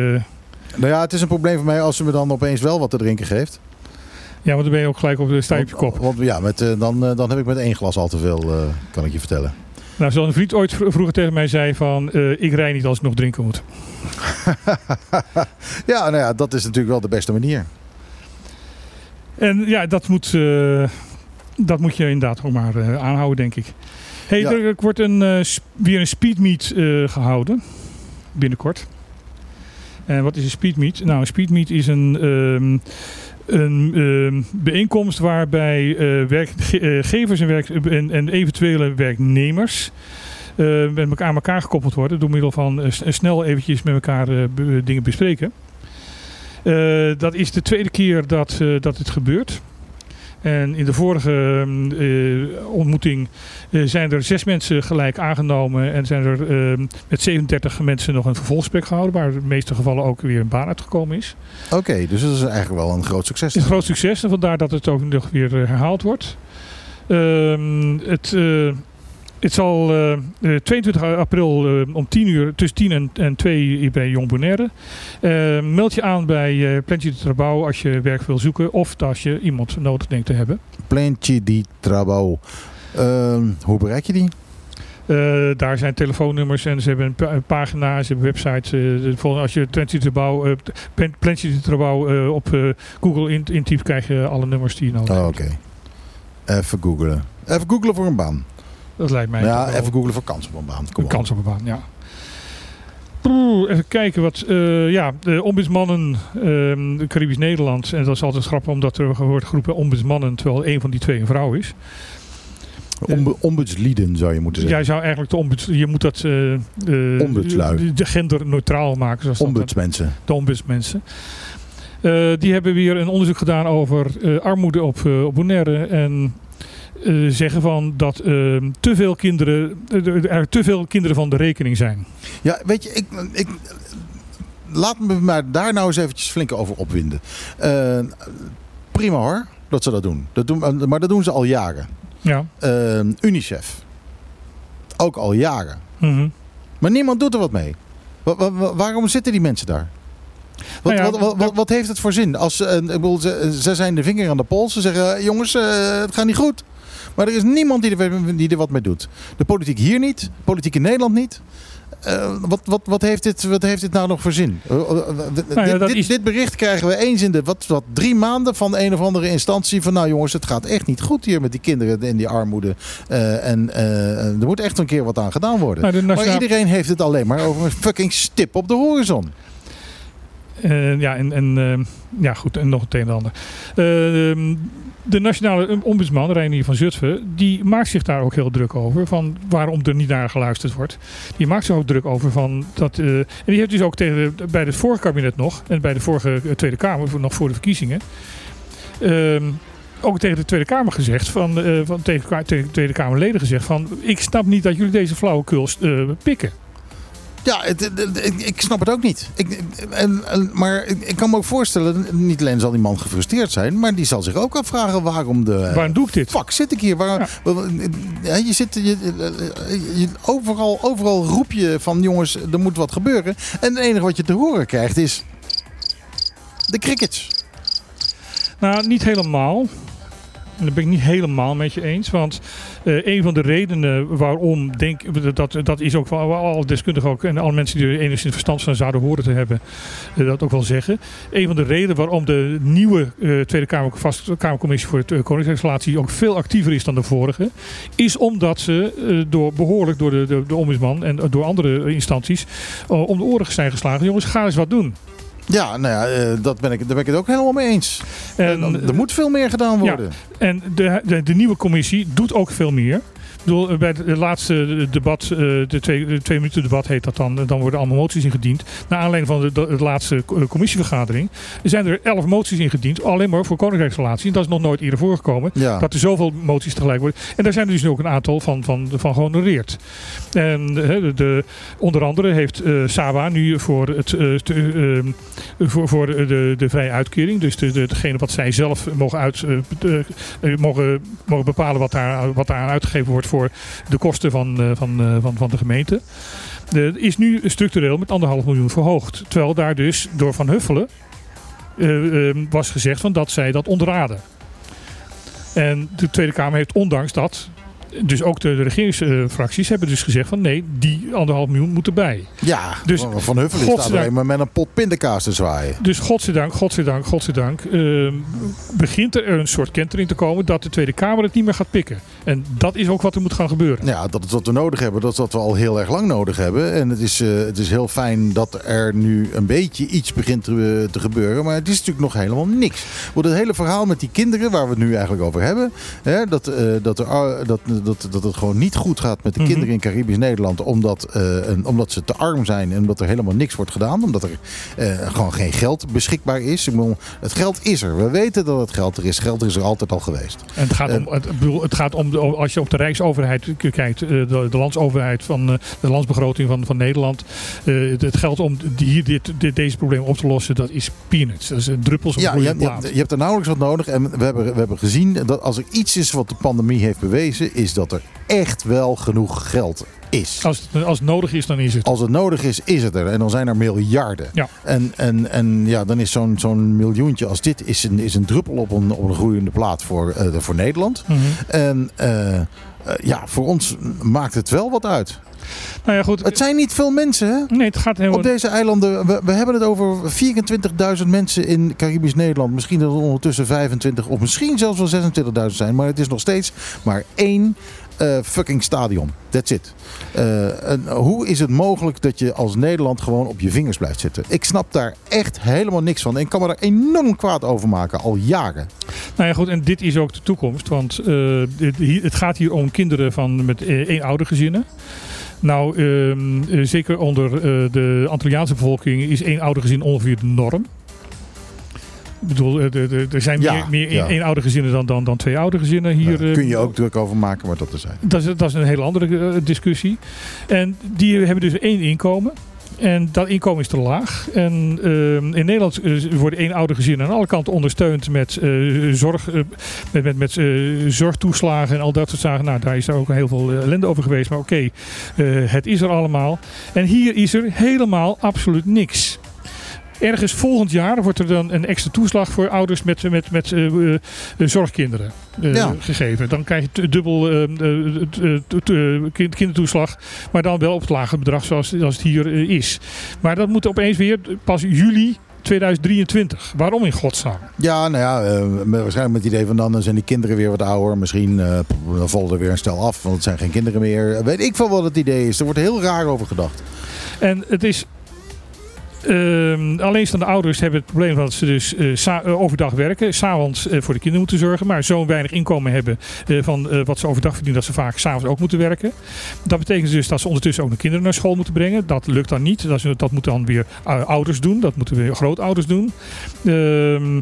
Nou ja, het is een probleem voor mij als ze me dan opeens wel wat te drinken geeft. ja, want dan ben je ook gelijk op de je kop. Want, ja, met, dan, dan heb ik met één glas al te veel, kan ik je vertellen. Nou, zoals een vriend ooit vro- vroeger tegen mij zei van, ik rij niet als ik nog drinken moet. ja, nou ja, dat is natuurlijk wel de beste manier. En ja, dat moet, dat moet je inderdaad ook maar aanhouden, denk ik. Hey, Ja. er, er wordt een, eh, weer een speedmeet eh, gehouden. Binnenkort. En wat is een speedmeet? Nou, een speedmeet is een, ehm, een ehm, bijeenkomst waarbij eh, werkgevers en, werk, en, en eventuele werknemers met elkaar aan elkaar gekoppeld worden door middel van snel eventjes met elkaar dingen bespreken. Dat is de tweede keer dat, dat het gebeurt. En in de vorige ehm, eh, ontmoeting eh, zijn er zes mensen gelijk aangenomen en zijn er ehm, met 37 mensen nog een vervolgsgesprek gehouden, waar in de meeste gevallen ook weer een baan uitgekomen is. Oké, dus dat is eigenlijk wel een groot succes. Een groot succes en vandaar dat het ook nog weer eh, herhaald wordt. Ehm, het, het zal eh, eh, 22 april eh, om 10 uur, tussen 10 en, en 2 hier bij Jong Bonaire. Eh, meld je aan bij uh, Plantje de Trabouw als je werk wil zoeken of als je iemand nodig denkt te hebben. Plantje di Trabouw. Ehm, hoe bereik je die? Eh, daar zijn telefoonnummers en ze hebben een, pa- een pagina, ze hebben websites. eh, de volgende- als je Plantje de Trabouw, eh, de eh, op eh, Google in- intypt, krijg je alle nummers die je nodig Oh, hebt. Oké. Even googlen. Even googlen voor een baan. Dat lijkt mij ja, toch wel even googlen voor kans op een baan. Kom een op. kans op een baan, ja. Even kijken wat. eh, ja, de ombudsmannen ehm Caribisch Nederland. En dat is altijd grappig omdat er wordt geroepen ombudsmannen. Terwijl een van die twee een vrouw is. Ombu- ombudslieden zou je moeten zeggen. Jij zou eigenlijk de ombuds. Je moet dat. eh eh, Ombudslui. de- De gender neutraal maken. Zoals dat Ombudsmensen. de ombudsmensen. Eh, die hebben weer een onderzoek gedaan over eh, armoede op, eh, op Bonaire. En eh, zeggen van dat eh, te veel kinderen, eh, er te veel kinderen van de rekening zijn. Ja, weet je, ik, ik, laat me maar daar nou eens eventjes flink over opwinden. Eh, prima hoor, dat ze dat doen. dat doen. Maar dat doen ze al jaren. Ja. UNICEF. Ook al jaren. Mhm. Maar niemand doet er wat mee. Wa- wa- wa- waarom zitten die mensen daar? Wat, Nou ja, wat, wat, heeft het voor zin? Als, ik bedoel, ze, ze zijn de vinger aan de pols. Ze zeggen, jongens, het gaat niet goed. Maar er is niemand die er, die er wat mee doet. De politiek hier niet. Politiek in Nederland niet. Eh, wat, wat, wat, heeft dit, wat heeft dit nou nog voor zin? Eh, eh, dit- Nou ja, dit, is- dit bericht krijgen we eens in de wat, wat, drie maanden van een of andere instantie. Van nou jongens, het gaat echt niet goed hier met die kinderen in die armoede. En er moet echt een keer wat aan gedaan worden. Nou, de Maar iedereen heeft het alleen maar over een fucking stip op de horizon. Ja, en, en ja, goed, en nog het een en ander. De nationale ombudsman, Reinier van Zutphen, die maakt zich daar ook heel druk over. Van waarom er niet naar geluisterd wordt. Die maakt zich ook druk over van dat. eh, en die heeft dus ook tegen, bij het vorige kabinet nog. En bij de vorige eh, Tweede Kamer, nog voor de verkiezingen. ehm, ook tegen de Tweede Kamer gezegd, van, eh, van, tegen, tegen Tweede Kamerleden gezegd van... Ik snap niet dat jullie deze flauwekul pikken. Ja, het, het- het- ik, ik snap het ook niet. Ik, en, en- maar ik, ik kan me ook voorstellen, niet alleen zal die man gefrustreerd zijn, maar die zal zich ook afvragen waarom de. Waarom doe ik dit? Fuck, zit ik hier? Waar, ja, je zit, je, je- overal, overal roep je van jongens, er moet wat gebeuren. En het enige wat je te horen krijgt is de crickets. Nou, niet helemaal. En dat ben ik niet helemaal met je eens. Want eh, een van de redenen waarom, denk dat, dat is ook wel alle deskundigen ook, en alle mensen die er enigszins verstand van zouden horen te hebben, eh, dat ook wel zeggen. Een van de redenen waarom de nieuwe eh, Tweede Kamer, Kamercommissie voor het uh, Koningsrijksrelatie ook veel actiever is dan de vorige, is omdat ze door, behoorlijk door de, de, de ombudsman en door andere instanties om de oren zijn geslagen. Jongens, ga eens wat doen. Ja, nou ja, eh, dat ben ik, daar ben ik het ook helemaal mee eens. En, er moet veel meer gedaan worden. En de, de, de nieuwe commissie doet ook veel meer. Bedoel, bij het laatste debat, eh, de twee, de twee minuten debat heet dat dan, dan worden allemaal moties ingediend. Naar aanleiding van de, de, de laatste eh, commissievergadering zijn er elf moties ingediend, alleen maar voor koninkrijksrelatie. En dat is nog nooit eerder voorgekomen, Ja. dat er zoveel moties tegelijk worden. En daar zijn er dus nu ook een aantal van, van, van gehonoreerd. En de, de- onder andere heeft eh Saba nu voor, het, te- voor, voor de, de, vrije uitkering, dus de, de, degene wat zij zelf mogen, uit, mogen, mogen bepalen wat daar, wat daar aan uitgegeven wordt voor de kosten van, eh, van, eh, van, van de gemeente. De, is nu structureel met anderhalf miljoen verhoogd. Terwijl daar dus door Van Huffelen eh, eh, was gezegd van dat zij dat ontraden. En de Tweede Kamer heeft ondanks dat, dus ook de, regeringsfracties hebben dus gezegd van nee, die anderhalf miljoen moet erbij. Ja, Dus Van Huffelen staat alleen maar met een pot pindakaas te zwaaien. Dus godzijdank, godzijdank, godzijdank eh, begint er een soort kentering te komen dat de Tweede Kamer het niet meer gaat pikken. En dat is ook wat er moet gaan gebeuren. Ja, dat is wat we nodig hebben. Dat is wat we al heel erg lang nodig hebben. En het is, eh, het is heel fijn dat er nu een beetje iets begint te, te gebeuren. Maar het is natuurlijk nog helemaal niks. Want het hele verhaal met die kinderen, waar we het nu eigenlijk over hebben. Hè, dat, eh, dat, er, dat, dat, dat het gewoon niet goed gaat met de Mhm. kinderen in Caribisch Nederland. Omdat, eh, een- omdat ze te arm zijn en omdat er helemaal niks wordt gedaan. Omdat er eh, gewoon geen geld beschikbaar is. Ik bedoel, het geld is er. We weten dat het geld er is. Geld is er altijd al geweest. En het gaat om, het, bedoel, het gaat om de, als je op de Rijksoverheid kijkt, eh, de, de landsoverheid van eh, de landsbegroting van, van Nederland. eh, het, geld om die, dit, dit, deze problemen op te lossen, dat is peanuts. Dat is een druppels op Ja, je, je, je hebt er nauwelijks wat nodig. En we hebben, we hebben gezien dat als er iets is wat de pandemie heeft bewezen, is dat er echt wel genoeg geld is. Als het, als het nodig is, dan is het. Als het nodig is, is het er. En dan zijn er miljarden. Ja. En, en, en ja, dan is zo'n zo'n miljoentje als dit is een, is een druppel op een, op een groeiende plaat voor, eh, voor Nederland. Mhm. En eh, eh, ja, voor ons maakt het wel wat uit. Nou ja, goed. Het zijn niet veel mensen, hè? Nee, het gaat helemaal... Op deze eilanden, we, we hebben het over 24.000 mensen in Caribisch Nederland. Misschien dat het ondertussen 25 of misschien zelfs wel 26.000 zijn. Maar het is nog steeds maar één eh, fucking stadion. That's it. En hoe is het mogelijk dat je als Nederland gewoon op je vingers blijft zitten? Ik snap daar echt helemaal niks van. En kan me daar enorm kwaad over maken, al jaren. Nou ja, goed, en dit is ook de toekomst. Want eh, het gaat hier om kinderen van, met eenoudergezinnen. Nou, ehm, eh, zeker onder de Antilliaanse bevolking is eenoudergezin ongeveer de norm. Ik bedoel, eh, er zijn Ja, meer, meer ja. eenoudergezinnen dan, dan, dan twee oudergezinnen hier. Daar eh, kun je ook druk over maken, maar dat is zijn. dat is, dat is een hele andere eh, discussie. En die hebben dus één inkomen. En dat inkomen is te laag. En ehm, in Nederland worden één oude gezinnen aan alle kanten ondersteund met, zorg, met, met, met zorgtoeslagen en al dat soort zaken. Nou, daar is er ook heel veel ellende over geweest. Maar oké, het is er allemaal. En hier is er helemaal absoluut niks. Ergens volgend jaar wordt er dan een extra toeslag voor ouders met, met, met eh, eh, eh, zorgkinderen Ja. gegeven. Dan krijg je dubbel kindertoeslag, maar dan wel op het lage bedrag zoals, zoals het hier is. Maar dat moet opeens weer pas juli 2023. Waarom in godsnaam? Ja, nou ja, waarschijnlijk met het idee van dan zijn die kinderen weer wat ouder. Misschien vallen er weer een stel af, want het zijn geen kinderen meer. Weet ik veel wat het idee is. Er wordt heel raar over gedacht. En het is Ehm, alleenstaande ouders hebben het probleem dat ze dus eh, eh, overdag werken, s'avonds eh voor de kinderen moeten zorgen, maar zo weinig inkomen hebben van wat ze overdag verdienen, dat ze vaak s'avonds ook moeten werken. Dat betekent dus dat ze ondertussen ook de kinderen naar school moeten brengen. Dat lukt dan niet. Dat, dat moeten dan weer ouders doen. Dat moeten weer grootouders doen. Ehm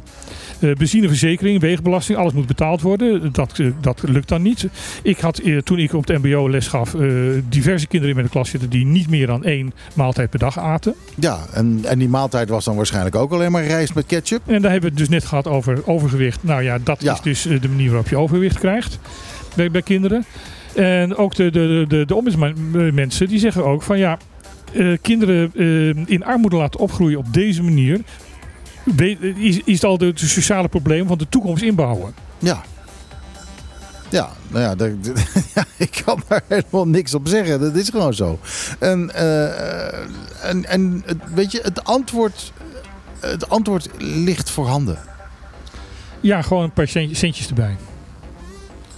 eh, benzineverzekering, wegenbelasting, alles moet betaald worden. Dat, dat lukt dan niet. Ik had toen ik op het MBO les gaf, diverse kinderen in mijn klas zitten die niet meer dan één maaltijd per dag aten. Ja, en die maaltijd was dan waarschijnlijk ook alleen maar rijst met ketchup. En daar hebben we het dus net gehad over overgewicht. Nou ja, dat Ja. is dus eh, de manier waarop je overgewicht krijgt bij, bij kinderen. En ook de, de, de, de ombudsmensen die zeggen ook van ja, eh, kinderen eh, in armoede laten opgroeien op deze manier. Is, is het al de sociale probleem van de toekomst inbouwen? Ja. Ja, nou ja, daar- ja, ik kan daar helemaal niks op zeggen. Dat is gewoon zo. En, eh, en, en weet je, het antwoord, het antwoord ligt voorhanden. Ja, gewoon een paar cent- centjes erbij.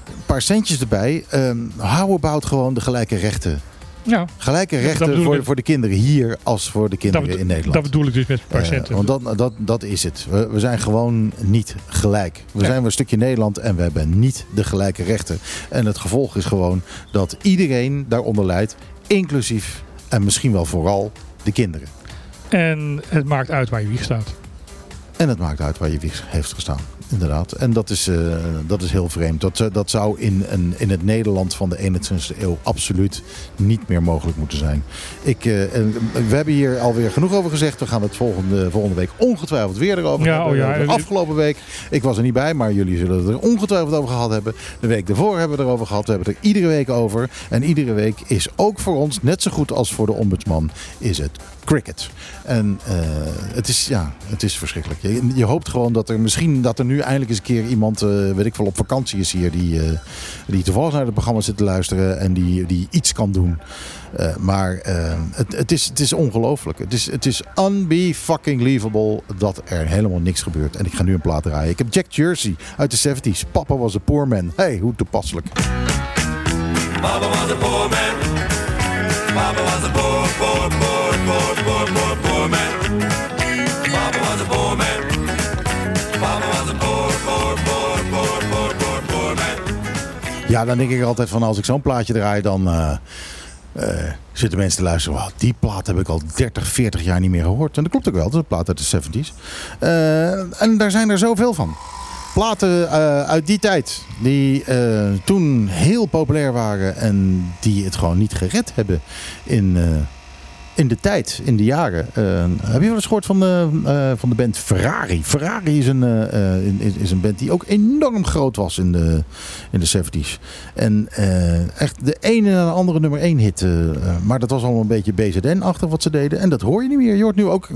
Een paar centjes erbij. ehm how about gewoon de gelijke rechten? Ja, Gelijke rechten voor, ik. voor de kinderen hier als voor de kinderen in Nederland. dat bedoel ik dus met centen. want dat, dat, dat is het. We, we zijn gewoon niet gelijk. We Nee. zijn een stukje Nederland en we hebben niet de gelijke rechten. En het gevolg is gewoon dat iedereen daaronder lijdt, inclusief en misschien wel vooral de kinderen. En het maakt uit waar je wieg staat. En het maakt uit waar je wieg heeft gestaan. Inderdaad. En dat is, eh, dat is heel vreemd. Dat, eh, dat zou in, een, in het Nederland van de 21ste eeuw absoluut niet meer mogelijk moeten zijn. Ik, eh, en we hebben hier alweer genoeg over gezegd. We gaan het volgende, volgende week ongetwijfeld weer erover Ja, hebben. oh ja. Afgelopen week, ik was er niet bij, maar jullie zullen het er ongetwijfeld over gehad hebben. De week daarvoor hebben we het erover gehad. We hebben het er iedere week over. En iedere week is ook voor ons, net zo goed als voor de ombudsman, is het cricket. En eh, het, is, ja, het is verschrikkelijk. Je, je hoopt gewoon dat er misschien dat er nu eindelijk eens een keer iemand, eh, weet ik veel, op vakantie is hier. Die, eh, die toevallig naar het programma zit te luisteren en die, die iets kan doen. Maar het, het, is, het is ongelooflijk. Het is, het is unbe-fucking-believable dat er helemaal niks gebeurt. En ik ga nu een plaat draaien. Ik heb Jack Jersey uit de 70s. Papa was a poor man. Hey, hoe toepasselijk. Papa was a poor man. Papa was poor, poor, poor, poor, man. Was a poor man. Was man. Ja, dan denk ik altijd van als ik zo'n plaatje draai, dan eh, eh, zitten mensen te luisteren. Wow, die plaat heb ik al 30, 40 jaar niet meer gehoord. En dat klopt ook wel, dat is een plaat uit de 70s. Eh, en daar zijn er zoveel van. Platen uit die tijd, die toen heel populair waren en die het gewoon niet gered hebben in, in de tijd, in de jaren. Eh, heb je wel eens gehoord van de, eh, van de band Ferrari? Ferrari is een, eh, is, een band die ook enorm groot was in de, in de 70s. En echt de ene na de andere nummer 1 hit. maar dat was allemaal een beetje BZN-achtig wat ze deden. En dat hoor je niet meer. Je hoort nu ook...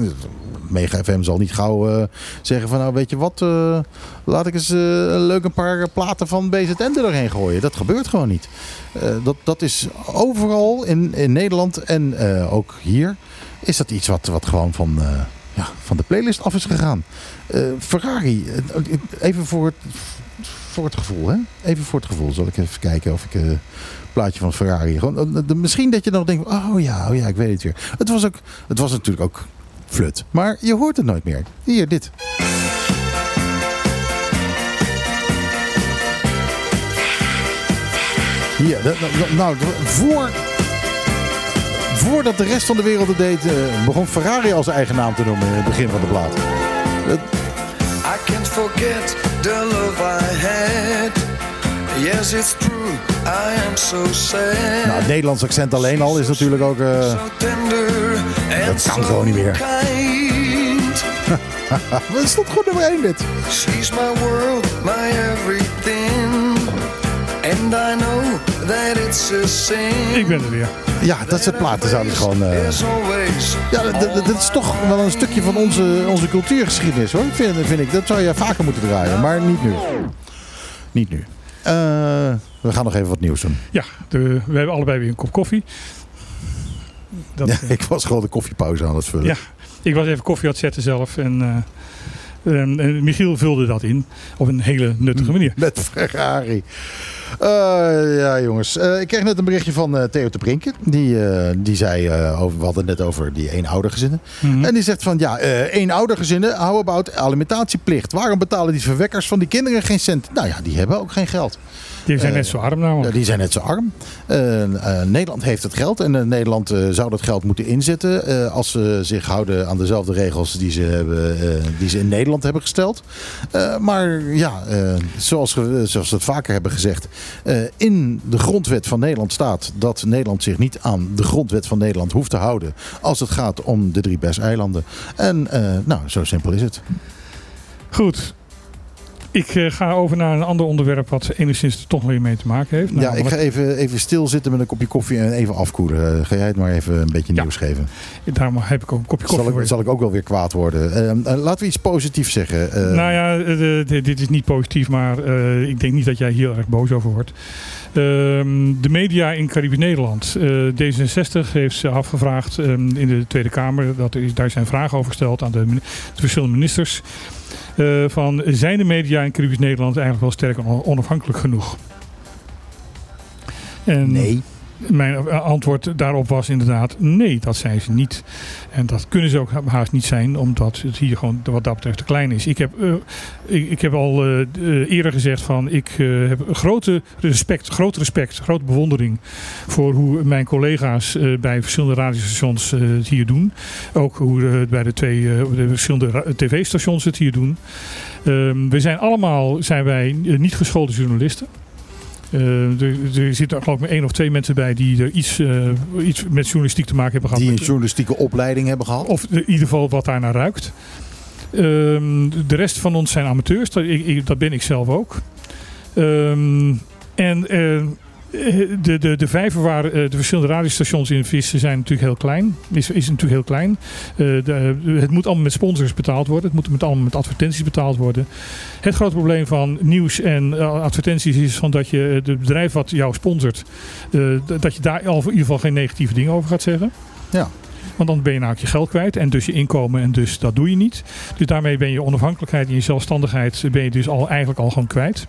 Mega FM zal niet gauw eh, zeggen van nou weet je wat, eh, laat ik eens eh, leuk een paar platen van BZN er doorheen gooien. Dat gebeurt gewoon niet. Dat, dat is overal in, in Nederland en ook hier is dat iets wat, wat gewoon van, ja, van de playlist af is gegaan. Ferrari, even voor het, voor het gevoel, hè? Even voor het gevoel zal ik even kijken of ik eh, een plaatje van Ferrari. Gewoon, misschien dat je nog denkt, oh ja, oh ja, ik weet het weer. Het was, ook, het was natuurlijk ook flut, maar je hoort het nooit meer. Hier, dit. Hier, nou, voor, voordat de rest van de wereld het deed, eh, begon Ferrari al zijn eigen naam te noemen in het begin van de plaat. I can't forget the love I had. Yes, it's true, I am so sad. nou, het Nederlands accent alleen al is natuurlijk ook... eh, so Dat kan gewoon niet meer. kind. het stond goed nummer 1 dit. She's my world, my everything. And I know that it's a sin. Ik ben er weer. Ja, dat soort platen zouden gewoon... eh, always Ja, dat, dat- dat is toch wel een stukje van onze, onze cultuurgeschiedenis hoor, vind, vind ik. Dat zou je vaker moeten draaien, maar niet nu. Niet nu. Eh, we gaan nog even wat nieuws doen. Ja, de, we hebben allebei weer een kop koffie. Dat, Ja, eh, ik was gewoon de koffiepauze aan het vullen. Ja, ik was even koffie aan het zetten zelf. En eh, En, en Michiel vulde dat in op een hele nuttige manier. Met Ferrari. Eh, ja, jongens. Ik kreeg net een berichtje van Theo te Brinken. Die, die zei, over, we hadden het net over die eenoudergezinnen. Mhm. En die zegt van, ja, eenoudergezinnen, how about alimentatieplicht? Waarom betalen die verwekkers van die kinderen geen cent? Nou ja, die hebben ook geen geld. Die zijn Eh, net zo arm namelijk. die zijn net zo arm. Eh, eh, Nederland heeft het geld en eh, Nederland eh, zou dat geld moeten inzetten eh, als ze zich houden aan dezelfde regels die ze, hebben, eh, die ze in Nederland hebben gesteld. Eh, maar ja, eh, zoals, we, zoals we het vaker hebben gezegd, eh, in de grondwet van Nederland staat dat Nederland zich niet aan de grondwet van Nederland hoeft te houden als het gaat om de drie eilanden. En eh, nou, zo simpel is het. Goed. Ik eh, ga over naar een ander onderwerp wat enigszins er toch weer mee te maken heeft. Ja, ik ga even, even stilzitten met een kopje koffie en even afkoelen. Eh, ga jij het maar even een beetje Ja. nieuws geven? Daarom heb ik ook een kopje koffie Zal ik, zal ik ook wel weer kwaad worden. Eh, laten we iets positiefs zeggen. Nou ja, dit is niet positief, maar ik denk niet dat jij hier erg boos over wordt. Ehm, de media in Caribisch Nederland. Eh, D66 heeft ze afgevraagd ehm, in de Tweede Kamer. Dat daar zijn vragen over gesteld aan de, verschillende ministers. Eh, van zijn de media in Caribisch Nederland eigenlijk wel sterk onafhankelijk genoeg? En nee. Mijn antwoord daarop was inderdaad nee, dat zijn ze niet. En dat kunnen ze ook haast niet zijn, omdat het hier gewoon wat dat betreft te klein is. Ik heb, eh, ik, heb al eh, eh, eerder gezegd van ik heb grote respect, groot respect, grote bewondering voor hoe mijn collega's bij verschillende radiostations het hier doen. Ook hoe bij de twee de verschillende tv-stations het hier doen. Ehm, we zijn allemaal zijn wij niet geschoolde journalisten. Eh, er, er zitten geloof ik maar één of twee mensen bij die er iets, eh, iets met journalistiek te maken hebben gehad. Die een journalistieke opleiding hebben gehad. of in ieder geval wat daar naar ruikt. Ehm, de rest van ons zijn amateurs. Dat, ik, ik- dat ben ik zelf ook. Ehm, en eh, de, de, de vijver waar eh, de verschillende radiostations in vissen zijn natuurlijk heel klein. Is, is natuurlijk heel klein. Eh, de- het moet allemaal met sponsors betaald worden. Het moet met allemaal met advertenties betaald worden. Het grote probleem van nieuws en eh, advertenties is van dat je het bedrijf wat jou sponsort, eh, dat je daar al in ieder geval geen negatieve dingen over gaat zeggen. Ja. Want dan ben je namelijk je geld kwijt en dus je inkomen en dus dat doe je niet. Dus daarmee ben je onafhankelijkheid en je zelfstandigheid ben je dus al, eigenlijk al gewoon kwijt.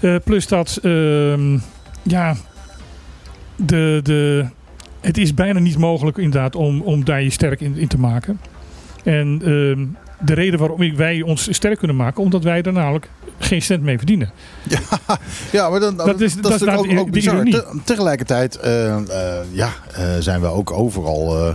Eh, plus dat, ehm, ja, de, de, het is bijna niet mogelijk inderdaad om, om daar je sterk in, in te maken. En ehm, de reden waarom wij ons sterk kunnen maken, omdat wij er namelijk geen cent mee verdienen. Ja, maar dan, dat, is- dat is natuurlijk nou ook, ook bizar. Te- tegelijkertijd eh, eh, ja, zijn we ook overal...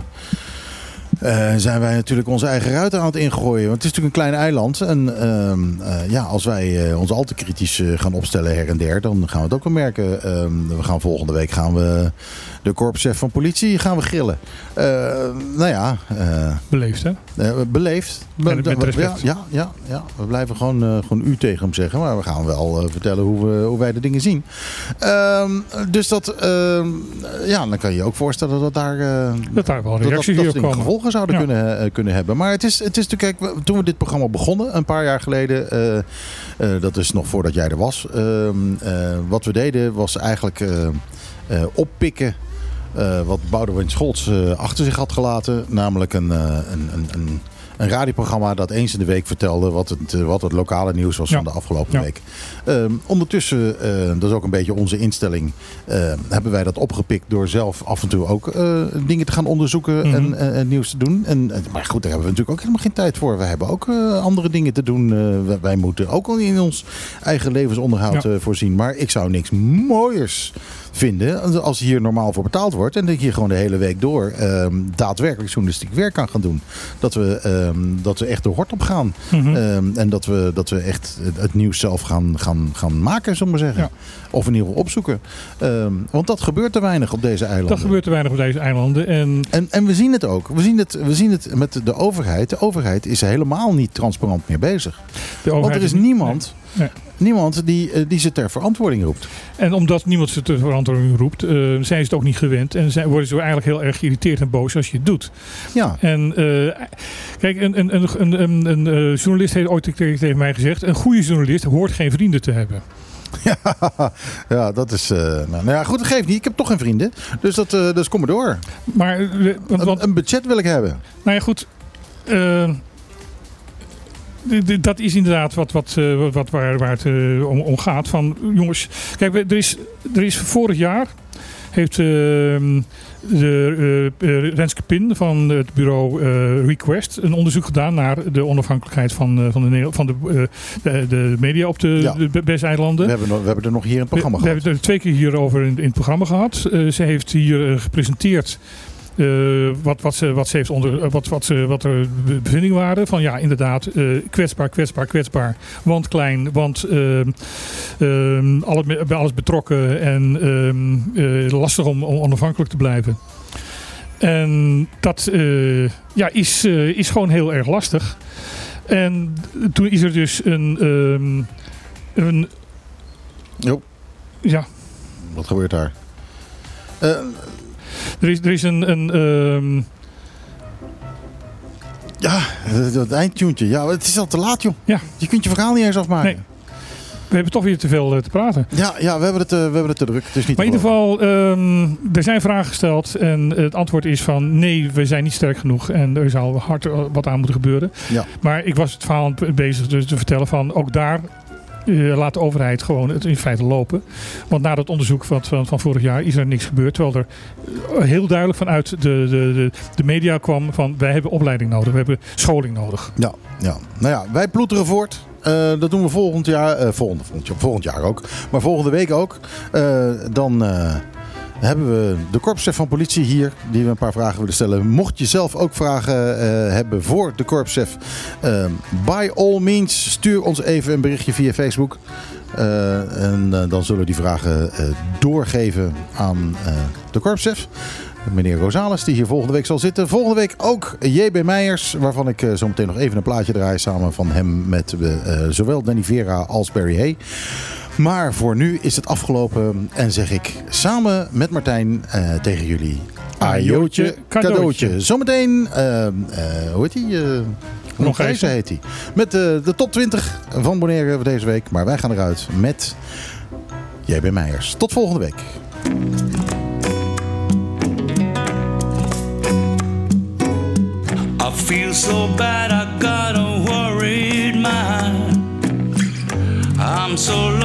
eh, zijn wij natuurlijk onze eigen ruiten aan het ingooien. Want het is natuurlijk een klein eiland. En ehm, eh, ja, als wij eh, ons al te kritisch gaan opstellen her en der, dan gaan we het ook wel merken. Ehm, we gaan volgende week gaan we de korpschef van politie gaan we grillen. Eh, nou ja, eh, Beleefd, hè? eh, beleefd. Be- Met- ja, respect. Ja, ja, ja, we blijven gewoon, gewoon u tegen hem zeggen. Maar we gaan wel vertellen hoe, we, hoe wij de dingen zien. Ehm, dus dat, ehm, ja, dan kan je je ook voorstellen dat daar... Dat daar wel dat, dat, reacties dat komen. gevolgen zouden Ja. kunnen, kunnen hebben. Maar het is, het is natuurlijk, kijk, toen we dit programma begonnen, een paar jaar geleden, dat is nog voordat jij er was. ehm, eh, wat we deden was eigenlijk oppikken eh, wat Boudewijn Scholz eh, achter zich had gelaten. Namelijk een, eh, een, een, een, een radioprogramma dat eens in de week vertelde wat het, wat het lokale nieuws was Ja. van de afgelopen Ja. week. Ehm, ondertussen, dat is ook een beetje onze instelling, hebben wij dat opgepikt door zelf af en toe ook dingen te gaan onderzoeken Mhm. en, en, en nieuws te doen. En, maar goed, daar hebben we natuurlijk ook helemaal geen tijd voor. We hebben ook andere dingen te doen. Wij, wij moeten ook al in ons eigen levensonderhoud Ja. voorzien. Maar ik zou niks mooiers vinden als hier normaal voor betaald wordt. En dat hier gewoon de hele week door ehm, daadwerkelijk journalistiek werk kan gaan doen. Dat we, ehm, dat we echt de hort op gaan. Mhm. Ehm, en dat we, dat we echt het, nieuws zelf gaan, gaan, gaan maken, zullen we maar zeggen. Ja. Of in ieder geval opzoeken. Want dat gebeurt te weinig op deze eilanden. Dat gebeurt te weinig op deze eilanden. En En, en we zien het ook. We zien het, we zien het met de overheid. De overheid is helemaal niet transparant meer bezig. de Want er is niemand, Nee. Niemand die, eh, die ze ter verantwoording roept. En omdat niemand ze ter verantwoording roept, eh, zijn ze het ook niet gewend. En zijn, worden ze eigenlijk heel erg geïrriteerd en boos als je het doet. Ja, En eh, kijk, een, een, een, een, een, een, journalist heeft ooit tegen mij gezegd: een goede journalist hoort geen vrienden te hebben. ja dat is... nou, nou ja, goed, dat geeft niet. Ik heb toch geen vrienden. Dus, dat, eh, dus kom maar door. Maar, want, Een, een budget wil ik hebben. nou ja, goed. Dat is inderdaad wat, wat, eh, wat, waar, waar het eh, om, om gaat. Van, jongens, kijk, we- er is, er is vorig jaar heeft ehm, de eh, Renske Pin van het bureau Request een onderzoek gedaan naar de onafhankelijkheid van, van, de, van de, de, de media op de, Ja. de BES-eilanden. We hebben, we hebben er nog hier in het programma we, we gehad. hebben er twee keer hierover in, in het programma gehad. Eh, ze heeft hier gepresenteerd eh, wat, wat, ze, wat, ze heeft onder, eh, wat, wat, ze, wat er be- bevindingen waren. Van ja, inderdaad, eh, kwetsbaar, kwetsbaar, kwetsbaar. Want klein, want ehm, ehm, alle, bij alles betrokken en ehm, eh, lastig om, om onafhankelijk te blijven. En dat ja, is, is gewoon heel erg lastig. En toen is er dus een, een Jo, ja, wat gebeurt daar? Er is, er is een. een ehm, ja, het, het eindtuntje. Ja, het is al te laat, joh. Ja. Je kunt je verhaal niet eens afmaken. Nee. we hebben toch weer te veel eh, te praten. Ja, ja we, hebben het, eh, we hebben het te druk. Het is niet Maar in ieder geval, ehm, er zijn vragen gesteld. En het antwoord is van nee, we zijn niet sterk genoeg. En er zal hard eh, wat aan moeten gebeuren. Ja. Maar ik was het verhaal bezig dus te vertellen van ook daar. Eh, laat de overheid gewoon het in feite lopen. Want na dat onderzoek van, van, van vorig jaar is er niks gebeurd. Terwijl er eh, heel duidelijk vanuit de, de, de, de media kwam van wij hebben opleiding nodig. We hebben scholing nodig. Ja, ja. Nou ja, wij ploeteren voort. Eh, dat doen we volgend jaar, volgende, volgend, volgend jaar ook. Maar volgende week ook. Dan hebben we de korpschef van politie hier, die we een paar vragen willen stellen. Mocht je zelf ook vragen eh, hebben voor de korpschef, eh, by all means stuur ons even een berichtje via Facebook. Eh, en dan zullen we die vragen doorgeven aan de korpschef. Meneer Rosales, die hier volgende week zal zitten. Volgende week ook JB Meijers, waarvan ik zo meteen nog even een plaatje draai samen van hem met zowel Danny Vera als Barry Hay. Maar voor nu is het afgelopen en zeg ik samen met Martijn eh, tegen jullie... Ajootje, cadeautje. Zometeen, uh, hoe heet die? Nog heet hij. Met de top 20 van Bonaire voor deze week. Maar wij gaan eruit met JB Meijers. Tot volgende week. I feel so bad, I got a worried mind. I'm so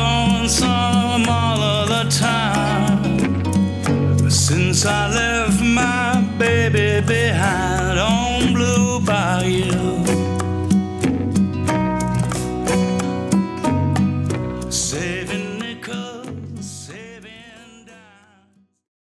I love.